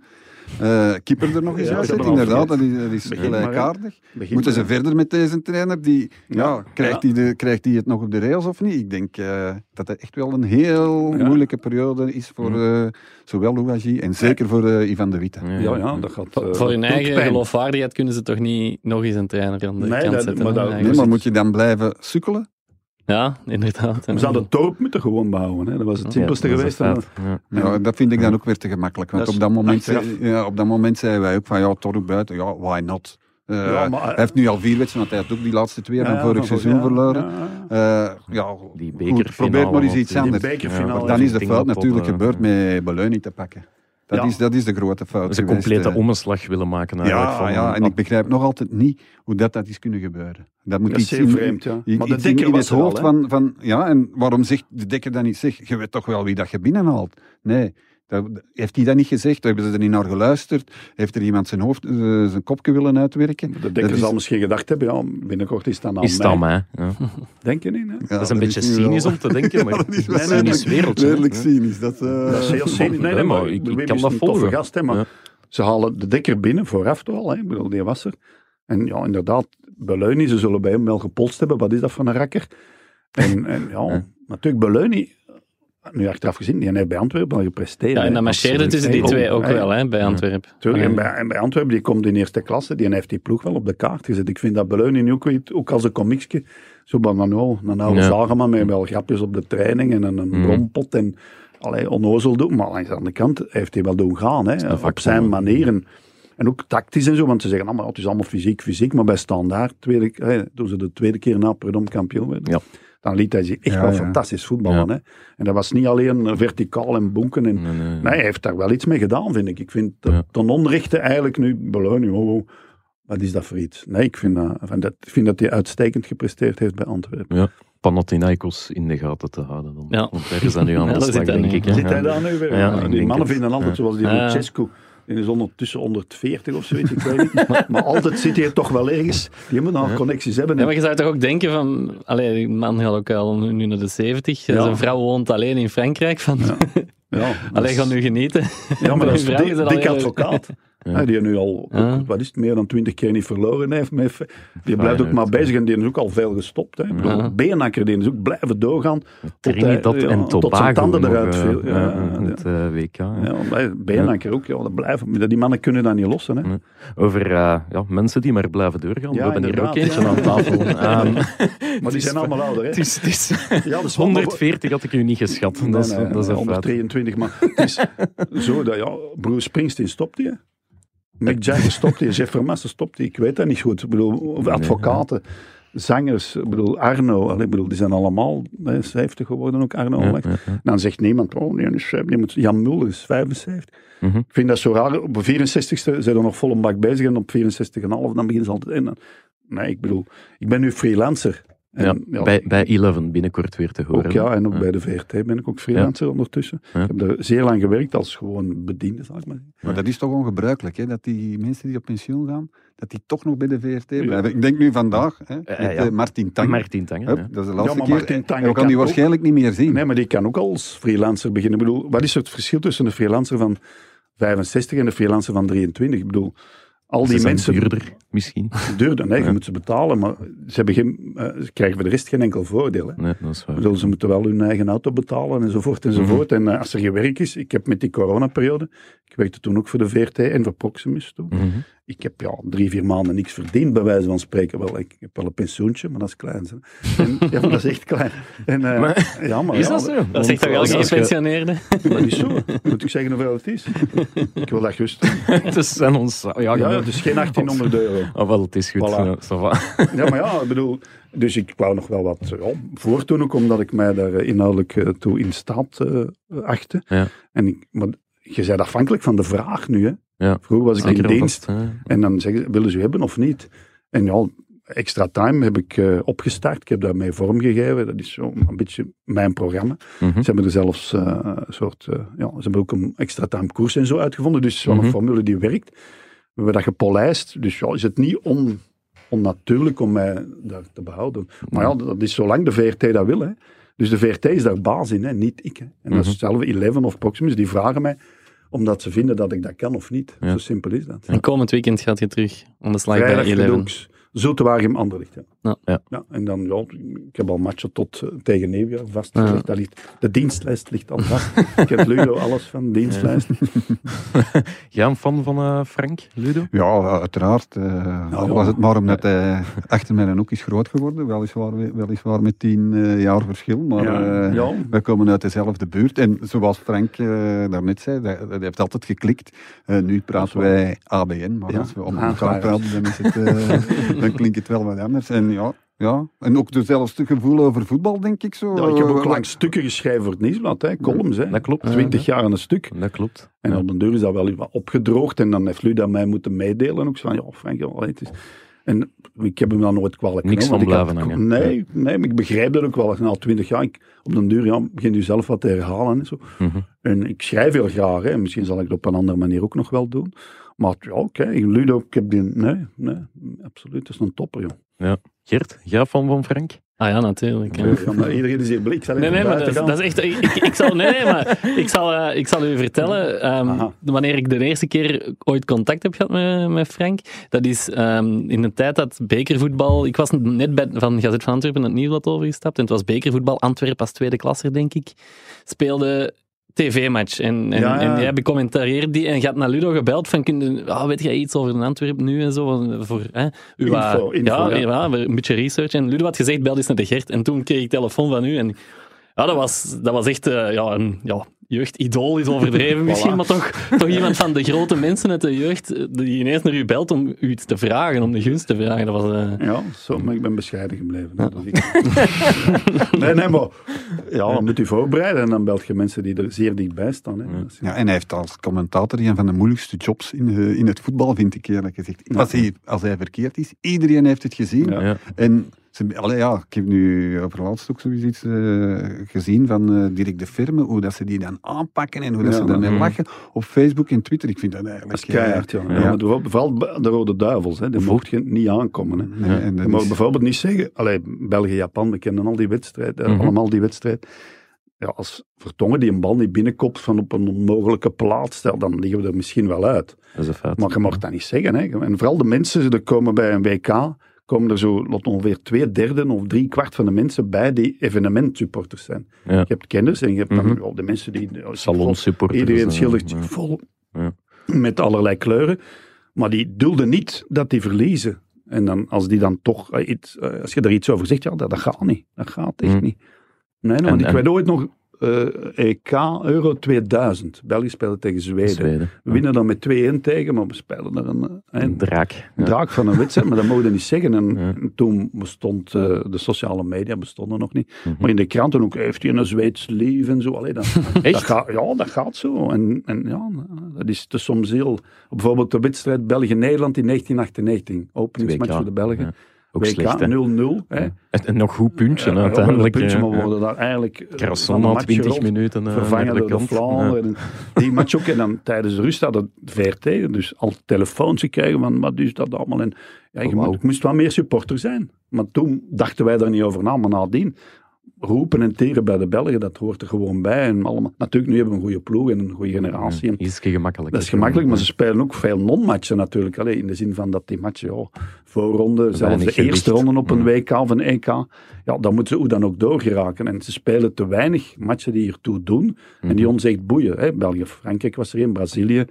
Speaker 4: Eh, keeper er nog eens
Speaker 1: Ja,
Speaker 4: uit inderdaad. Dat is, dat is gelijkaardig. Moeten ze
Speaker 1: er-
Speaker 4: verder met deze trainer? Die, ja,
Speaker 1: Ja.
Speaker 4: krijgt, hij de, krijgt hij het nog op de rails of niet? Ik denk eh, dat het echt wel een heel
Speaker 1: Ja.
Speaker 4: moeilijke periode is voor eh, zowel Louagie en zeker voor eh, Ivan de Witte.
Speaker 1: Ja, ja, dat gaat...
Speaker 5: Voor hun eigen
Speaker 1: pijn.
Speaker 5: geloofwaardigheid kunnen ze toch niet nog eens een trainer aan de
Speaker 1: Nee,
Speaker 5: kant
Speaker 1: dat-
Speaker 5: zetten.
Speaker 1: maar dat-.
Speaker 4: Nee, maar moet je dan blijven sukkelen?
Speaker 5: Ja, inderdaad.
Speaker 1: We zouden het dorp moeten gewoon bouwen. Hè. Dat was het simpelste
Speaker 2: Ja, dat
Speaker 1: geweest.
Speaker 2: ja.
Speaker 4: Ja, dat vind ik dan ook weer te gemakkelijk. Want op dat, moment, zei- ja, op dat moment zeiden wij ook van ja, Torre buiten, ja, why not? Eh,
Speaker 1: Ja, maar-
Speaker 4: hij heeft nu al vier wedstrijden, want hij heeft ook die laatste twee van vorig seizoen verloren.
Speaker 1: Ja,
Speaker 4: Eh, ja,
Speaker 2: Die
Speaker 4: goed, probeer maar eens iets anders.
Speaker 1: Die bekerfinale.
Speaker 4: Maar
Speaker 1: Ja,
Speaker 4: dan is de fout natuurlijk
Speaker 2: eh,
Speaker 4: gebeurd met Beleuni te pakken. Dat,
Speaker 1: Ja.
Speaker 4: is, dat is de grote fout
Speaker 2: Dat ze complete
Speaker 4: eh.
Speaker 2: omslag willen maken eigenlijk.
Speaker 4: Ja,
Speaker 2: van,
Speaker 4: ja, en ik begrijp nog altijd niet hoe dat, dat is kunnen gebeuren. Dat moet
Speaker 1: Dat is
Speaker 4: iets in,
Speaker 1: vreemd, ja.
Speaker 4: i-
Speaker 1: Maar de
Speaker 4: iets in,
Speaker 1: dekker
Speaker 4: in
Speaker 1: was
Speaker 4: het
Speaker 1: al,
Speaker 4: hoofd van, van... Ja, en waarom zegt de dekker dan niet? Zeg, je weet toch wel wie dat je binnenhaalt? Nee, heeft hij dat niet gezegd? Hebben ze er niet naar geluisterd? Heeft er iemand zijn hoofd, eh, zijn kopje willen uitwerken?
Speaker 1: De dekker
Speaker 4: is-
Speaker 1: zal misschien gedacht hebben, ja, binnenkort is dan aan
Speaker 2: Is het
Speaker 1: mij.
Speaker 2: Ja.
Speaker 1: Denk je niet? Hè?
Speaker 4: Ja,
Speaker 2: dat is een beetje
Speaker 4: wel-
Speaker 2: cynisch om te denken, maar
Speaker 4: dat is
Speaker 2: wereldje. hè.
Speaker 4: Redelijk cynisch. Dat, eh,
Speaker 1: Dat is heel cynisch. Nee, nee,
Speaker 2: Nee,
Speaker 1: maar
Speaker 2: ik- kan dat volgen.
Speaker 1: gast, hè, maar
Speaker 2: Ja.
Speaker 1: ze halen de dekker binnen vooraf toch al. Hè? Ik bedoel, die was er. En ja, inderdaad, Beleuni, ze zullen bij hem wel gepolst hebben. Wat is dat voor een rakker? En, en ja,
Speaker 2: Ja.
Speaker 1: natuurlijk Beleuni, nu achteraf gezien, die heeft bij Antwerpen al gepresteerd.
Speaker 5: Ja, en dat marcheerde tussen die twee ook
Speaker 1: hey,
Speaker 5: wel, hè, bij Antwerpen.
Speaker 1: Tuurlijk, en bij, en bij Antwerpen, die komt in eerste klasse, die heeft die ploeg wel op de kaart gezet. Ik vind dat Beleuni nu ook, ook als een komiekje, zo van oude- een oude
Speaker 2: Ja.
Speaker 1: zageman met wel grapjes op de training en een, een brompot en allerlei onnozel doen. Maar langs de andere kant heeft hij wel doen gaan, hè, op zijn manieren. En ook tactisch en zo, want ze zeggen allemaal, het is allemaal fysiek, fysiek, maar bij standaard, tweede, hè, toen ze de tweede keer na Predom kampioen werden,
Speaker 2: Ja.
Speaker 1: Dan liet hij zich echt
Speaker 4: Ja,
Speaker 1: wel
Speaker 4: ja.
Speaker 1: fantastisch voetballen. Hè. En dat was niet alleen verticaal en bonken en
Speaker 2: Nee, nee.
Speaker 1: Nee, hij heeft daar wel iets mee gedaan, vind ik. Ik vind dat
Speaker 2: Ja.
Speaker 1: ten onrechte eigenlijk nu Beleuni, oh, oh, wat is dat voor iets? Nee, ik vind dat, van dat, ik vind dat hij uitstekend gepresteerd heeft bij Antwerpen.
Speaker 2: Ja, Panathinaikos in de gaten te houden. Dan.
Speaker 5: Ja.
Speaker 2: Want daar is nu aan de
Speaker 5: daar
Speaker 2: slag,
Speaker 5: zit hij
Speaker 2: denk
Speaker 5: nu.
Speaker 2: ik.
Speaker 1: Zit hij daar nu weer?
Speaker 2: Ja,
Speaker 1: Ja,
Speaker 2: ik
Speaker 1: die mannen
Speaker 2: het.
Speaker 1: vinden altijd,
Speaker 2: Ja.
Speaker 1: zoals die
Speaker 5: Ja.
Speaker 1: Lucescu, die is ondertussen 140 of zoiets, ik weet niet. maar altijd zit hij toch wel ergens. Die moeten nog connecties hebben.
Speaker 5: Ja, maar je zou toch ook denken van... Allee, die man gaat ook al nu naar de 70.
Speaker 1: Ja.
Speaker 5: Zijn vrouw woont alleen in Frankrijk. Van,
Speaker 1: ja,
Speaker 5: allee,
Speaker 1: dat
Speaker 5: ga nu genieten.
Speaker 1: Ja, maar dat is
Speaker 5: vrouw
Speaker 1: dik, advocaat.
Speaker 2: Ja.
Speaker 1: Ja, die nu al,
Speaker 5: Ja.
Speaker 1: wat is het, meer dan twintig keer niet verloren heeft. Die blijft ook maar bezig en die is ook al veel gestopt. Hè. Ik bedoel,
Speaker 5: Ja.
Speaker 1: Beenhakker, die is ook blijven doorgaan. Hij-
Speaker 2: en
Speaker 1: tot zijn tanden eruit
Speaker 2: eh,
Speaker 1: viel.
Speaker 2: Het eh, WK. ja.
Speaker 1: Beenhakker ook, ja, dat blijven. Die mannen kunnen dat niet lossen. Hè.
Speaker 2: Over eh, ja, mensen die maar blijven doorgaan. We hebben hier ook eentje aan tafel. Ehm,
Speaker 1: Maar die zijn allemaal ouder. Hè.
Speaker 2: het is, het is
Speaker 1: Ja, is
Speaker 2: 140 had ik u niet geschat.
Speaker 1: Nee,
Speaker 2: dat is,
Speaker 1: nee,
Speaker 2: dat is een feit.
Speaker 1: 123, maar het is zo dat, ja, Bruce Springsteen stopt hij. Mick Jagger stopt hij, Jeff Vermassen stopt hij, ik weet dat niet goed. Ik bedoel, advocaten, zangers, ik bedoel, Arno, ik bedoel, die zijn allemaal hè, 70 geworden, ook Arno.
Speaker 2: Ja,
Speaker 1: Lex.
Speaker 2: ja, ja.
Speaker 1: Dan zegt niemand, oh nee, is, die moet, Jan Mulder is 75.
Speaker 2: Mhm.
Speaker 1: Ik vind dat zo raar, op de 64ste zijn er nog vol een bak bezig en op 64,5 dan beginnen ze altijd in. Nee, ik bedoel, ik ben nu freelancer. En,
Speaker 2: Ja,
Speaker 1: ja,
Speaker 2: bij, bij Eleven binnenkort weer te horen.
Speaker 1: ook ja, en ook
Speaker 2: Ja.
Speaker 1: bij de VRT ben ik ook freelancer ondertussen.
Speaker 2: Ja.
Speaker 1: Ik heb daar zeer lang gewerkt als gewoon bediende, zal ik maar zeggen.
Speaker 4: Maar dat is toch ongebruikelijk, hè? dat die mensen die op pensioen gaan, dat die toch nog bij de VRT blijven. Ik denk nu vandaag, hè, met
Speaker 2: ja.
Speaker 4: eh, Martin Tang.
Speaker 2: Martin.
Speaker 4: Hup,
Speaker 2: ja.
Speaker 4: dat is de laatste
Speaker 1: maar
Speaker 4: keer.
Speaker 1: Martin Tang
Speaker 4: we
Speaker 1: kan
Speaker 4: die
Speaker 1: ook-
Speaker 4: waarschijnlijk niet meer zien.
Speaker 1: Nee, maar die kan ook als freelancer beginnen. Ik bedoel, wat is het verschil tussen een freelancer van 65 en een freelancer van 23? Ik bedoel, al die mensen
Speaker 2: duurder, misschien.
Speaker 1: duurder. Nee, je
Speaker 2: Ja.
Speaker 1: moet ze betalen, maar ze, hebben geen, eh, ze krijgen voor de rest geen enkel voordeel. Hè.
Speaker 2: Nee, dat is waar.
Speaker 1: Bedoel, ze moeten wel hun eigen auto betalen enzovoort enzovoort. En eh, als er geen werk is, ik heb met die coronaperiode, ik werkte toen ook voor de VRT en voor Proximus toen.
Speaker 2: Mhm.
Speaker 1: Ik heb ja, drie, vier maanden niks verdiend, bij wijze van spreken. Wel, ik heb wel een pensioentje, maar dat is klein. En, ja, maar dat is echt klein. En, eh,
Speaker 2: Maar-
Speaker 1: ja, maar,
Speaker 2: Is
Speaker 1: ja,
Speaker 2: dat zo?
Speaker 5: Dat zegt toch wel gepensioneerde?
Speaker 1: Maar dat is zo. Moet ik zeggen hoeveel het is? Ik wil dat gerust.
Speaker 2: Het is ons... Ja,
Speaker 1: Ja,
Speaker 2: ja,
Speaker 1: het is geen 1800 euro.
Speaker 2: Ah, wel, het is goed.
Speaker 1: Voilà.
Speaker 2: Ja,
Speaker 1: maar ja, ik bedoel... Dus ik wou nog wel wat ja, voortdoen, ook omdat ik mij daar eh, inhoudelijk eh, toe in staat eh achtte.
Speaker 2: Ja.
Speaker 1: En ik, maar je bent afhankelijk van de vraag nu, hè.
Speaker 2: Ja,
Speaker 1: Vroeger was ik
Speaker 2: Zeker
Speaker 1: in
Speaker 2: en
Speaker 1: dienst.
Speaker 2: vast.
Speaker 1: En dan zeggen ze, willen ze u hebben of niet? En ja, extra time heb ik eh, opgestart. Ik heb daarmee vormgegeven. Dat is zo een beetje mijn programma.
Speaker 2: Mhm.
Speaker 1: Ze hebben er zelfs eh, een soort, eh, ja, ze hebben ook een extra time koers en zo uitgevonden. Dus wel
Speaker 2: Mhm.
Speaker 1: formule die werkt. We hebben dat gepolijst. Dus ja, is het niet on, onnatuurlijk om mij daar te behouden. Maar ja, dat is zolang de VRT dat wil. Hè. Dus de VRT is daar baas in, hè, niet ik. Hè. En dat
Speaker 2: Mhm.
Speaker 1: is hetzelfde Eleven of Proximus, die vragen mij omdat ze vinden dat ik dat kan of niet.
Speaker 2: Ja.
Speaker 1: Zo simpel is dat.
Speaker 5: En komend weekend gaat je terug aan de slag bij Eleven.
Speaker 1: Gedoeks. Zultewaregem Anderlicht. Ja.
Speaker 5: Ja.
Speaker 2: Ja.
Speaker 1: en dan, ja, ik heb al matchen tot eh, tegen nieuwjaar vastgelegd.
Speaker 5: Ja.
Speaker 1: Dat ligt, de dienstlijst ligt al vast. ik heb Ludo alles van de dienstlijst.
Speaker 2: Jij een fan van eh, Frank, Ludo?
Speaker 4: Ja, uiteraard. al
Speaker 1: ja.
Speaker 4: was het maar omdat hij achter mijn hoek is groot geworden. Weliswaar, weliswaar met tien jaar verschil. Maar
Speaker 1: ja.
Speaker 4: eh,
Speaker 1: ja.
Speaker 4: wij komen uit dezelfde buurt. En zoals Frank daarnet zei, dat, dat heeft altijd geklikt. Eh, nu praten wij ABN, maar
Speaker 1: Ja.
Speaker 4: als we om
Speaker 1: Ah,
Speaker 4: elkaar praten, dan, is het, dan klinkt het wel wat anders. En ja, ja. En ook dezelfde gevoel over voetbal, denk ik zo.
Speaker 1: Ja, ik heb ook
Speaker 4: Eh,
Speaker 1: lang stukken geschreven voor het nieuwsblad, hè, columns. Hè.
Speaker 2: Dat klopt.
Speaker 1: Twintig jaar aan een stuk.
Speaker 2: Dat klopt.
Speaker 1: En
Speaker 2: Ja.
Speaker 1: op de deur is dat wel wat opgedroogd. En dan heeft Ludo mij moeten meedelen. Ook zo van, ja, Frank, ja, het is... En ik heb hem dan nooit kwalijk
Speaker 2: Niks
Speaker 1: genomen,
Speaker 2: van blijven
Speaker 1: had-
Speaker 2: hangen.
Speaker 1: Nee, nee, maar ik begrijp dat ook wel. Na twintig jaar, ik, op den duur ja, begin je zelf wat te herhalen en zo.
Speaker 2: Mhm.
Speaker 1: En ik schrijf heel graag, hè. misschien zal ik het op een andere manier ook nog wel doen. Maar ja, oké, Ludo, ik heb die... Nee, nee, absoluut, dat is een topper, joh.
Speaker 2: Gert, jij fan van Frank?
Speaker 5: Ah ja, natuurlijk. ja.
Speaker 1: Ja, maar iedereen is hier blik. Ik zal
Speaker 5: Nee, nee, maar dat, is-
Speaker 1: gaan.
Speaker 5: dat is echt. Ik, ik, zal, nee, nee, maar ik zal, eh, ik zal u vertellen. ehm, wanneer ik de eerste keer ooit contact heb gehad met, met Frank, dat is ehm, in de tijd dat bekervoetbal. Ik was net bij, van Gazet van Antwerpen het Nieuwsblad overgestapt en het was bekervoetbal. Antwerpen als tweede klasser, denk ik. Speelde tv-match. En, en,
Speaker 1: Ja, ja.
Speaker 5: en jij becommentarieert die en gaat naar Ludo gebeld van, kun je, ah, weet jij iets over de Antwerpen nu en zo? Voor, hè, uw,
Speaker 1: Info, info,
Speaker 5: ja,
Speaker 1: ja.
Speaker 5: ja, een beetje research. En Ludo had gezegd, bel eens naar de Gert. En toen kreeg ik telefoon van u en ja, dat was, dat was echt eh, ja, een ja, jeugdidool is overdreven misschien, maar toch, toch iemand van de grote mensen uit de jeugd eh, die ineens naar u belt om u iets te vragen, om de gunst te vragen. Dat was, eh,
Speaker 1: Ja, zo, maar ik ben bescheiden gebleven. hè. Dat ik... nee, nee, maar ja, dan moet u voorbereiden en dan belt je mensen die er zeer dichtbij staan. Hè.
Speaker 4: Ja, en hij heeft als commentator een van de moeilijkste jobs in, eh, in het voetbal, vind ik eerlijk gezegd. Als hij, als hij verkeerd is, iedereen heeft het gezien.
Speaker 1: Ja.
Speaker 2: Ja.
Speaker 4: En ze, allee, ja, ik heb nu over laatst ook zoiets eh, gezien van eh Dirk de Firme, hoe dat ze die dan aanpakken en hoe dat
Speaker 1: Ja,
Speaker 4: ze
Speaker 2: mhm.
Speaker 4: lachen op Facebook en Twitter. Ik vind dat eigenlijk...
Speaker 1: Dat is keihard, ja.
Speaker 4: eh,
Speaker 1: ja. maar bijvoorbeeld- vooral de Rode Duivels, hè. die mocht je niet aankomen. Hè.
Speaker 4: nee, en
Speaker 1: Je mag
Speaker 4: is-
Speaker 1: bijvoorbeeld niet zeggen, allee, België-Japan, we kennen al die wedstrijd,
Speaker 2: Mhm.
Speaker 1: allemaal die wedstrijd. Ja, als Vertongen die een bal niet binnenkopt van op een onmogelijke plaats, stel, dan liggen we er misschien wel uit.
Speaker 2: Dat is een feit.
Speaker 1: Maar je mag dat niet zeggen. Hè. En vooral de mensen, er komen bij een WK, komen er zo lot ongeveer twee derde of drie kwart van de mensen bij die evenementsupporters zijn.
Speaker 2: Ja.
Speaker 1: Je hebt kenners en je hebt dan ja, de mensen die...
Speaker 2: Salonsupporters.
Speaker 1: Iedereen schildert
Speaker 2: ja.
Speaker 1: vol
Speaker 2: Ja.
Speaker 1: met allerlei kleuren. Maar die dulden niet dat die verliezen. En dan, als die dan toch eh, iets, eh, als je er iets over zegt, ja, dat, dat gaat niet. Dat gaat echt
Speaker 2: Mhm.
Speaker 1: niet. Nee, nee,
Speaker 2: En-
Speaker 1: want ik
Speaker 2: en-
Speaker 1: weet ooit nog EK Euro 2000. België speelde tegen Zweden.
Speaker 2: Zweden.
Speaker 1: We winnen dan met 2-1 tegen, maar we spelen er een, eh,
Speaker 2: Een draak. Ja.
Speaker 1: draak van een wedstrijd, maar dat mogen we niet zeggen. En
Speaker 2: Ja.
Speaker 1: toen bestond eh, de sociale media bestonden nog niet.
Speaker 2: Mhm.
Speaker 1: Maar in de kranten ook, heeft hij een Zweeds lief en zo. Allee, dat, dat
Speaker 2: Echt?
Speaker 1: gaat, ja, dat gaat zo. En, en ja, dat is te soms heel... Bijvoorbeeld de wedstrijd België-Nederland in 1998. Openingsmatch
Speaker 2: 2K.
Speaker 1: voor de Belgen.
Speaker 2: Ja. Ook
Speaker 1: WK
Speaker 2: slecht, hè?
Speaker 1: 0-0. hè.
Speaker 2: Ja. En, nog goed puntje,
Speaker 1: Ja,
Speaker 2: uiteindelijk.
Speaker 1: een puntje,
Speaker 2: eh,
Speaker 1: maar worden daar eigenlijk eh, de
Speaker 2: na
Speaker 1: match
Speaker 2: 20
Speaker 1: rond
Speaker 2: minuten eh,
Speaker 1: vervangen
Speaker 2: de
Speaker 1: door de. Vlaanderen. En Die match ook. En dan tijdens de rust had het VRT dus al telefoons gekregen van wat is dat allemaal. En ja, je
Speaker 2: Oh,
Speaker 1: ik moest wel meer supporter zijn. Maar toen dachten wij daar niet over na. Maar nadien roepen en teren bij de Belgen, dat hoort er gewoon bij. En allemaal. Natuurlijk, nu hebben we een goede ploeg en een goede generatie. En
Speaker 2: Ja, Ietsje gemakkelijk.
Speaker 1: dat is gemakkelijk, maar ze spelen ook veel non-matchen natuurlijk. Allee, in de zin van dat die matchen, ja, voorronde, zelfs de eerste
Speaker 2: gewicht.
Speaker 1: ronde op een. WK of een EK, ja, dan moeten ze hoe dan ook doorgeraken. En ze spelen te weinig matchen die hiertoe doen. En die ons echt boeien. Hè. België, Frankrijk was er een, Brazilië.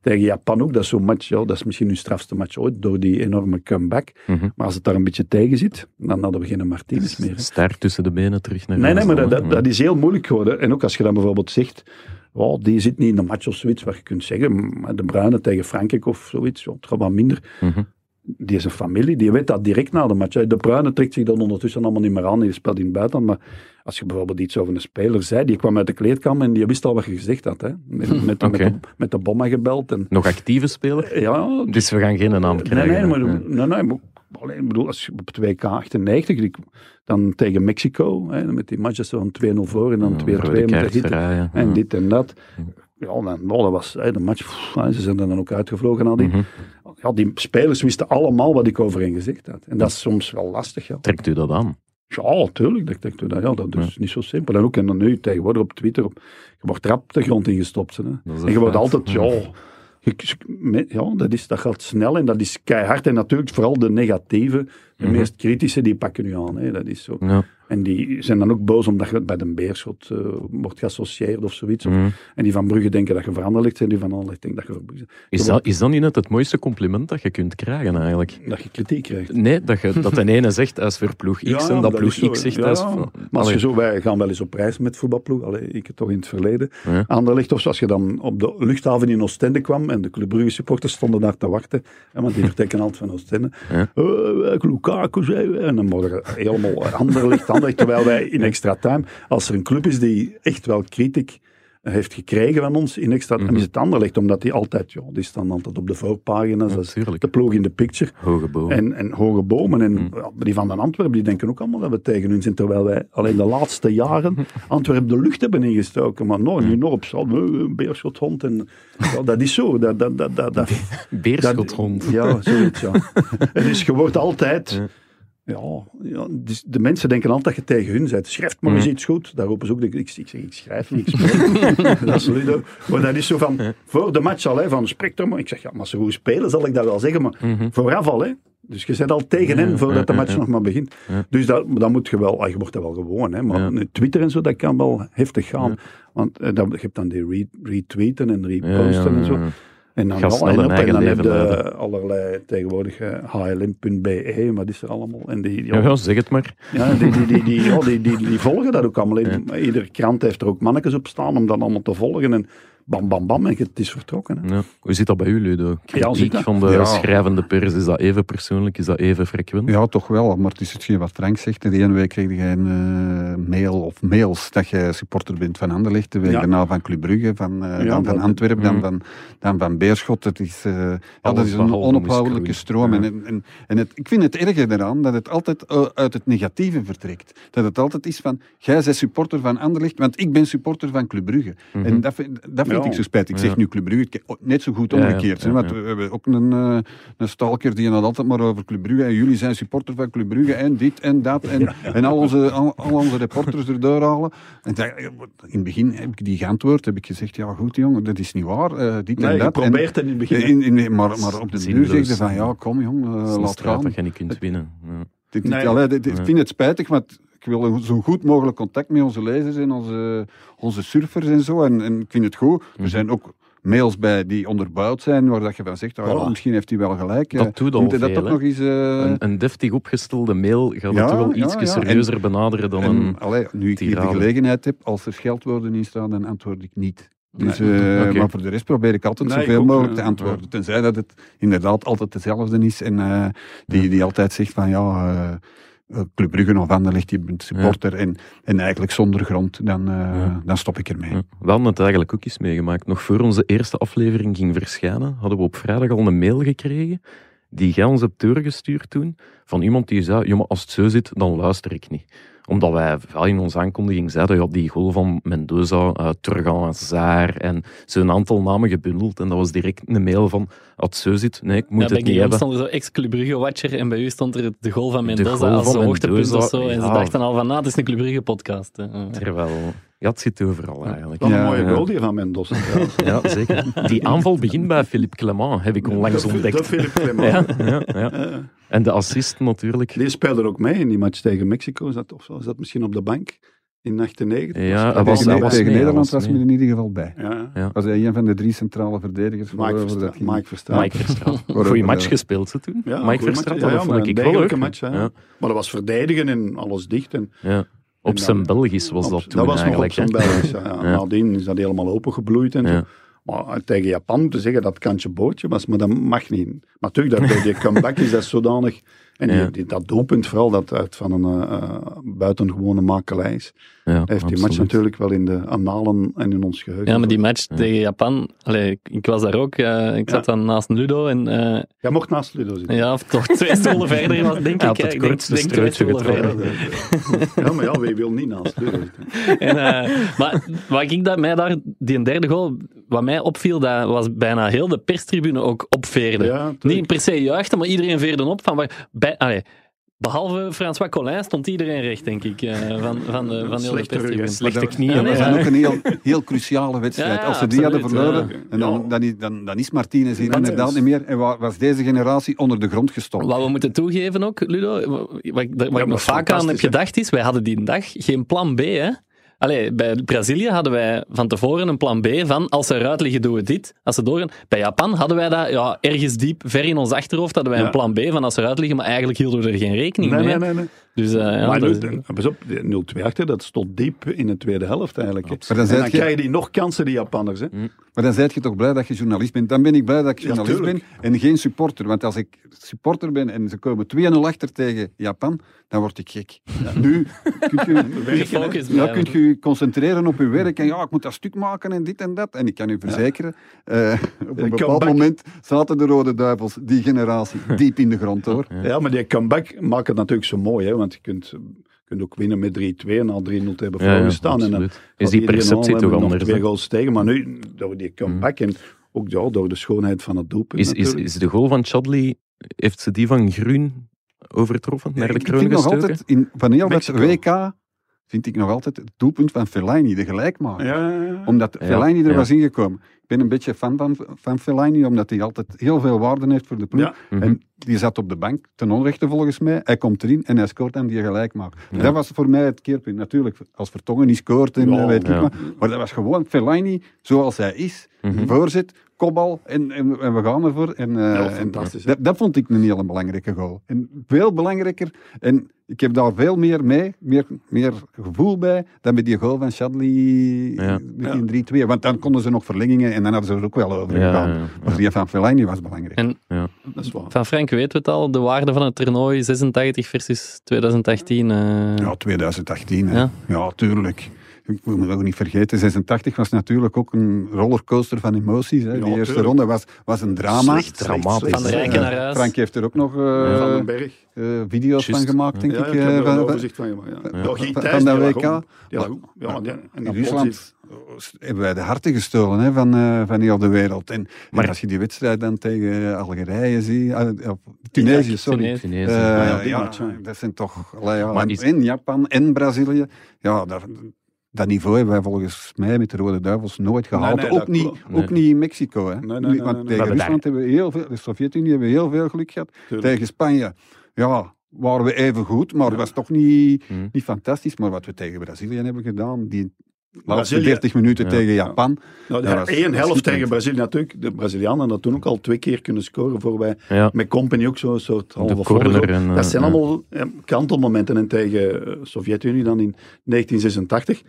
Speaker 1: Tegen Japan ook, dat is zo'n match, ja, dat is misschien hun strafste match ooit, door die enorme comeback.
Speaker 2: Mhm.
Speaker 1: Maar als het daar een beetje tegen zit, dan hadden we geen Martinez meer. hè.
Speaker 2: Sterk tussen de benen terug naar
Speaker 1: Nee, nee, maar dat, is heel moeilijk geworden. En ook als je dan bijvoorbeeld zegt, oh, die zit niet in de match of zoiets, wat je kunt zeggen, maar de Bruine tegen Frankrijk of zoiets, ja, het gaat wat minder.
Speaker 2: Mhm.
Speaker 1: Die is een familie, die weet dat direct na de match. De Bruine trekt zich dan ondertussen allemaal niet meer aan, die speelt in het buitenland. Maar als je bijvoorbeeld iets over een speler zei, die kwam uit de kleedkamer en die wist al wat je gezegd had. Hè. Met, met, met,
Speaker 2: Oké.
Speaker 1: de, met de bomma gebeld. En,
Speaker 2: Nog actieve speler?
Speaker 1: ja,
Speaker 2: Dus we gaan geen naam
Speaker 1: Nee,
Speaker 2: krijgen.
Speaker 1: nee, maar,
Speaker 2: Ja.
Speaker 1: nee, nee, maar alleen, ik bedoel, als je op het WK 98, die- dan tegen Mexico, hè, met die match dat ze van 2-0 voor en dan 2-2
Speaker 2: Ja, rode
Speaker 1: moeten
Speaker 2: kaart
Speaker 1: zitten.
Speaker 2: verraaien.
Speaker 1: En dit en dat. Ja, dan, dat was hè, de match. pff, ze zijn er dan ook uitgevlogen nadien.
Speaker 2: Mhm.
Speaker 1: Ja, die spelers wisten allemaal wat ik over hen gezegd had. En dat is soms wel lastig. Ja,
Speaker 2: Trekt u dat aan?
Speaker 1: ja tuurlijk. Dat, dat, dat, ja, dat is niet zo simpel. En ook en dan nu tegenwoordig op Twitter, op, je wordt rap de grond ingestopt. Hè. En je wordt altijd, ja, je- ja dat, is, dat gaat snel en dat is keihard. En natuurlijk vooral de negatieve, de
Speaker 2: Mhm.
Speaker 1: meest kritische, die pakken nu aan. Hè. Dat is zo.
Speaker 2: Ja.
Speaker 1: En die zijn dan ook boos omdat je bij de Beerschot eh, wordt geassocieerd of zoiets. Of-
Speaker 2: Mhm.
Speaker 1: En die van Brugge denken dat je van Anderlecht zijn, die van Anderlecht denken dat je, van Brugge-
Speaker 2: Is, dat, is dat niet net het mooiste compliment dat je kunt krijgen eigenlijk?
Speaker 1: dat je kritiek krijgt.
Speaker 2: Nee, dat, je, dat de ene zegt is voor ploeg X
Speaker 1: Ja,
Speaker 2: en dat ploeg
Speaker 1: zo.
Speaker 2: X zegt
Speaker 1: Ja,
Speaker 2: voor-
Speaker 1: Maar als je zo, wij gaan wel eens op reis met voetbalploeg, allee, ik het toch in het verleden.
Speaker 2: Ja.
Speaker 1: Anderlecht of als je dan op de luchthaven in Oostende kwam en de Club Brugge supporters stonden daar te wachten, hè, want die vertrekken altijd van Oostende.
Speaker 2: Ja.
Speaker 1: Eh, Lukaku. En dan worden we helemaal Anderlecht, Terwijl wij in extra time, als er een club is die echt wel kritiek heeft gekregen van ons in extra.
Speaker 2: Mhm.
Speaker 1: Is het Anderlecht, omdat die altijd, ja, die staan altijd op de voorpagina's. Dat de ploeg in de picture.
Speaker 2: Hoge bomen.
Speaker 1: En, en hoge bomen. En
Speaker 2: Mm.
Speaker 1: ja, die van Antwerpen, die denken ook allemaal dat we tegen hun zijn. Terwijl wij alleen de laatste jaren Antwerpen de lucht hebben ingestoken. Maar nou, nu nog op beerschothond. En, ja, dat is zo. Dat, dat, dat, dat, dat,
Speaker 2: Beerschothond.
Speaker 1: ja, zoiets, ja. Het is, je wordt altijd...
Speaker 2: Ja.
Speaker 1: Ja, dus de mensen denken altijd dat je tegen hun bent. Schrijf maar eens
Speaker 2: Mm.
Speaker 1: iets goed. Daar roepen ze ook. Ik, ik, ik zeg, ik schrijf niet, dat is Ludo. Maar dat is zo van, voor de match al, hè, van spreek toch maar. Ik zeg, ja, maar als ze goed spelen, zal ik dat wel zeggen. Maar
Speaker 2: Mhm.
Speaker 1: vooraf al, hè. Dus je zet al tegen hen voordat de match nog maar begint. Dus dat, dan moet je wel, ah, je wordt er wel gewoon, hè. Maar
Speaker 2: Ja.
Speaker 1: Twitter en zo, dat kan wel heftig gaan. Want eh, dan, je hebt dan die re- retweeten en reposten en zo. En dan,
Speaker 2: Ga snel
Speaker 1: en
Speaker 2: een
Speaker 1: op, en
Speaker 2: eigen
Speaker 1: dan heb
Speaker 2: leven
Speaker 1: je
Speaker 2: leiden.
Speaker 1: allerlei tegenwoordig hlm.be, wat is er allemaal? En die,
Speaker 2: Ja, ja, zeg het maar.
Speaker 1: ja, die, die, die, die, die, die, die volgen dat ook allemaal. Iedere krant heeft er ook mannetjes op staan om dat allemaal te volgen. En bam, bam, bam, en het is vertrokken. Hè.
Speaker 2: Ja. Hoe zit dat bij u, Ludo? Kritiek van de
Speaker 4: Ja.
Speaker 2: schrijvende pers, is dat even persoonlijk? Is dat even frequent?
Speaker 4: Ja, toch wel. Maar het is hetgeen wat Frank zegt. De ene week kreeg je een eh, mail of mails dat je supporter bent van Anderlecht. De week
Speaker 1: Ja.
Speaker 4: daarna van Club Brugge, van, eh,
Speaker 1: Ja,
Speaker 4: dan van Antwerpen, dan
Speaker 2: Mm.
Speaker 4: van, dan van Beerschot. Het is, eh, ja, dat is een onophoudelijke stroom.
Speaker 2: Ja.
Speaker 4: En, en, en het, ik vind het erge eraan dat het altijd uit het negatieve vertrekt. Dat het altijd is van, jij bent supporter van Anderlecht, want ik ben supporter van Club Brugge.
Speaker 2: Mhm.
Speaker 4: En dat, vind- dat vind Ik zeg nu Club Brugge, ik- net zo goed omgekeerd. want we hebben ook een, eh, een stalker die had altijd maar over Club Brugge. En jullie zijn supporter van Club Brugge en dit en dat. En, en al, onze, al, al onze reporters erdoor halen. En dat- in het begin heb ik die geantwoord. Heb ik gezegd, ja goed jongen, dat is niet waar. eh, dit
Speaker 1: Nee,
Speaker 4: en dat.
Speaker 1: probeert het in het begin.
Speaker 4: in, in, maar, maar op de duur zeg je van, ja kom jong, eh, laat gaan.
Speaker 2: dat je niet kunt winnen. Ja.
Speaker 4: Dit, dit,
Speaker 1: Nee.
Speaker 4: allee, dit- dit-
Speaker 2: Nee.
Speaker 4: Ik vind het spijtig, maar ik wil zo goed mogelijk contact met onze lezers en onze, onze surfers en zo. En, en ik vind het goed.
Speaker 2: Mhm.
Speaker 4: Er zijn ook mails bij die onderbouwd zijn, waar dat je van zegt,
Speaker 1: Voilà.
Speaker 4: misschien heeft hij wel gelijk.
Speaker 2: Dat
Speaker 4: Eh,
Speaker 2: doet al
Speaker 4: moet dat
Speaker 2: veel,
Speaker 4: nog eens... eh,
Speaker 2: Een, een deftig opgestelde mail gaat
Speaker 4: Ja,
Speaker 2: het toch wel
Speaker 4: ja,
Speaker 2: iets
Speaker 4: ja.
Speaker 2: serieuzer benaderen dan
Speaker 4: en,
Speaker 2: een...
Speaker 4: allee, nu ik hier de gelegenheid heb, als er scheldwoorden in staan, dan antwoord ik niet. Dus,
Speaker 1: Nee.
Speaker 4: eh. Maar voor de rest probeer ik altijd
Speaker 1: Nee, ik
Speaker 4: zoveel
Speaker 1: ook,
Speaker 4: mogelijk te antwoorden. Tenzij dat het inderdaad altijd dezelfde is en eh, die, die altijd zegt van ja, eh, Club Brugge of Anderlecht, je bent supporter en, en eigenlijk zonder grond, dan,
Speaker 2: Ja.
Speaker 4: dan stop ik ermee.
Speaker 2: Ja. We hadden het eigenlijk ook eens meegemaakt. Nog voor onze eerste aflevering ging verschijnen, hadden we op vrijdag al een mail gekregen, die jij ons hebt doorgestuurd toen, van iemand die zei, ja, maar als het zo zit, dan luister ik niet. Omdat wij ja, in onze aankondiging zeiden, ja, die goal van Mendoza, uh, Turgan Zaar en zo'n aantal namen gebundeld. En dat was direct een mail van, als het zo zit, nee, ik moet
Speaker 5: ja,
Speaker 2: het
Speaker 5: bij
Speaker 2: niet hebben.
Speaker 5: stond er zo ex-Club Brugge-watcher en bij u stond er de goal van Mendoza
Speaker 2: goal
Speaker 5: als
Speaker 2: van
Speaker 5: de hoogtepunt
Speaker 2: Mendoza,
Speaker 5: of zo. En ze dachten al van, nou, het is een Club. Ja.
Speaker 2: Terwijl, ja, het zit overal eigenlijk.
Speaker 1: Wel een
Speaker 4: Ja,
Speaker 1: mooie
Speaker 2: ja.
Speaker 1: goal die van Mendoza.
Speaker 2: Ja, zeker. Die aanval begint bij Philippe Clement, heb ik onlangs
Speaker 1: Dat-
Speaker 2: ontdekt.
Speaker 1: Dat Philip Clement.
Speaker 2: Ja, ja, ja. En de assist natuurlijk.
Speaker 1: Die speelde ook mee in die match tegen Mexico. Zat, of zo, zat misschien op de bank in 98.
Speaker 2: Ja,
Speaker 1: Was-
Speaker 2: hij was-
Speaker 4: tegen
Speaker 2: hij was
Speaker 4: tegen
Speaker 2: mee, hij
Speaker 4: Nederland
Speaker 2: was
Speaker 4: was me
Speaker 2: mee.
Speaker 4: in ieder geval bij.
Speaker 1: Ja,
Speaker 2: Ja.
Speaker 4: Was hij een van de drie centrale verdedigers voor,
Speaker 1: Mike
Speaker 4: dat ging?
Speaker 1: Mike.
Speaker 4: Waarover
Speaker 2: Goeie match gespeeld ze toen.
Speaker 1: Ja,
Speaker 2: Mike
Speaker 1: match. Ja,
Speaker 2: dat
Speaker 1: ja,
Speaker 2: vond
Speaker 1: maar
Speaker 2: ik
Speaker 1: een
Speaker 2: wel leuk.
Speaker 1: degelijke match, hè. Maar dat was verdedigen en alles dicht. En,
Speaker 2: ja. Op zijn Belgisch was
Speaker 1: op-
Speaker 2: dat toen
Speaker 1: Dat was nog op zijn. Belgisch. Ja. Ja. Nadien is dat helemaal opengebloeid en zo. Maar tegen Japan te zeggen dat het kantje bootje was, maar dat mag niet. Maar natuurlijk, dat, die comeback is dat zodanig. En die,
Speaker 2: Ja.
Speaker 1: die- dat doelpunt vooral, dat uit van een eh, eh, buitengewone makelij is.
Speaker 2: Ja,
Speaker 1: heeft die match natuurlijk wel in de annalen en in ons geheugen.
Speaker 5: Ja, maar die match
Speaker 2: Ja.
Speaker 5: tegen Japan, allee, ik, ik was daar ook, eh, ik zat dan naast Ludo en eh,
Speaker 1: Jij mocht naast Ludo zitten.
Speaker 5: ja, of toch twee stoelen verder was, denk ik. Ik denk- twee stoelen verder.
Speaker 1: Ja, maar ja, wie wil niet naast Ludo zitten?
Speaker 5: En, eh, maar wat ik dat, mij daar, die derde goal, wat mij opviel, dat was bijna heel de perstribune ook opveerde.
Speaker 1: Ja.
Speaker 5: Niet per se juichten, maar iedereen veerde op. Van waar, bij, allee, behalve François Collin stond iedereen recht, denk ik, eh, van, van, de, van heel de
Speaker 1: Slechte
Speaker 2: knieën.
Speaker 5: Ja,
Speaker 4: Dat was ook een heel, heel cruciale wedstrijd.
Speaker 5: Ja,
Speaker 4: Als ze die hadden verloren,
Speaker 5: ja.
Speaker 4: en dan, dan, is- dan, dan is Martinez hier inderdaad
Speaker 1: nee,
Speaker 4: niet meer. En wa- was deze generatie onder de grond gestopt.
Speaker 5: Wat we moeten toegeven ook, Ludo, wat, wat ik, nog vaak aan heb gedacht is, wij hadden die dag geen plan B, hè. Allee, bij Brazilië hadden wij van tevoren een plan B van als ze eruit liggen, doen we dit. Als ze doorgaan. Bij Japan hadden wij dat ja, ergens diep, ver in ons achterhoofd, hadden wij
Speaker 1: Ja.
Speaker 5: een plan B van als ze eruit liggen, maar eigenlijk hielden we er geen rekening
Speaker 1: Nee,
Speaker 5: mee.
Speaker 1: nee, nee. nee.
Speaker 5: Dus uh, ja,
Speaker 1: maar
Speaker 5: dat
Speaker 1: nu,
Speaker 5: is-
Speaker 1: pas op, de 0-2 achter, dat stond diep in de tweede helft eigenlijk.
Speaker 4: Maar dan,
Speaker 1: En dan
Speaker 4: je,
Speaker 1: krijgen die nog kansen, die Japanners. Hè.
Speaker 4: maar dan zijt je toch blij dat je journalist bent? Dan ben ik blij dat ik
Speaker 1: Ja,
Speaker 4: journalist ben en geen supporter. Want als ik supporter ben en ze komen 2-0 achter tegen Japan, dan word ik gek. Nu kun je, ja, kunt je je concentreren op je werk en ja, ik moet dat stuk maken en dit en dat. En ik kan u verzekeren, eh, op een
Speaker 1: Een
Speaker 4: bepaald
Speaker 1: comeback.
Speaker 4: moment zaten de Rode Duivels, die generatie, diep in de grond hoor.
Speaker 1: Ja, maar die comeback maakt het natuurlijk zo mooi, hè, want je kunt, kunt ook winnen met 3-2 en na 3-0 te hebben
Speaker 2: Ja, ja,
Speaker 1: voorgestaan. en dan.
Speaker 2: Is die perceptie
Speaker 1: al,
Speaker 2: toch anders?
Speaker 1: Twee goals tegen, maar nu, door die comeback en ook ja, door de schoonheid van het doelpunt
Speaker 2: Is, is, is de goal van Chadley, heeft ze die van Groen overtroffen? Naar de
Speaker 4: ik vind nog altijd, in, van heel dat. WK, vind ik nog altijd het doelpunt van Fellaini, de gelijkmaker.
Speaker 1: Ja, ja, ja.
Speaker 4: Omdat
Speaker 2: Ja,
Speaker 4: Fellaini er
Speaker 2: ja.
Speaker 4: was ingekomen. Ik ben een beetje fan van, van Fellaini, omdat hij altijd heel veel waarde heeft voor de ploeg.
Speaker 1: Ja.
Speaker 2: Mhm.
Speaker 4: En die zat op de bank, ten onrechte volgens mij. Hij komt erin en hij scoort dan die gelijkmaker.
Speaker 2: Ja.
Speaker 4: Dat was voor mij het keerpunt. Natuurlijk, als Vertongen niet scoort en
Speaker 1: Ja,
Speaker 4: weet ik
Speaker 2: ja.
Speaker 4: wat. Maar dat was gewoon Fellaini zoals hij is.
Speaker 2: Mhm.
Speaker 4: Voorzet, kopbal en, en, en we gaan ervoor. En, eh,
Speaker 1: Ja,
Speaker 4: en dat, dat vond ik een hele belangrijke goal. En veel belangrijker. En ik heb daar veel meer mee, meer, meer gevoel bij, dan bij die goal van Shadley
Speaker 2: Ja.
Speaker 4: met die 3-2. Want dan konden ze nog verlengingen en dan hadden ze er ook wel over gegaan.
Speaker 2: ja, ja.
Speaker 4: Maar die van Fellaini was belangrijk.
Speaker 5: En
Speaker 1: Dat is waar.
Speaker 5: van Frank weten we het al, de waarde van het toernooi 86 versus 2018. eh,
Speaker 4: Ja, 2018. Hè.
Speaker 5: Ja.
Speaker 4: Ja. tuurlijk. Ik moet me ook niet vergeten, 86 was natuurlijk ook een rollercoaster van emoties. Hè.
Speaker 1: Ja,
Speaker 4: Die eerste
Speaker 1: tuurlijk.
Speaker 4: ronde was, was een drama.
Speaker 1: Slecht, slecht,
Speaker 2: Dramatisch.
Speaker 5: Van de rijken naar huis.
Speaker 4: Frank heeft er ook nog eh,
Speaker 1: Van Berg.
Speaker 4: eh, video's van gemaakt, denk
Speaker 1: Ja,
Speaker 4: ik.
Speaker 1: ik heb er
Speaker 4: van-
Speaker 1: een
Speaker 4: van-
Speaker 1: overzicht van gemaakt. Ja.
Speaker 2: Ja.
Speaker 1: Ja, Guy
Speaker 4: Van- van dat
Speaker 1: die lag
Speaker 4: WK.
Speaker 1: Ja, en
Speaker 4: in
Speaker 1: dan
Speaker 4: Rusland hebben wij de harten gestolen hè, van, eh, van heel de wereld. En,
Speaker 2: Maar-
Speaker 4: en als je die wedstrijd dan tegen Algerije ziet, eh, of Tunesië, sorry.
Speaker 5: Tunesië.
Speaker 2: Tunesië.
Speaker 4: Eh,
Speaker 1: ja,
Speaker 4: ja,
Speaker 1: match, ja.
Speaker 4: dat zijn toch...
Speaker 2: Maar
Speaker 4: en,
Speaker 2: is-
Speaker 4: en Japan en Brazilië. Ja, dat, dat niveau hebben wij volgens mij met de Rode Duivels nooit gehaald.
Speaker 1: nee,
Speaker 4: ook,
Speaker 1: dat
Speaker 4: niet, ook niet in Mexico. Hè.
Speaker 1: Nee, nee,
Speaker 4: Nu,
Speaker 1: nee,
Speaker 4: want
Speaker 1: nee, nee.
Speaker 4: tegen Rusland hebben we heel veel... De Sovjet-Unie hebben we heel veel geluk gehad.
Speaker 1: Tuurlijk.
Speaker 4: Tegen Spanje, ja, waren we even goed, maar het was toch niet,
Speaker 2: Hmm.
Speaker 4: niet fantastisch. Maar wat we tegen Brazilië hebben gedaan, die laatste
Speaker 1: Brazilië.
Speaker 4: 30 minuten
Speaker 2: Ja.
Speaker 4: tegen Japan.
Speaker 1: Nou,
Speaker 4: was
Speaker 1: één helft tegen Brazilië natuurlijk. De Brazilianen hadden toen ook al twee keer kunnen scoren voor wij
Speaker 2: Ja,
Speaker 1: met Company ook zo'n soort halve
Speaker 2: de corner. En, eh,
Speaker 1: Dat zijn
Speaker 2: ja.
Speaker 1: allemaal eh, kantelmomenten. En tegen eh, Sovjet-Unie dan in 1986.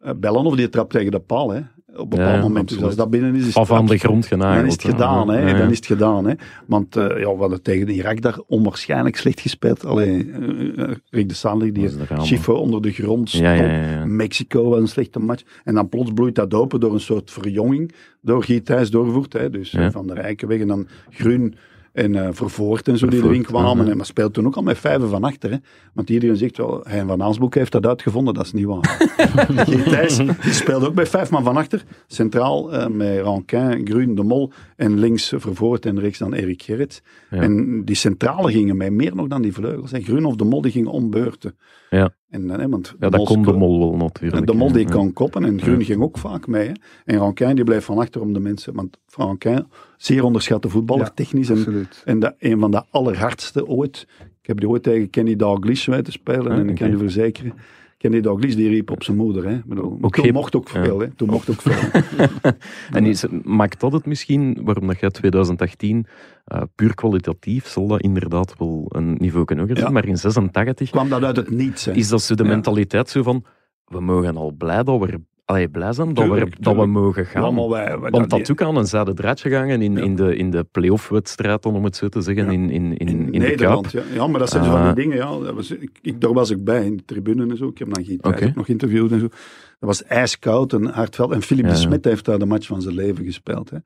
Speaker 1: eh Bellanov die trapt tegen de paal. Hè. Op een bepaald
Speaker 2: Ja,
Speaker 1: moment. Dus als dat binnen is, is
Speaker 2: Af aan de grond genageld.
Speaker 1: Dan is het gedaan, hè.
Speaker 2: Ja.
Speaker 1: Dan is het gedaan, hè. Want eh, ja, we hadden tegen Irak daar onwaarschijnlijk slecht gespeeld. Alleen eh, eh, Rick de Sanli, die. Schiffer onder de grond stond. Mexico was een slechte match. En dan plots bloeit dat open door een soort verjonging. Door Thijs doorgevoerd. Hè. Dus van de Rijkenweg en dan Groen en eh Vervoort en zo die erin kwamen.
Speaker 2: ja.
Speaker 1: En maar speelt toen ook al met vijven van achter. Hè. Want iedereen zegt wel, hij van Aansboek heeft dat uitgevonden. Dat is niet waar. Thijs die speelde ook bij vijf man van achter. Centraal eh, met Rankin, Groen, De Mol. En links Vervoort en rechts dan Erik Gerrits.
Speaker 2: Ja.
Speaker 1: En die centrale gingen mij meer nog dan die vleugels. Hè. Groen of De Mol die gingen om beurten.
Speaker 2: Ja.
Speaker 1: En, eh, hè, want
Speaker 2: Ja, dat kon de mol wel natuurlijk.
Speaker 1: de mol die kan koppen en Groen
Speaker 2: Ja.
Speaker 1: ging ook vaak mee. Hè. En Rankin die blijft van achter om de mensen. Want Rankin, zeer onderschatte voetballer,
Speaker 4: Ja,
Speaker 1: technisch. En,
Speaker 4: Absoluut.
Speaker 1: en dat, een van de allerhardste ooit. Ik heb die ooit tegen Kenny Dalglish weten spelen.
Speaker 2: Ah,
Speaker 1: en ik kan je verzekeren. Kenny Dalglish die riep op zijn moeder. Hè. Bedoel, toen mocht ook
Speaker 2: ja.
Speaker 1: veel. Hè. Toen mocht ook veel.
Speaker 2: En is, maakt dat het misschien, waarom dat jij 2018 eh, puur kwalitatief zal dat inderdaad wel een niveau kunnen hoger zijn,
Speaker 1: Ja.
Speaker 2: maar in 86
Speaker 1: kwam dat uit het niets. Hè.
Speaker 2: is dat zo de
Speaker 1: Ja.
Speaker 2: mentaliteit zo van, we mogen al blij dat we, allee, blij zijn dat, we,
Speaker 1: Tuurlijk,
Speaker 2: dat we mogen gaan.
Speaker 1: Ja, maar wij, wij-
Speaker 2: Want dat ook aan een zijde draadje gangen in,
Speaker 1: Ja.
Speaker 2: in de, in de play-off-wedstrijd, om het zo te zeggen,
Speaker 1: Ja.
Speaker 2: in, in, in, in, de
Speaker 1: Nederland.
Speaker 2: Kuip.
Speaker 1: Ja. ja, maar dat zijn zo van die dingen. Ja. Was, ik, ik, daar was ik bij, in de tribune en zo. Ik heb dan nog interviewd en zo. Dat was ijskoud en hardveld. En Philip
Speaker 2: Ja,
Speaker 1: de
Speaker 2: ja.
Speaker 1: Smet heeft daar de match van zijn leven gespeeld. Hè.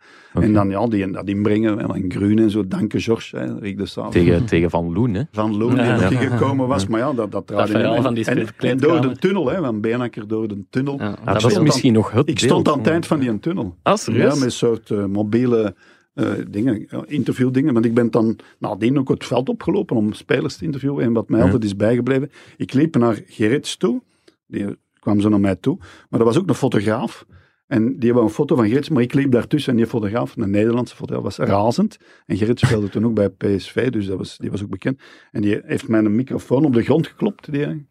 Speaker 1: En dan ja, die, dat inbrengen, en Groen en zo. Danke George, hè, Rick de Saal.
Speaker 2: Tegen, tegen Van Loen, hè.
Speaker 1: Van Loon, die
Speaker 5: Ja.
Speaker 1: gekomen was. Maar ja, dat, dat
Speaker 5: van die
Speaker 1: en, door de tunnel, hè, van Beenakker door de tunnel.
Speaker 5: Ja,
Speaker 2: dat
Speaker 1: stond
Speaker 2: misschien nog het
Speaker 1: Ik stond aan het eind van die tunnel.
Speaker 2: Ah,
Speaker 1: Ja, met een soort eh, mobiele eh, dingen, interviewdingen. Want ik ben dan nadien ook het veld opgelopen om spelers te interviewen. En wat mij
Speaker 2: Ja.
Speaker 1: altijd is bijgebleven, ik liep naar Gerrits toe. Die kwam zo naar mij toe. Maar er was ook een fotograaf. En die wou een foto van Gerrits, maar ik liep daartussen. En die fotograaf, een Nederlandse fotograaf, was razend. En Gerrits speelde toen ook bij PSV, dus dat was, die was ook bekend. En die heeft mij een microfoon op de grond geklopt, die,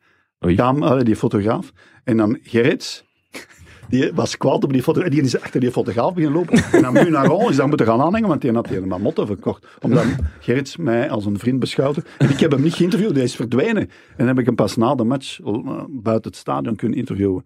Speaker 2: Oei.
Speaker 1: Die fotograaf. En dan Gerrits, die was kwaad op die fotograaf. Die is achter die fotograaf beginnen lopen. En dan Munaron is dan moeten gaan aanhangen, want die had een motto verkocht. Omdat Gerrits mij als een vriend beschouwde. En ik heb hem niet geïnterviewd, hij is verdwenen. En dan heb ik hem pas na de match uh, buiten het stadion kunnen interviewen.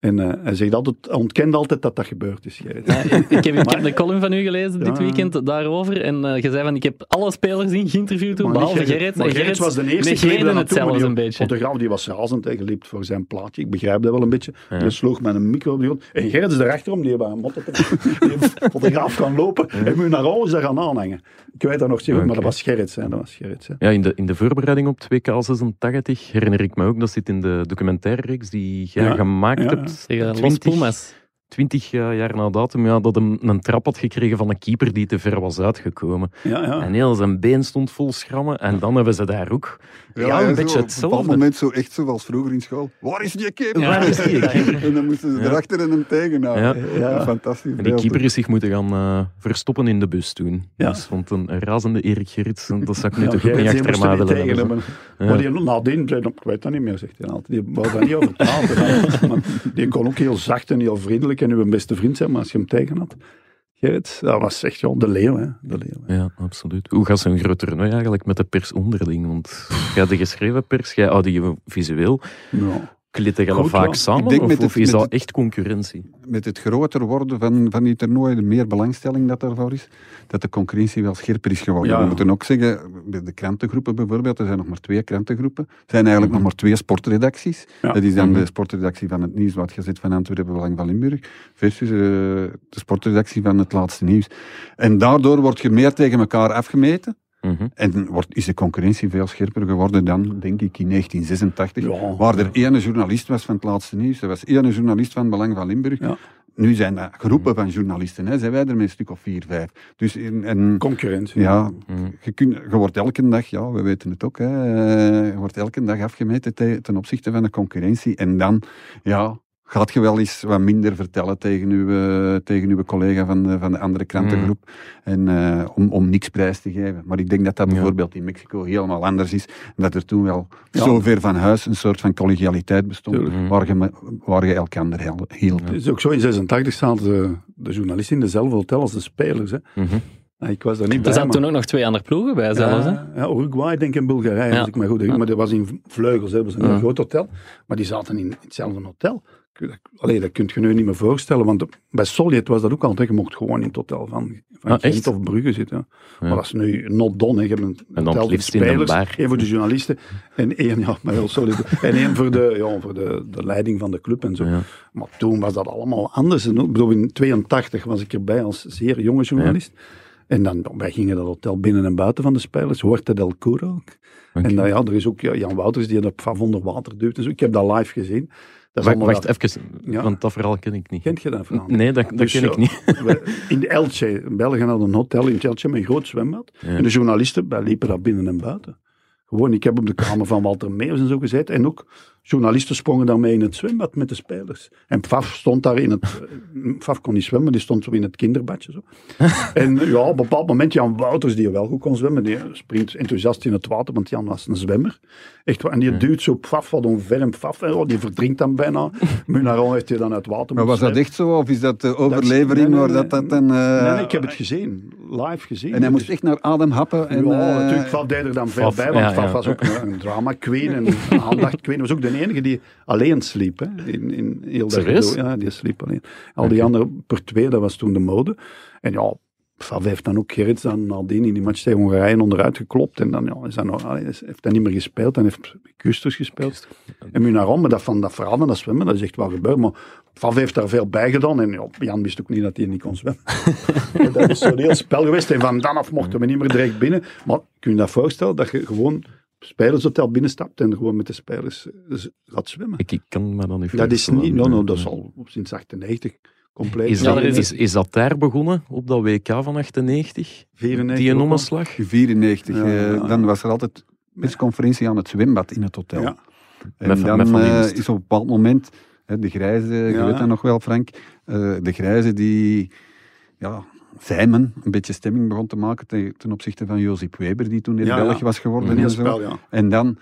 Speaker 1: En uh, hij zegt altijd, hij ontkent altijd dat dat gebeurd is. Gerrit.
Speaker 5: Ja, ik, ik, heb, ik heb de column van u gelezen dit weekend daarover. En uh, je zei van, ik heb alle spelers in geïnterviewd toen, behalve Gerrit.
Speaker 1: Maar Gerrit was de eerste.
Speaker 5: Negeerde het zelfs een beetje.
Speaker 1: fotograaf die was razend en geliefd voor zijn plaatje. Ik begrijp dat wel een beetje. Ja. Die sloeg met een micro op de grond. En Gerrit is erachterom, die bij een motto die fotograaf gaan lopen. Ja. En moet naar alles daar gaan aanhangen. Ik weet dat nog zeker, okay. maar dat was Gerrit. Hè. Dat was Gerrit hè.
Speaker 2: Ja, in de, in de voorbereiding op 2K86 herinner ik me ook, dat zit in de documentaire-reeks die jij ja. gemaakt hebt.
Speaker 5: Tegen 20, Pumas.
Speaker 2: 20 jaar na datum, ja, dat hij een trap had gekregen van een keeper die te ver was uitgekomen.
Speaker 1: Ja, ja.
Speaker 2: En heel zijn been stond vol schrammen. En dan hebben ze daar ook ja, ja een beetje hetzelfde.
Speaker 4: Op een moment zo echt zoals vroeger in school. Waar is die keeper?
Speaker 2: Waar is die keeper?
Speaker 4: en dan moesten ze erachter en hem tegenhouden.
Speaker 2: Ja.
Speaker 4: Fantastisch.
Speaker 2: En die keeper is zich moeten gaan uh, verstoppen in de bus toen.
Speaker 1: Ja.
Speaker 2: Dus vond een razende Erik Gerrits. Dat zou ik nu toch ook niet achter mij willen hebben.
Speaker 1: Maar die nadien, ik weet dat niet meer, zegt hij altijd. Die wou daar niet over praten. die kon ook heel zacht en heel vriendelijk en uw beste vriend zijn, maar als je hem tegen had. Gerrit, dat was echt ja, de leeuw, hè. De leeuw,
Speaker 2: Ja, absoluut. Hoe gaat zo'n groot toernooi eigenlijk met de pers onderling? Want jij de geschreven pers, jij audiovisueel.
Speaker 1: Ja.
Speaker 2: Klitten jullie vaak samen,
Speaker 4: ik denk
Speaker 2: of,
Speaker 4: met het,
Speaker 2: of is
Speaker 4: met
Speaker 2: dat echt concurrentie?
Speaker 4: Met het groter worden van, van die toernooi, de meer belangstelling dat daarvoor is, dat de concurrentie wel scherper is geworden.
Speaker 1: Ja.
Speaker 4: We moeten ook zeggen, bij de krantengroepen bijvoorbeeld, er zijn nog maar twee krantengroepen, er zijn eigenlijk
Speaker 2: Mhm.
Speaker 4: nog maar twee sportredacties.
Speaker 1: Ja.
Speaker 4: Dat is dan
Speaker 2: Mhm.
Speaker 4: de sportredactie van het Nieuwsblad Gezet van Antwerpen, Belang van Limburg, versus uh, de sportredactie van het Laatste Nieuws. En daardoor wordt je meer tegen elkaar afgemeten.
Speaker 2: Mhm.
Speaker 4: En wordt, is de concurrentie veel scherper geworden dan, denk ik, in 1986.
Speaker 1: Ja.
Speaker 4: Waar er ene journalist was van het laatste nieuws. Er was ene journalist van Belang van Limburg.
Speaker 1: Ja.
Speaker 4: Nu zijn dat groepen van journalisten. Hè. Zijn wij er met een stuk of vier, vijf. Dus in, en,
Speaker 1: Concurrentie.
Speaker 4: ja,
Speaker 2: Mhm.
Speaker 4: je, wordt elke dag, ja, we weten het ook, hè, eh, je wordt elke dag afgemeten te- ten opzichte van de concurrentie. En dan, ja, gaat je wel eens wat minder vertellen tegen uw, eh, tegen uw collega van de, van de andere krantengroep. En, eh, om, om niks prijs te geven. Maar ik denk dat dat
Speaker 2: Ja.
Speaker 4: bijvoorbeeld in Mexico helemaal anders is. En dat er toen wel
Speaker 1: Ja.
Speaker 4: zo ver van huis een soort van collegialiteit bestond.
Speaker 1: Tuurlijk.
Speaker 4: Waar je, waar je elkaar hel- hield.
Speaker 1: Het is ook zo, in 86 zaten de, de journalisten in dezelfde hotel als de spelers. Hè.
Speaker 2: Mhm.
Speaker 1: Ah, Ik was daar niet
Speaker 5: Er
Speaker 1: bij.
Speaker 5: zaten
Speaker 1: maar-
Speaker 5: toen ook nog twee andere ploegen bij zelfs. Hè?
Speaker 1: Ja, ja, Uruguay, denk ik, en Bulgarije,
Speaker 5: Ja.
Speaker 1: als ik me goed herinner. Maar dat was in Vleugels, hè. dat was een
Speaker 5: Ja.
Speaker 1: groot hotel. Maar die zaten in hetzelfde hotel. Dat, allee, dat kun je nu niet meer voorstellen, want bij Soljet was dat ook altijd. Je mocht gewoon in het hotel van, van
Speaker 2: Ah,
Speaker 1: Gent of Brugge zitten.
Speaker 2: Ja.
Speaker 1: Maar dat is nu not done. hè. Je hebt een
Speaker 2: dan
Speaker 1: hotel
Speaker 2: het
Speaker 1: voor spelers, één voor de journalisten en één, ja, maar heel solid. En één voor, de, ja, voor de, de leiding van de club en zo.
Speaker 2: Ja.
Speaker 1: Maar toen was dat allemaal anders. En Ik bedoel, in 82 was ik erbij als zeer jonge journalist. En dan, wij gingen dat hotel binnen en buiten van de spelers. Huerta del Curo.
Speaker 2: Oké.
Speaker 1: En dan, ja, er is ook ja, Jan Wouters die dat Pfaff onder water duwt. en zo. Ik heb dat live gezien.
Speaker 2: Wacht, even,
Speaker 1: Ja.
Speaker 2: want dat verhaal ken ik niet.
Speaker 1: Kent je dat verhaal?
Speaker 2: Nee, dat, dat
Speaker 1: Dus,
Speaker 2: ken ik niet.
Speaker 1: we- In Elche, België hadden een hotel in Elche met een groot zwembad.
Speaker 2: Ja.
Speaker 1: En de journalisten, liepen daar binnen en buiten. Gewoon, ik heb op de kamer van Walter Meeuws en zo gezeten. En ook journalisten sprongen daarmee in het zwembad met de spelers. En Pfaff stond daar in het... eh, Pfaff kon niet zwemmen, die stond zo in het kinderbadje. Zo. en ja, op een bepaald moment, Jan Wouters, die wel goed kon zwemmen, die springt enthousiast in het water, want Jan was een zwemmer. Echt, en die duwt zo Pfaff wat omver en Pfaff, en, oh, die verdrinkt dan bijna. Munaron heeft hij dan uit het water
Speaker 4: Maar was dat echt zo? Of is dat de overlevering
Speaker 1: nee,
Speaker 4: waar dat, dat dan... eh,
Speaker 1: Nee, nee, ik heb het gezien. Live gezien.
Speaker 4: En hij moest
Speaker 1: Dus-
Speaker 4: echt naar adem happen. En,
Speaker 1: ja,
Speaker 4: eh,
Speaker 1: natuurlijk, Faf deed er dan veel
Speaker 2: Faf,
Speaker 1: bij, want
Speaker 2: ja,
Speaker 1: Faf
Speaker 2: ja.
Speaker 1: was ook een, een drama queen en een aandacht queen. was ook de enige die alleen sliep. Hè, in, in heel dat. Ja, die sliep alleen. Al die anderen per twee, dat was toen de mode. En ja, Faf heeft dan ook Gerrits dan nadien in die match tegen Hongarije onderuit geklopt. En dan ja, is dat nog, allee, heeft hij niet meer gespeeld en heeft Custers gespeeld. En Munaron, maar dat van dat verhaal van dat zwemmen, dat is echt wel gebeurd. Maar Faf heeft daar veel bij gedaan. En ja, Jan wist ook niet dat hij niet kon zwemmen. En dat is zo'n heel spel geweest. En van dan af mochten we niet meer direct binnen. Maar kun je je dat voorstellen, dat je gewoon spelershotel binnenstapt en gewoon met de spelers eh, gaat zwemmen?
Speaker 2: Ik, ik kan me dan niet
Speaker 1: Dat is
Speaker 2: voorstellen.
Speaker 1: niet, no, dat is al sinds 98 compleet.
Speaker 2: Is, dat,
Speaker 5: is-
Speaker 2: dat daar begonnen, op dat WK van 98?
Speaker 1: 94
Speaker 2: Die
Speaker 1: al.
Speaker 2: omslag?
Speaker 4: 94.
Speaker 1: Ja,
Speaker 4: eh,
Speaker 1: ja, ja.
Speaker 4: Dan was er altijd persconferentie aan het zwembad in het hotel. En
Speaker 2: Met-
Speaker 4: dan
Speaker 2: met
Speaker 4: eh, is op een bepaald moment, hè, de grijze, je
Speaker 1: Ja.
Speaker 4: weet dat nog wel Frank, eh, de grijze die, ja, zij men een beetje stemming begon te maken ten, ten opzichte van Josip Weber, die toen in
Speaker 1: Ja,
Speaker 4: België
Speaker 1: ja.
Speaker 4: was geworden. En, zo.
Speaker 1: spel, ja.
Speaker 4: en dan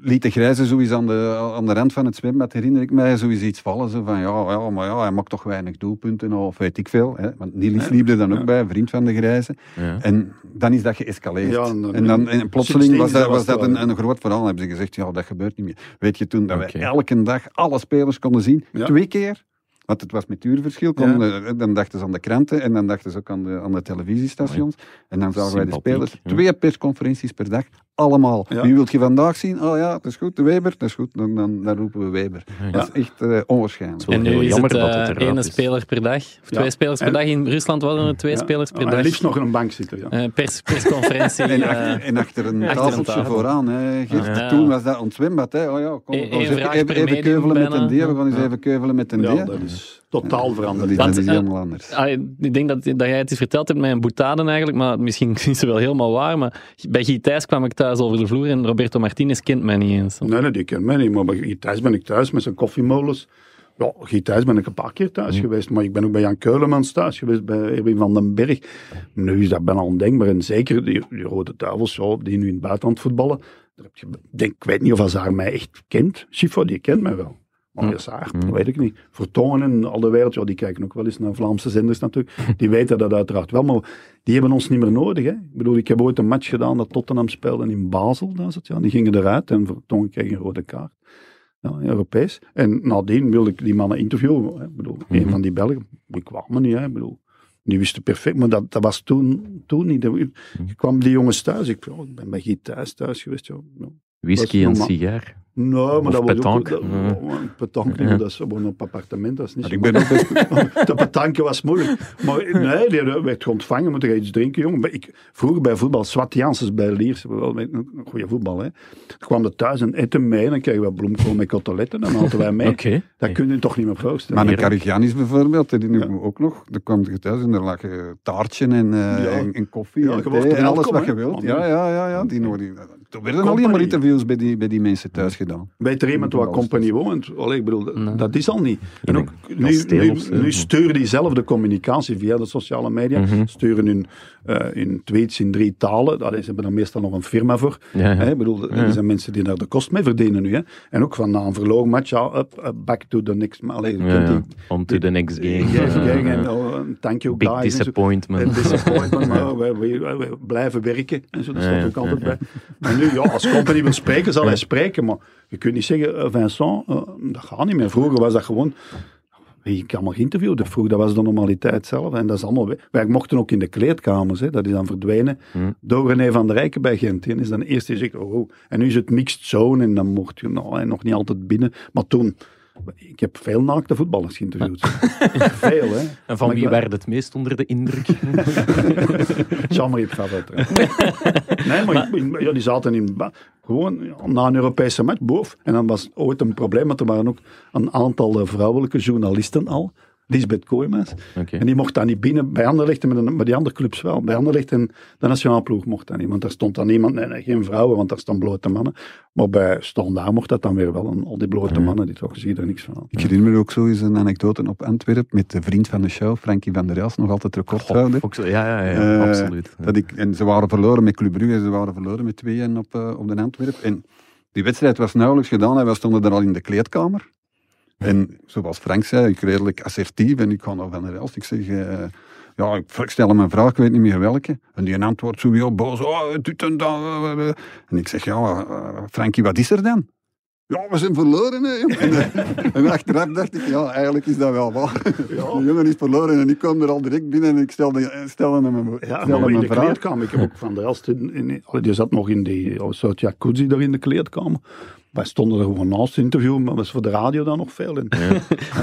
Speaker 4: liet de grijze zoiets aan de, aan de rand van het zwembad, herinner ik mij, zoiets iets vallen. Zo van, ja, ja, maar ja, hij maakt toch weinig doelpunten, of weet ik veel. Hè. Want Niels liep er dan ook
Speaker 1: ja.
Speaker 4: bij, een vriend van de grijze.
Speaker 2: Ja.
Speaker 4: En dan is dat geëscaleerd.
Speaker 1: Ja, en dan-
Speaker 4: en dan en plotseling was dat, was dat een, een groot verhaal. Dan hebben ze gezegd, ja, dat gebeurt niet meer. Weet je, toen dat we elke dag alle spelers konden zien,
Speaker 1: Ja.
Speaker 4: twee keer, want het was met uurverschil, konden, dan dachten ze aan de kranten en dan dachten ze ook aan de, aan de televisiestations. En dan zagen wij de spelers, twee persconferenties per dag, allemaal.
Speaker 1: Ja.
Speaker 4: Wie wilt je vandaag zien? Oh ja, dat is goed, de Weber, dat is goed, dan, dan, dan roepen we Weber.
Speaker 2: Ja.
Speaker 4: Dat is echt eh, onwaarschijnlijk.
Speaker 5: En nu is
Speaker 2: jammer
Speaker 5: het
Speaker 2: dat het
Speaker 5: eh,
Speaker 2: is.
Speaker 5: speler per dag. Of
Speaker 1: Ja.
Speaker 5: twee spelers per
Speaker 1: En-
Speaker 5: dag. In Rusland waren er twee
Speaker 1: Ja.
Speaker 5: spelers per
Speaker 1: En
Speaker 5: dag.
Speaker 1: liefst nog een bank zitten, ja.
Speaker 5: Eh, pers, persconferentie.
Speaker 4: En, achter, en achter een tafeltje
Speaker 5: tafel.
Speaker 4: vooraan. Hè. Toen was dat ontzwembad. Hè. Oh ja, kom,
Speaker 5: één vraag
Speaker 4: even, keuvelen met een D. We gaan eens even keuvelen met een D.
Speaker 1: Totaal veranderd.
Speaker 4: Dat is, is
Speaker 5: eh,
Speaker 4: helemaal anders.
Speaker 5: Ah, ik denk dat, dat jij het eens verteld hebt met een boetade eigenlijk, maar misschien is het wel helemaal waar. Maar bij Guy Thijs kwam ik thuis over de vloer en Roberto Martinez kent mij niet eens.
Speaker 1: Nee, nee, die kent mij niet. Maar bij Guy Thijs ben ik thuis met zijn koffiemolens. Ja, Guy Thijs ben ik een paar keer thuis geweest. Maar ik ben ook bij Jan Keulemans thuis geweest, bij Erwin van den Berg. Nu is dat bijna ondenkbaar. En zeker die, die Rode Duivels, ja, die nu in het buitenland voetballen. Daar heb je, denk, ik weet niet of Hazard mij echt kent. Schifo, die kent mij wel. Maar
Speaker 2: Hm.
Speaker 1: Hazard,
Speaker 2: Hm.
Speaker 1: weet ik niet. Vertongen en al de wereld, ja, die kijken ook wel eens naar Vlaamse zenders natuurlijk. Die weten dat uiteraard wel, maar die hebben ons niet meer nodig. Hè. Ik bedoel, ik heb ooit een match gedaan dat Tottenham speelde in Basel. Dat is het, ja. Die gingen eruit en Vertongen kreeg een rode kaart. Ja, Europees. En nadien wilde ik die mannen interviewen. Hè. Ik bedoel, een
Speaker 2: Mhm.
Speaker 1: van die Belgen, die kwamen niet. Hè. Ik bedoel, die wisten perfect, maar dat, dat was toen, toen niet. Ik kwam die jongens thuis. Ik, oh, ik ben bij Guy thuis thuis geweest. Ja.
Speaker 2: Whisky en sigaar.
Speaker 1: Nee, maar
Speaker 2: Of
Speaker 1: dat was ook...
Speaker 2: petanque.
Speaker 1: Dat,
Speaker 2: Ja.
Speaker 1: oh,
Speaker 2: Ja.
Speaker 1: maar dat is gewoon op appartement. Dat is niet
Speaker 4: Maar
Speaker 1: zo
Speaker 4: ik ben ook best...
Speaker 1: de petanque was moeilijk. Maar nee, die werd ontvangen. Moet je iets drinken, jongen. Ik, vroeger bij voetbal, Swat Janssens bij Liers, wel met een goede voetbal. Hè. Toen kwam er thuis een eten mee en dan kregen we bloemkool met koteletten. En dan hadden wij mee.
Speaker 2: Oké.
Speaker 1: Dat kun je toch niet meer voorstellen.
Speaker 4: Maar een. Carigianis bijvoorbeeld, die
Speaker 1: Ja.
Speaker 4: nu ook nog. Daar kwam je thuis en er lag eh, taartje en, eh, en, en koffie
Speaker 1: Ja,
Speaker 4: en thee
Speaker 1: wordt
Speaker 4: alles wat je wilt.
Speaker 1: Oh,
Speaker 4: Ja, ja, ja. ja. Die, nog- die, er werden
Speaker 1: Company.
Speaker 4: alleen maar interviews bij die, bij die mensen thuis gedaan.
Speaker 1: Weet er iemand wat
Speaker 4: Alles
Speaker 1: compagnie woont? Allee, ik bedoel, dat,
Speaker 5: Nee.
Speaker 1: dat is al niet. En ook, nu, nu, nu sturen diezelfde communicatie via de sociale media,
Speaker 2: Mhm.
Speaker 1: sturen hun, eh, hun tweets in drie talen. Dat is, hebben er meestal nog een firma voor.
Speaker 2: Ja, ja.
Speaker 1: Hè, ik bedoel, er zijn mensen die daar de kost mee verdienen nu. Hè. En ook van na een verloren match, ja, up, up, back to the next. Maar allee, die-
Speaker 2: On to the next game.
Speaker 1: En oh, thank you
Speaker 2: Big
Speaker 1: guys.
Speaker 2: disappointment.
Speaker 1: En disappointment, maar wij blijven werken. En zo, dat staat ook altijd bij. En nu, ja, als company wil spreken, zal hij spreken. Maar je kunt niet zeggen, eh, Vincent, eh, dat gaat niet meer. Vroeger was dat gewoon... Ik kan maar geïnterviewd. Vroeger, dat was de normaliteit zelf. En dat is allemaal... Wij mochten ook in de kleedkamers. Hè, dat is dan verdwenen
Speaker 2: Hm.
Speaker 1: door René van der Rijken bij Gent. Die is dan eerst die zegt, oh, oh. En nu is het mixed zone en dan mocht je nou, en nog niet altijd binnen. Maar toen... Ik heb veel naakte voetballers geïnterviewd. veel, hè.
Speaker 2: En van
Speaker 1: Maar
Speaker 2: wie werd het meest onder de indruk?
Speaker 1: Jean-Marie Pfaff nee, maar, ik- ja, die zaten in, gewoon na een Europese match boven. En dan was ooit een probleem, want er waren ook een aantal eh, vrouwelijke journalisten al. Lisbeth Kooijmans.
Speaker 2: Oké.
Speaker 1: En die mocht dan niet binnen, bij Anderlecht met, een- bij die andere clubs wel. Bij Anderlecht en de nationale ploeg mocht dat niet, want daar stond dan niemand, nee, nee, geen vrouwen, want daar staan blote mannen. Maar bij Standaard mocht dat dan weer wel, en al die blote mannen, die toch, zie je er niks van.
Speaker 4: Ik herinner me ook zo eens een anekdote op Antwerpen met de vriend van de show, Frankie van der Els, nog altijd recordhouder.
Speaker 2: Ja, ja, ja,
Speaker 4: Eh,
Speaker 2: absoluut.
Speaker 4: Dat ik, en ze waren verloren met Club Brugge, ze waren verloren met 2-1 op, eh, op de Antwerpen. En die wedstrijd was nauwelijks gedaan en wij stonden er al in de kleedkamer. En zoals Frank zei, ik redelijk assertief en ik ga naar Van der Elst. Ik zeg, eh, ja, ik stel hem een vraag, ik weet niet meer welke. En die antwoordt zo heel boos, oh, dit en dat. eh, eh. En ik zeg, ja, eh, Frankie, wat is er dan? Ja, we zijn verloren. Hè. En, en achteraf dacht ik, ja, eigenlijk is dat wel waar. De jongen is verloren en ik kwam er al direct binnen en ik stelde, stelde hem een,
Speaker 1: Ja,
Speaker 4: stelde
Speaker 1: maar
Speaker 4: hem
Speaker 1: in de
Speaker 4: vraag.
Speaker 1: kleedkamer. Ik heb ook van de rest in, in, die zat nog in die soort jacuzzi daar in de kleedkamer. Wij stonden er gewoon naast te interviewen, maar dat was voor de radio dan nog veel. En,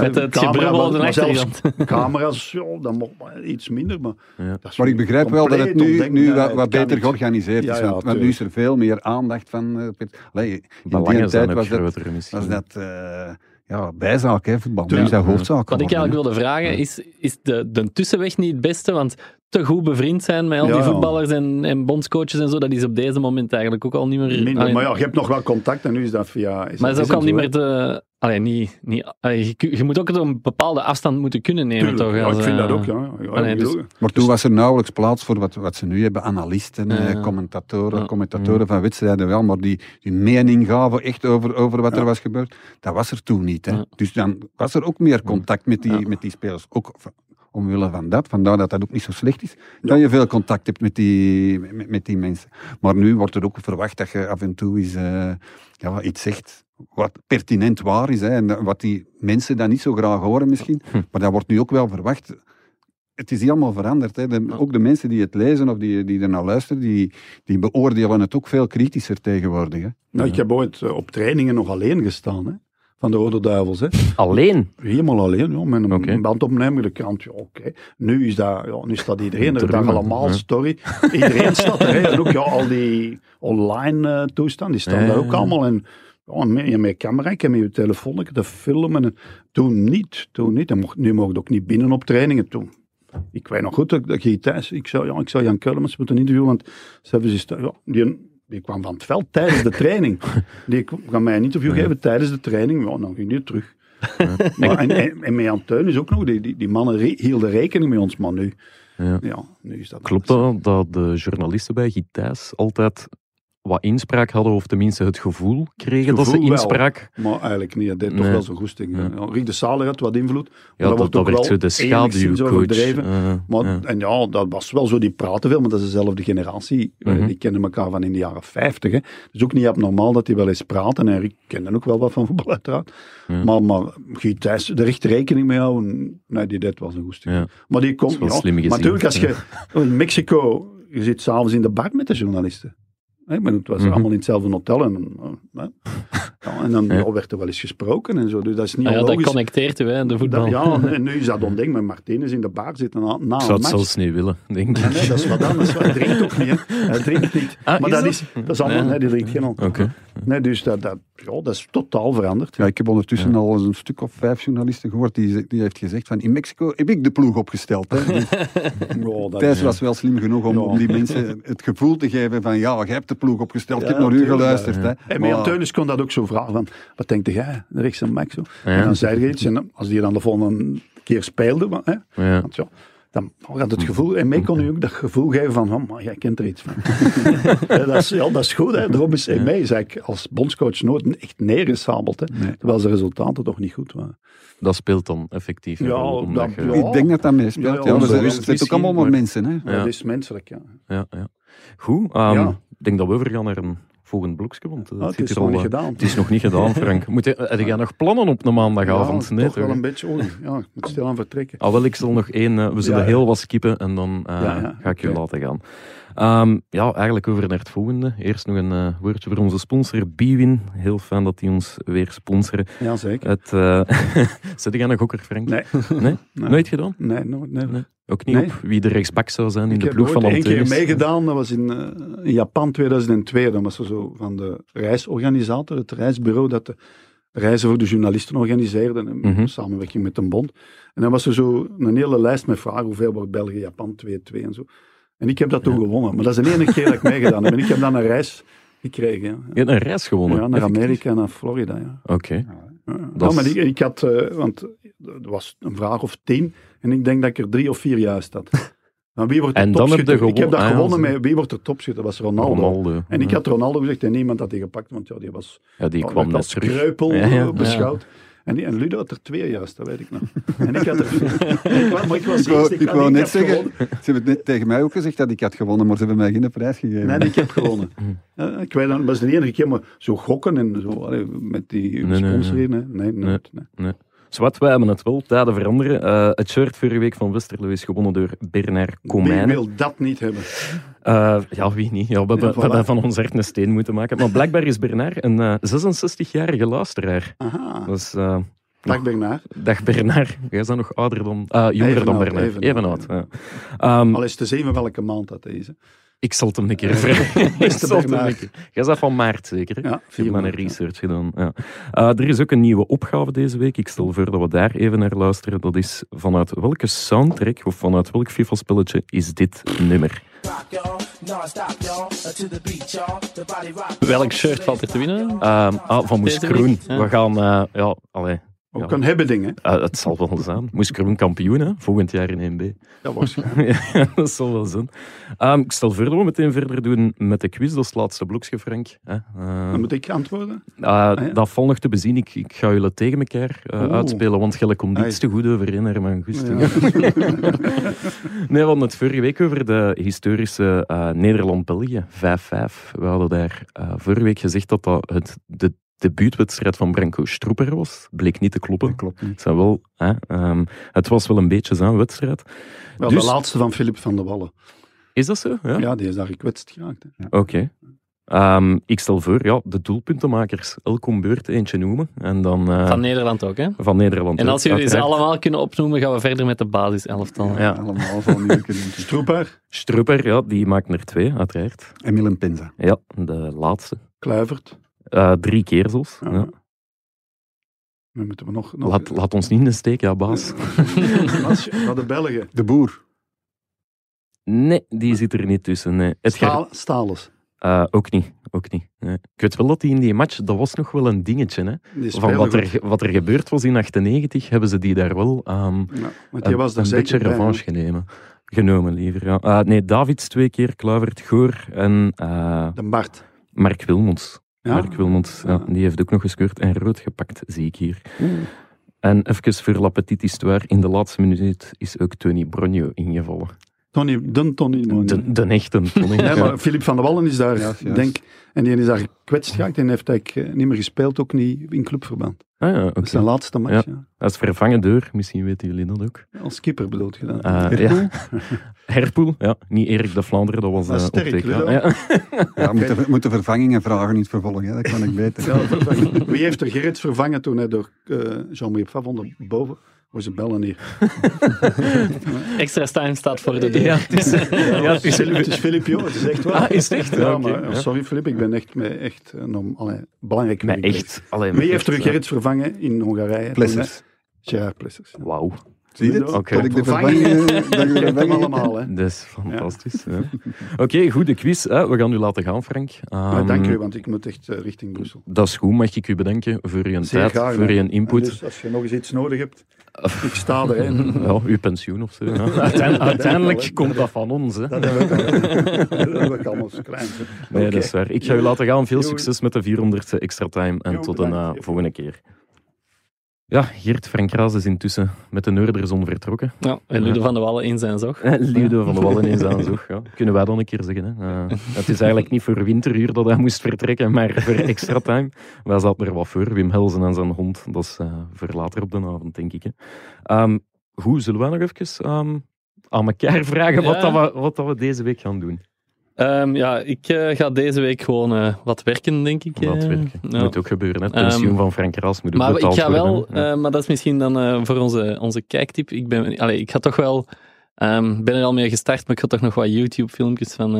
Speaker 5: Met het
Speaker 1: camera
Speaker 5: de achtergrond.
Speaker 1: Camera's, ja, dan mocht maar iets minder. Maar,
Speaker 2: Ja.
Speaker 4: Maar ik begrijp wel dat het nu, nu wat,
Speaker 1: het
Speaker 4: beter georganiseerd
Speaker 1: Ja,
Speaker 4: is.
Speaker 1: ja,
Speaker 4: want, want nu is er veel meer aandacht van. eh, Allee, in die
Speaker 2: Belangen
Speaker 4: tijd was dat, was dat eh, ja, bijzaak, hè, voetbal. Nu is dat hoofdzaak.
Speaker 5: Wat ik eigenlijk wilde vragen is, is de, de tussenweg niet het beste? Want te goed bevriend zijn met al die
Speaker 1: Ja.
Speaker 5: voetballers en, en bondscoaches en zo, dat is op deze moment eigenlijk ook al niet meer...
Speaker 1: Minder, maar ja, je hebt nog wel contact en nu is dat via... Is
Speaker 5: maar het
Speaker 1: dat-
Speaker 5: is ook al niet meer te... Allee, niet, niet, allee, je, je moet ook een bepaalde afstand moeten kunnen nemen,
Speaker 1: Tuurlijk,
Speaker 5: toch?
Speaker 1: ja,
Speaker 5: als,
Speaker 1: ik vind
Speaker 5: eh,
Speaker 1: dat ook, ja. ja,
Speaker 5: allee,
Speaker 1: ik
Speaker 5: dus-
Speaker 4: Maar toen was er nauwelijks plaats voor wat, wat ze nu hebben. Analisten,
Speaker 5: Ja.
Speaker 4: eh, commentatoren,
Speaker 5: Ja.
Speaker 4: commentatoren van wedstrijden wel. Maar die, die mening gaven echt over, over wat
Speaker 1: Ja.
Speaker 4: er was gebeurd, dat was er toen niet. Hè.
Speaker 5: Ja.
Speaker 4: Dus dan was er ook meer contact met die,
Speaker 5: Ja.
Speaker 4: met die spelers. Ook omwille van dat, vandaar dat dat ook niet zo slecht is. Dat je veel contact hebt met die, met, met die mensen. Maar nu wordt er ook verwacht dat je af en toe eens eh, ja, iets zegt wat pertinent waar is. Hè, en wat die mensen dan niet zo graag horen misschien.
Speaker 2: Hm.
Speaker 4: Maar dat wordt nu ook wel verwacht. Het is helemaal veranderd. Hè. De- ook de mensen die het lezen of die, die er naar luisteren, die, die beoordelen het ook veel kritischer tegenwoordig. Hè.
Speaker 1: Nou, ik heb ooit eh, op trainingen nog alleen gestaan, hè. Van de Rode Duivels, hè.
Speaker 2: Alleen?
Speaker 1: Helemaal alleen, ja, met een
Speaker 2: Oké.
Speaker 1: bandopnemer de krant. Ja, oké. Nu, is dat, ja, nu staat iedereen er, dag allemaal story. Iedereen staat er, hè. En ook ja, al die online eh toestanden, die staan
Speaker 2: Ja,
Speaker 1: daar ook allemaal. En ja, met, je met camera, ik heb met je telefoon, ik te filmen. En, toen niet, toen niet. En mocht, nu mocht ik ook niet binnen op trainingen. Toen, ik weet nog goed, dat, dat je thuis, ik zou, ja, ik zou Jan Kullemans moeten interviewen, want ze hebben ze, ja, die, die kwam van het veld tijdens de training. Die kwam mij een interview geven tijdens de training. Ja, dan ging die terug. Maar, en, en, en met Jan ook nog, die, die, die mannen re- hielden rekening met ons, maar nu,
Speaker 2: Ja.
Speaker 1: ja, nu is dat
Speaker 2: Klopt dat, dat de journalisten bij Gitijs altijd wat inspraak hadden, of tenminste het gevoel kregen dat ze
Speaker 1: wel.
Speaker 2: inspraak...
Speaker 1: Maar eigenlijk niet, dat deed toch wel zo'n goesting.
Speaker 2: Ja.
Speaker 1: Ja. Rick de Saler had wat invloed,
Speaker 2: Ja,
Speaker 1: dat
Speaker 2: dat, werd zo de schaduwcoach.
Speaker 1: Maar,
Speaker 2: ja.
Speaker 1: En ja, dat was wel zo, die praten veel, maar dat is dezelfde generatie. Eh,
Speaker 2: Mhm.
Speaker 1: Die kennen elkaar van in de jaren 50. Hè. Dus ook niet abnormaal dat die wel eens praten. En Rick kende ook wel wat van voetbal uiteraard. Maar, maar Guy Thijs, er echt rekening mee houden, nee, die deed wel zijn goesting. Maar die komt,
Speaker 2: is.
Speaker 1: Maar natuurlijk, als je in Mexico, je zit s'avonds in de bar met de journalisten. Hè, bedoel, het was
Speaker 2: Mhm.
Speaker 1: allemaal in hetzelfde hotel. En, eh, hè. ja, en dan
Speaker 2: Ja.
Speaker 1: werd er wel eens gesproken en zo. Dus dat is niet
Speaker 5: Ah ja, dat connecteert u, hè, de voetbal.
Speaker 1: Dat- ja, en nu is dat ondenkbaar. Martinez in de bar zitten na, na
Speaker 2: Ik
Speaker 1: een
Speaker 2: zou het
Speaker 1: match.
Speaker 2: zelfs niet willen, denk ik.
Speaker 1: Nee, nee, dat is wat anders. Hij drinkt ook niet. Hè. Hij drinkt niet.
Speaker 2: Ah,
Speaker 1: maar
Speaker 2: is
Speaker 1: dat,
Speaker 2: dat?
Speaker 1: is, dat is allemaal,
Speaker 2: Nee.
Speaker 1: nee, die drinkt geen alcohol.
Speaker 2: Oké.
Speaker 1: Nee, dus dat, dat, ja, dat is totaal veranderd.
Speaker 4: Ja, ik heb ondertussen al eens een stuk of vijf journalisten gehoord die, die heeft gezegd van in Mexico heb ik de ploeg opgesteld. Hè. Dus
Speaker 1: dat
Speaker 4: Thijs
Speaker 1: is-
Speaker 4: was wel slim genoeg om,
Speaker 1: Ja.
Speaker 4: om die mensen het gevoel te geven van ja, jij hebt de ploeg opgesteld, ik heb naar u geluisterd. Hè.
Speaker 1: En
Speaker 4: Maar-
Speaker 1: Jan Teunis kon dat ook zo vragen van, wat denkt jij, rechts en Max? En dan zei hij iets, en als die dan de volgende keer speelde, hè, want ja, dan had het gevoel, en mij kon hij ook dat gevoel geven van, oh, maar jij kent er iets van. ja, dat, is, ja, dat is goed, hè. daarom is mij is eigenlijk als bondscoach nooit echt neergesabeld, hè.
Speaker 4: Nee.
Speaker 1: terwijl zijn resultaten toch niet goed waren.
Speaker 2: Dat speelt dan effectief. een
Speaker 1: Ja,
Speaker 2: rol, omdat
Speaker 1: dat-
Speaker 2: je-
Speaker 1: ja.
Speaker 4: Ik denk dat dat meespeelt.
Speaker 1: Ja,
Speaker 4: het zijn ook allemaal maar mensen. Hè.
Speaker 2: Ja.
Speaker 1: Dat is menselijk, ja.
Speaker 2: Ja, ja. Goed, ehm,
Speaker 1: Ja.
Speaker 2: ik denk dat we overgaan naar een volgend blokje, want eh,
Speaker 1: Ah,
Speaker 2: het,
Speaker 1: is nog
Speaker 2: al,
Speaker 1: niet
Speaker 2: eh,
Speaker 1: gedaan.
Speaker 2: Het is nog niet gedaan, Frank. Moet je, heb jij nog plannen op een maandagavond?
Speaker 1: Ja,
Speaker 2: nee,
Speaker 1: toch wel een beetje, oei, ja, ik moet stil aan vertrekken.
Speaker 2: Ah, wel, ik zal nog één. eh, we zullen heel wat skippen en dan ga ik je laten gaan. Ehm, ja, eigenlijk over naar het volgende. Eerst nog een eh, woordje voor onze sponsor Biwin. Heel fijn dat die ons weer sponsoren.
Speaker 1: Ja, zeker.
Speaker 2: Het, eh Zet jij een gokker, Frank?
Speaker 1: Nee.
Speaker 2: Nee?
Speaker 1: Nee.
Speaker 2: Nooit gedaan?
Speaker 1: Nee, nooit, nee.
Speaker 2: Nee. Ook niet op wie de rechtsbak zou zijn in
Speaker 1: Ik
Speaker 2: de
Speaker 1: heb
Speaker 2: ploeg van
Speaker 1: ooit één keer meegedaan, dat was in, eh, in Japan 2002. Dan was er zo van de reisorganisator, het reisbureau dat de reizen voor de journalisten organiseerde, in
Speaker 2: Mhm.
Speaker 1: samenwerking met een bond. En dan was er zo een hele lijst met vragen, hoeveel wordt België, Japan 2-2 en zo. En ik heb dat toen gewonnen, maar dat is de enige keer dat ik meegedaan heb. En ik heb dan een reis gekregen, ja.
Speaker 2: Je hebt een reis gewonnen.
Speaker 1: Ja, naar. Amerika en naar Florida, ja.
Speaker 2: Oké.
Speaker 1: Ja,
Speaker 2: Dat
Speaker 1: Ja, maar ik, ik had, eh, want er was een vraag of tien, en ik denk dat ik er drie of vier juist had. Maar wie wordt de
Speaker 2: En dan heb je?
Speaker 1: Ik heb dat
Speaker 2: gewonnen. Ah,
Speaker 1: met wie wordt de topschutter? Dat was Ronaldo.
Speaker 2: Ronaldo.
Speaker 1: En ik had Ronaldo gezegd en niemand had die gepakt, want ja, die was
Speaker 2: Ja, die kwam terug.
Speaker 1: kreupel
Speaker 2: Ja, ja.
Speaker 1: eh, beschouwd. En, die, en Ludo had er twee juist, dat weet ik nog. En ik had er ik, maar ik was
Speaker 4: Ik wou, ik net zeggen,
Speaker 1: gewonnen.
Speaker 4: ze hebben het net tegen mij ook gezegd dat ik had gewonnen, maar ze hebben mij geen prijs gegeven.
Speaker 1: Nee, nee, ik heb gewonnen. Ja, ik weet dan, dat was de enige keer, maar zo gokken en zo, allee, met die
Speaker 2: nee,
Speaker 1: sponsor
Speaker 2: nee.
Speaker 1: nee, nee, nooit, nee.
Speaker 2: Zwart, wij hebben het wel. Tijden veranderen. Eh, het shirt vorige week van Westerlo is gewonnen door Bernard
Speaker 1: Wie
Speaker 2: Comijnen.
Speaker 1: wil dat niet hebben?
Speaker 2: Eh, ja, wie niet? Ja, we, hebben,
Speaker 1: Ja, voilà.
Speaker 2: van ons hart een steen moeten maken. Maar blijkbaar is Bernard een eh, 66-jarige luisteraar.
Speaker 1: Aha.
Speaker 2: Dus,
Speaker 1: Dag Bernard.
Speaker 2: dag Bernard. Jij bent nog ouder dan, jonger
Speaker 1: Even
Speaker 2: dan
Speaker 1: oud,
Speaker 2: Bernard.
Speaker 1: even
Speaker 2: Even,
Speaker 1: oud,
Speaker 2: ja. Ehm,
Speaker 1: Al is te zeven welke maand dat is. hè.
Speaker 2: Ik zal het hem een keer vragen. ik
Speaker 1: Beste
Speaker 2: zal het hem
Speaker 1: Bernard.
Speaker 2: een keer. Jij bent van maart zeker? hè?
Speaker 1: Ja,
Speaker 2: Ik heb
Speaker 1: 4
Speaker 2: maar een
Speaker 1: maart, ja.
Speaker 2: research gedaan. Ja. Eh, er is ook een nieuwe opgave deze week. Ik stel voor dat we daar even naar luisteren. Dat is vanuit welke soundtrack of vanuit welk FIFA-spelletje is dit nummer?
Speaker 5: Welk shirt valt er te winnen?
Speaker 2: Ehm, ah, van Moes?
Speaker 5: Ja.
Speaker 2: We gaan, eh, ja, allee,
Speaker 1: Ook
Speaker 2: Ja.
Speaker 1: een hebben ding, hè?
Speaker 2: eh, het zal wel zijn. Moes Kroen kampioen, hè? volgend jaar in 1B.
Speaker 1: Dat.
Speaker 2: Ja, dat zal wel zijn. Ehm, ik stel dat we meteen verder doen met de quiz. Dat is het laatste blokje, Frank. Hè? Eh,
Speaker 1: Dan moet ik antwoorden.
Speaker 2: Uh,
Speaker 1: ja.
Speaker 2: Dat valt nog te bezien. Ik, ik ga jullie tegen elkaar uh,
Speaker 1: Oeh.
Speaker 2: uitspelen, want Gelle komt
Speaker 1: Ai.
Speaker 2: iets te goed overeen.
Speaker 1: Ja.
Speaker 2: nee, we hadden het vorige week over de historische uh, Nederland-België 5-5. We hadden daar uh, vorige week gezegd dat dat het, de debuutwedstrijd van Branko Stroeper was. Bleek niet te kloppen.
Speaker 4: Dat klopt niet.
Speaker 2: Het, zijn wel, hè, um, het was wel een beetje zijn wedstrijd.
Speaker 1: Wel
Speaker 2: Dus-
Speaker 1: de laatste van Filip van der Wallen.
Speaker 2: Is dat zo? Ja.
Speaker 1: Ja, die is daar gekwetst geraakt.
Speaker 2: Oké. Ehm, ik stel voor, ja, de doelpuntenmakers elk om beurt eentje noemen. En dan, uh,
Speaker 5: Van Nederland ook, hè?
Speaker 2: van Nederland.
Speaker 5: En als jullie ze allemaal kunnen opnoemen, gaan we verder met de basiselftal.
Speaker 2: Ja.
Speaker 4: Allemaal van.
Speaker 1: Stroepaar,
Speaker 2: Strupper, ja, die maakt er twee, uiteraard.
Speaker 4: Emil en Penza.
Speaker 2: Ja, de laatste.
Speaker 1: Kluivert.
Speaker 2: Uh, drie keer zelfs.
Speaker 1: Ja.
Speaker 2: Ja.
Speaker 1: Dan moeten we nog... nog
Speaker 2: Laat, laat ons niet in de steek, ja, baas.
Speaker 1: Naar de Belgen.
Speaker 4: De Boer.
Speaker 2: Nee, die zit er niet tussen. Nee. Het
Speaker 1: Staal.
Speaker 2: Uh, ook niet. Ook niet. Nee. Ik weet wel dat die in die match, dat was nog wel een dingetje. Hè? Van wat er, wat er gebeurd was in 98, hebben ze die daar wel um,
Speaker 1: Ja, want die
Speaker 2: een,
Speaker 1: was
Speaker 2: een beetje
Speaker 1: bij,
Speaker 2: revanche genomen. Genomen, liever. Ja. Uh, nee, Davids twee keer, Kluivert, Goor en uh.
Speaker 1: De Bart.
Speaker 2: Mark Wilmots.
Speaker 1: Ja?
Speaker 2: Mark Wilmots, ja.
Speaker 1: Ja.
Speaker 2: die heeft ook nog gescoord en rood gepakt, zie ik hier. En even voor La Petite Histoire, in de laatste minuut is ook Tony Bronjo ingevallen.
Speaker 1: Tony, de Tony.
Speaker 2: De, de echte Tony.
Speaker 1: Nee,
Speaker 2: ja.
Speaker 1: maar Filip van der Wallen is daar,
Speaker 4: Ja,
Speaker 1: denk En die is daar gekwetst geraakt en heeft eigenlijk eh, niet meer gespeeld, ook niet in clubverband.
Speaker 2: Ah, ja,
Speaker 1: Dat is zijn laatste match, ja.
Speaker 2: Hij is vervangen door, misschien weten jullie dat ook.
Speaker 1: Als keeper bedoeld gedaan.
Speaker 2: Eh, ja. Herpoel, ja. Niet Erik de Vlaanderen, dat was op
Speaker 1: sterk.
Speaker 2: Ja.
Speaker 4: Ja, moeten, moeten vervangingen vragen in het vervolg, hè? dat kan ik beter.
Speaker 1: Ja. Wie heeft er Gerrits vervangen toen hij door eh, Jean-Marie Favon boven? Waar ze bellen hier.
Speaker 5: Extra time staat voor de deur.
Speaker 2: Ja, het is, ja, het is
Speaker 1: Filip, het is Filip, joh. Het is echt waar.
Speaker 2: Ah, is het echt?
Speaker 1: Ja,
Speaker 2: Ja,
Speaker 1: maar,
Speaker 2: ja.
Speaker 1: sorry Filip, ik ben echt, met echt eh, allee, belangrijk.
Speaker 2: Echt. Allee,
Speaker 1: Wie heeft er
Speaker 2: eh,
Speaker 1: Gerrits vervangen in Hongarije?
Speaker 4: Plessers.
Speaker 1: Gerard Plessers. ja.
Speaker 2: Wauw,
Speaker 4: Zie je?
Speaker 2: Oké.
Speaker 4: Dat ik de
Speaker 1: Vervangingen.
Speaker 4: vervangingen... Dat ik de
Speaker 1: hem allemaal, hè.
Speaker 2: dat is fantastisch. ja. Oké, goede quiz. Hè. We gaan u laten gaan, Frank. Ehm,
Speaker 1: dank u, want ik moet echt eh, richting Brussel.
Speaker 2: Dat is goed, mag ik u bedanken voor uw
Speaker 1: Zeer
Speaker 2: tijd,
Speaker 1: graag,
Speaker 2: voor uw input.
Speaker 1: En Dus als je nog eens iets nodig hebt, ik sta er. Hè.
Speaker 2: Ja, uw pensioen of zo. Ja. Uiteindelijk, uiteindelijk komt dat van ons. Hè.
Speaker 1: Dat heb ik al. Dat heb ik allemaal klein.
Speaker 2: Nee, dat is waar. Ik ga u laten gaan. Veel succes met de 400ste extra time en tot een eh, volgende keer. Ja, Geert Frank Raas is intussen met de Noorderzon vertrokken.
Speaker 5: Ja, en Ludo van de Wallen in zijn zog.
Speaker 2: Ludo van de Wallen is aan zoek. Ja. Kunnen wij dan een keer zeggen. Hè? Eh, het is eigenlijk niet voor winteruur dat hij moest vertrekken, maar voor extra time. Wij zaten er wat voor. Wim Helzen en zijn hond. Dat is eh, voor later op de avond, denk ik. Hè. Ehm, goed, zullen wij nog even ehm, aan elkaar vragen wat,
Speaker 5: Ja.
Speaker 2: dat we, wat dat we deze week gaan doen?
Speaker 5: Ehm, ja, ik eh, ga deze week gewoon eh, wat werken, denk ik.
Speaker 2: Wat
Speaker 5: eh.
Speaker 2: werken.
Speaker 5: Ja.
Speaker 2: Moet ook gebeuren. Hè. Het pensioen
Speaker 5: Ehm,
Speaker 2: van Frank Raas moet ook
Speaker 5: Maar ik
Speaker 2: betaald
Speaker 5: ga wel,
Speaker 2: worden. hè. Ja.
Speaker 5: eh, maar dat is misschien dan voor onze, onze kijktip. Ik, ben, allee, ik ga toch wel, ehm, ben er al mee gestart, maar ik ga toch nog wat YouTube-filmpjes van,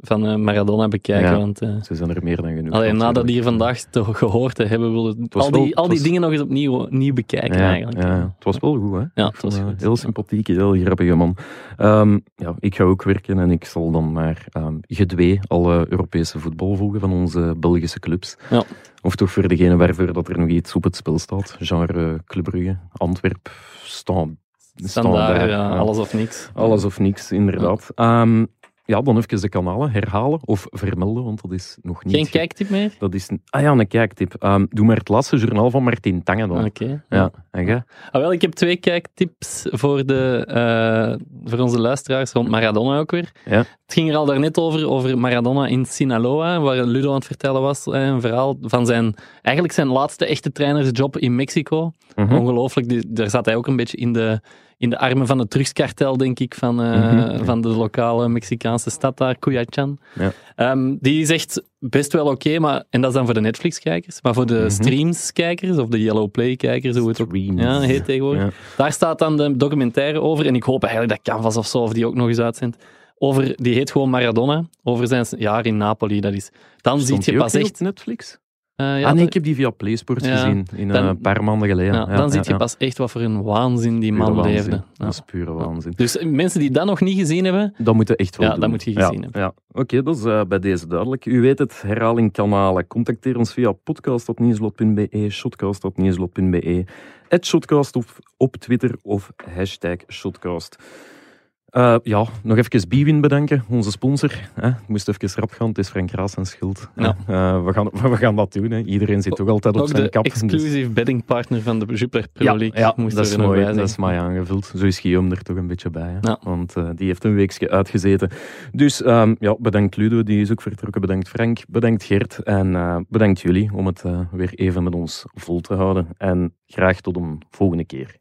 Speaker 5: van eh, Maradona bekijken.
Speaker 2: Ja.
Speaker 5: Want, eh,
Speaker 2: Ze zijn er meer dan genoeg.
Speaker 5: Alleen nadat
Speaker 2: natuurlijk.
Speaker 5: hier vandaag te gehoord te hebben, wil het
Speaker 2: was
Speaker 5: al die,
Speaker 2: wel-
Speaker 5: al die dingen nog eens opnieuw, opnieuw bekijken
Speaker 2: ja,
Speaker 5: eigenlijk.
Speaker 2: Ja, het was wel goed, hè?
Speaker 5: Ja, het was
Speaker 2: eh,
Speaker 5: goed.
Speaker 2: Heel sympathiek, heel grappige man. Ehm, ja, ik ga ook werken en ik zal dan maar ehm gedwee alle Europese voetbal volgen van onze Belgische clubs.
Speaker 5: Ja.
Speaker 2: Of toch voor degene waarvoor dat er nog iets op het spel staat. Genre Club Brugge, Antwerp, Stand.
Speaker 5: Standaard, ja, alles of niks.
Speaker 2: Alles of niks, inderdaad. Ehm, ja, dan even de kanalen herhalen of vermelden, want dat is nog niet...
Speaker 5: Geen kijktip meer?
Speaker 2: Dat is... een- Ah ja, een kijktip. Ehm, doe maar het laatste journaal van Martin Tangen dan.
Speaker 5: Oké.
Speaker 2: Ja, en?
Speaker 5: Ah, wel, ik heb twee kijktips voor, de, eh, voor onze luisteraars rond Maradona ook weer.
Speaker 2: Ja.
Speaker 5: Het ging er al daarnet over, over Maradona in Sinaloa, waar Ludo aan het vertellen was. eh, Een verhaal van zijn, eigenlijk zijn laatste echte trainersjob in Mexico.
Speaker 2: Mhm.
Speaker 5: Ongelooflijk, daar zat hij ook een beetje in de, in de armen van het drugskartel, denk ik, van, eh,
Speaker 2: Mhm.
Speaker 5: van de lokale Mexicaanse stad daar, Cuyachan.
Speaker 2: Ja.
Speaker 5: Ehm, die zegt best wel oké, maar en dat is dan voor de Netflix-kijkers, maar voor de
Speaker 2: Mhm.
Speaker 5: streams-kijkers of de Yellow Play-kijkers, hoe het ook
Speaker 2: Streams.
Speaker 5: ja, heet tegenwoordig.
Speaker 2: Ja.
Speaker 5: Daar staat dan de documentaire over en ik hoop eigenlijk dat Canvas of zo of die ook nog eens uitzendt. over, die heet gewoon Maradona, over zijn jaar in Napoli. Dat is, dan zie je pas echt...
Speaker 2: Netflix?
Speaker 5: Eh, ja,
Speaker 2: ah nee, ik heb die via PlaySport
Speaker 5: Ja,
Speaker 2: gezien, in,
Speaker 5: dan-
Speaker 2: eh, een paar maanden geleden.
Speaker 5: ja, dan zie je pas echt wat voor een waanzin die man
Speaker 2: waanzin.
Speaker 5: leefde.
Speaker 2: Dat is pure waanzin.
Speaker 5: Dus mensen die dat nog niet gezien hebben,
Speaker 2: Dat moet je echt wel
Speaker 5: Ja,
Speaker 2: doen.
Speaker 5: dat moet je gezien hebben.
Speaker 2: Ja. Oké, dat is eh, bij deze duidelijk. U weet het, herhaling kanalen. Contacteer ons via podcast.nieuwslot.be, shotcast.nieuwslot.be, shotcast op, op Twitter of hashtag shotcast. Eh, ja, nog even Biwin bedanken, onze sponsor. Hè. Ik moest even rap gaan, het is Frank Raas zijn schuld.
Speaker 5: Ja.
Speaker 2: Eh, we, gaan, we gaan dat doen. Hè. Iedereen zit toch altijd op
Speaker 5: ook
Speaker 2: zijn
Speaker 5: de
Speaker 2: kap. dus-
Speaker 5: exclusive beddingpartner van de Jupiler Pro
Speaker 2: Ja,
Speaker 5: League
Speaker 2: ja
Speaker 5: moest
Speaker 2: dat is mooi. Dat is mooi aangevuld. Zo is Guillaume er toch een beetje bij. Hè?
Speaker 5: Ja.
Speaker 2: Want eh, die heeft een weekje uitgezeten. Dus ehm, ja, bedankt Ludo, die is ook vertrokken. Bedankt Frank, bedankt Gert. En bedankt jullie om het weer even met ons vol te houden. En graag tot een volgende keer.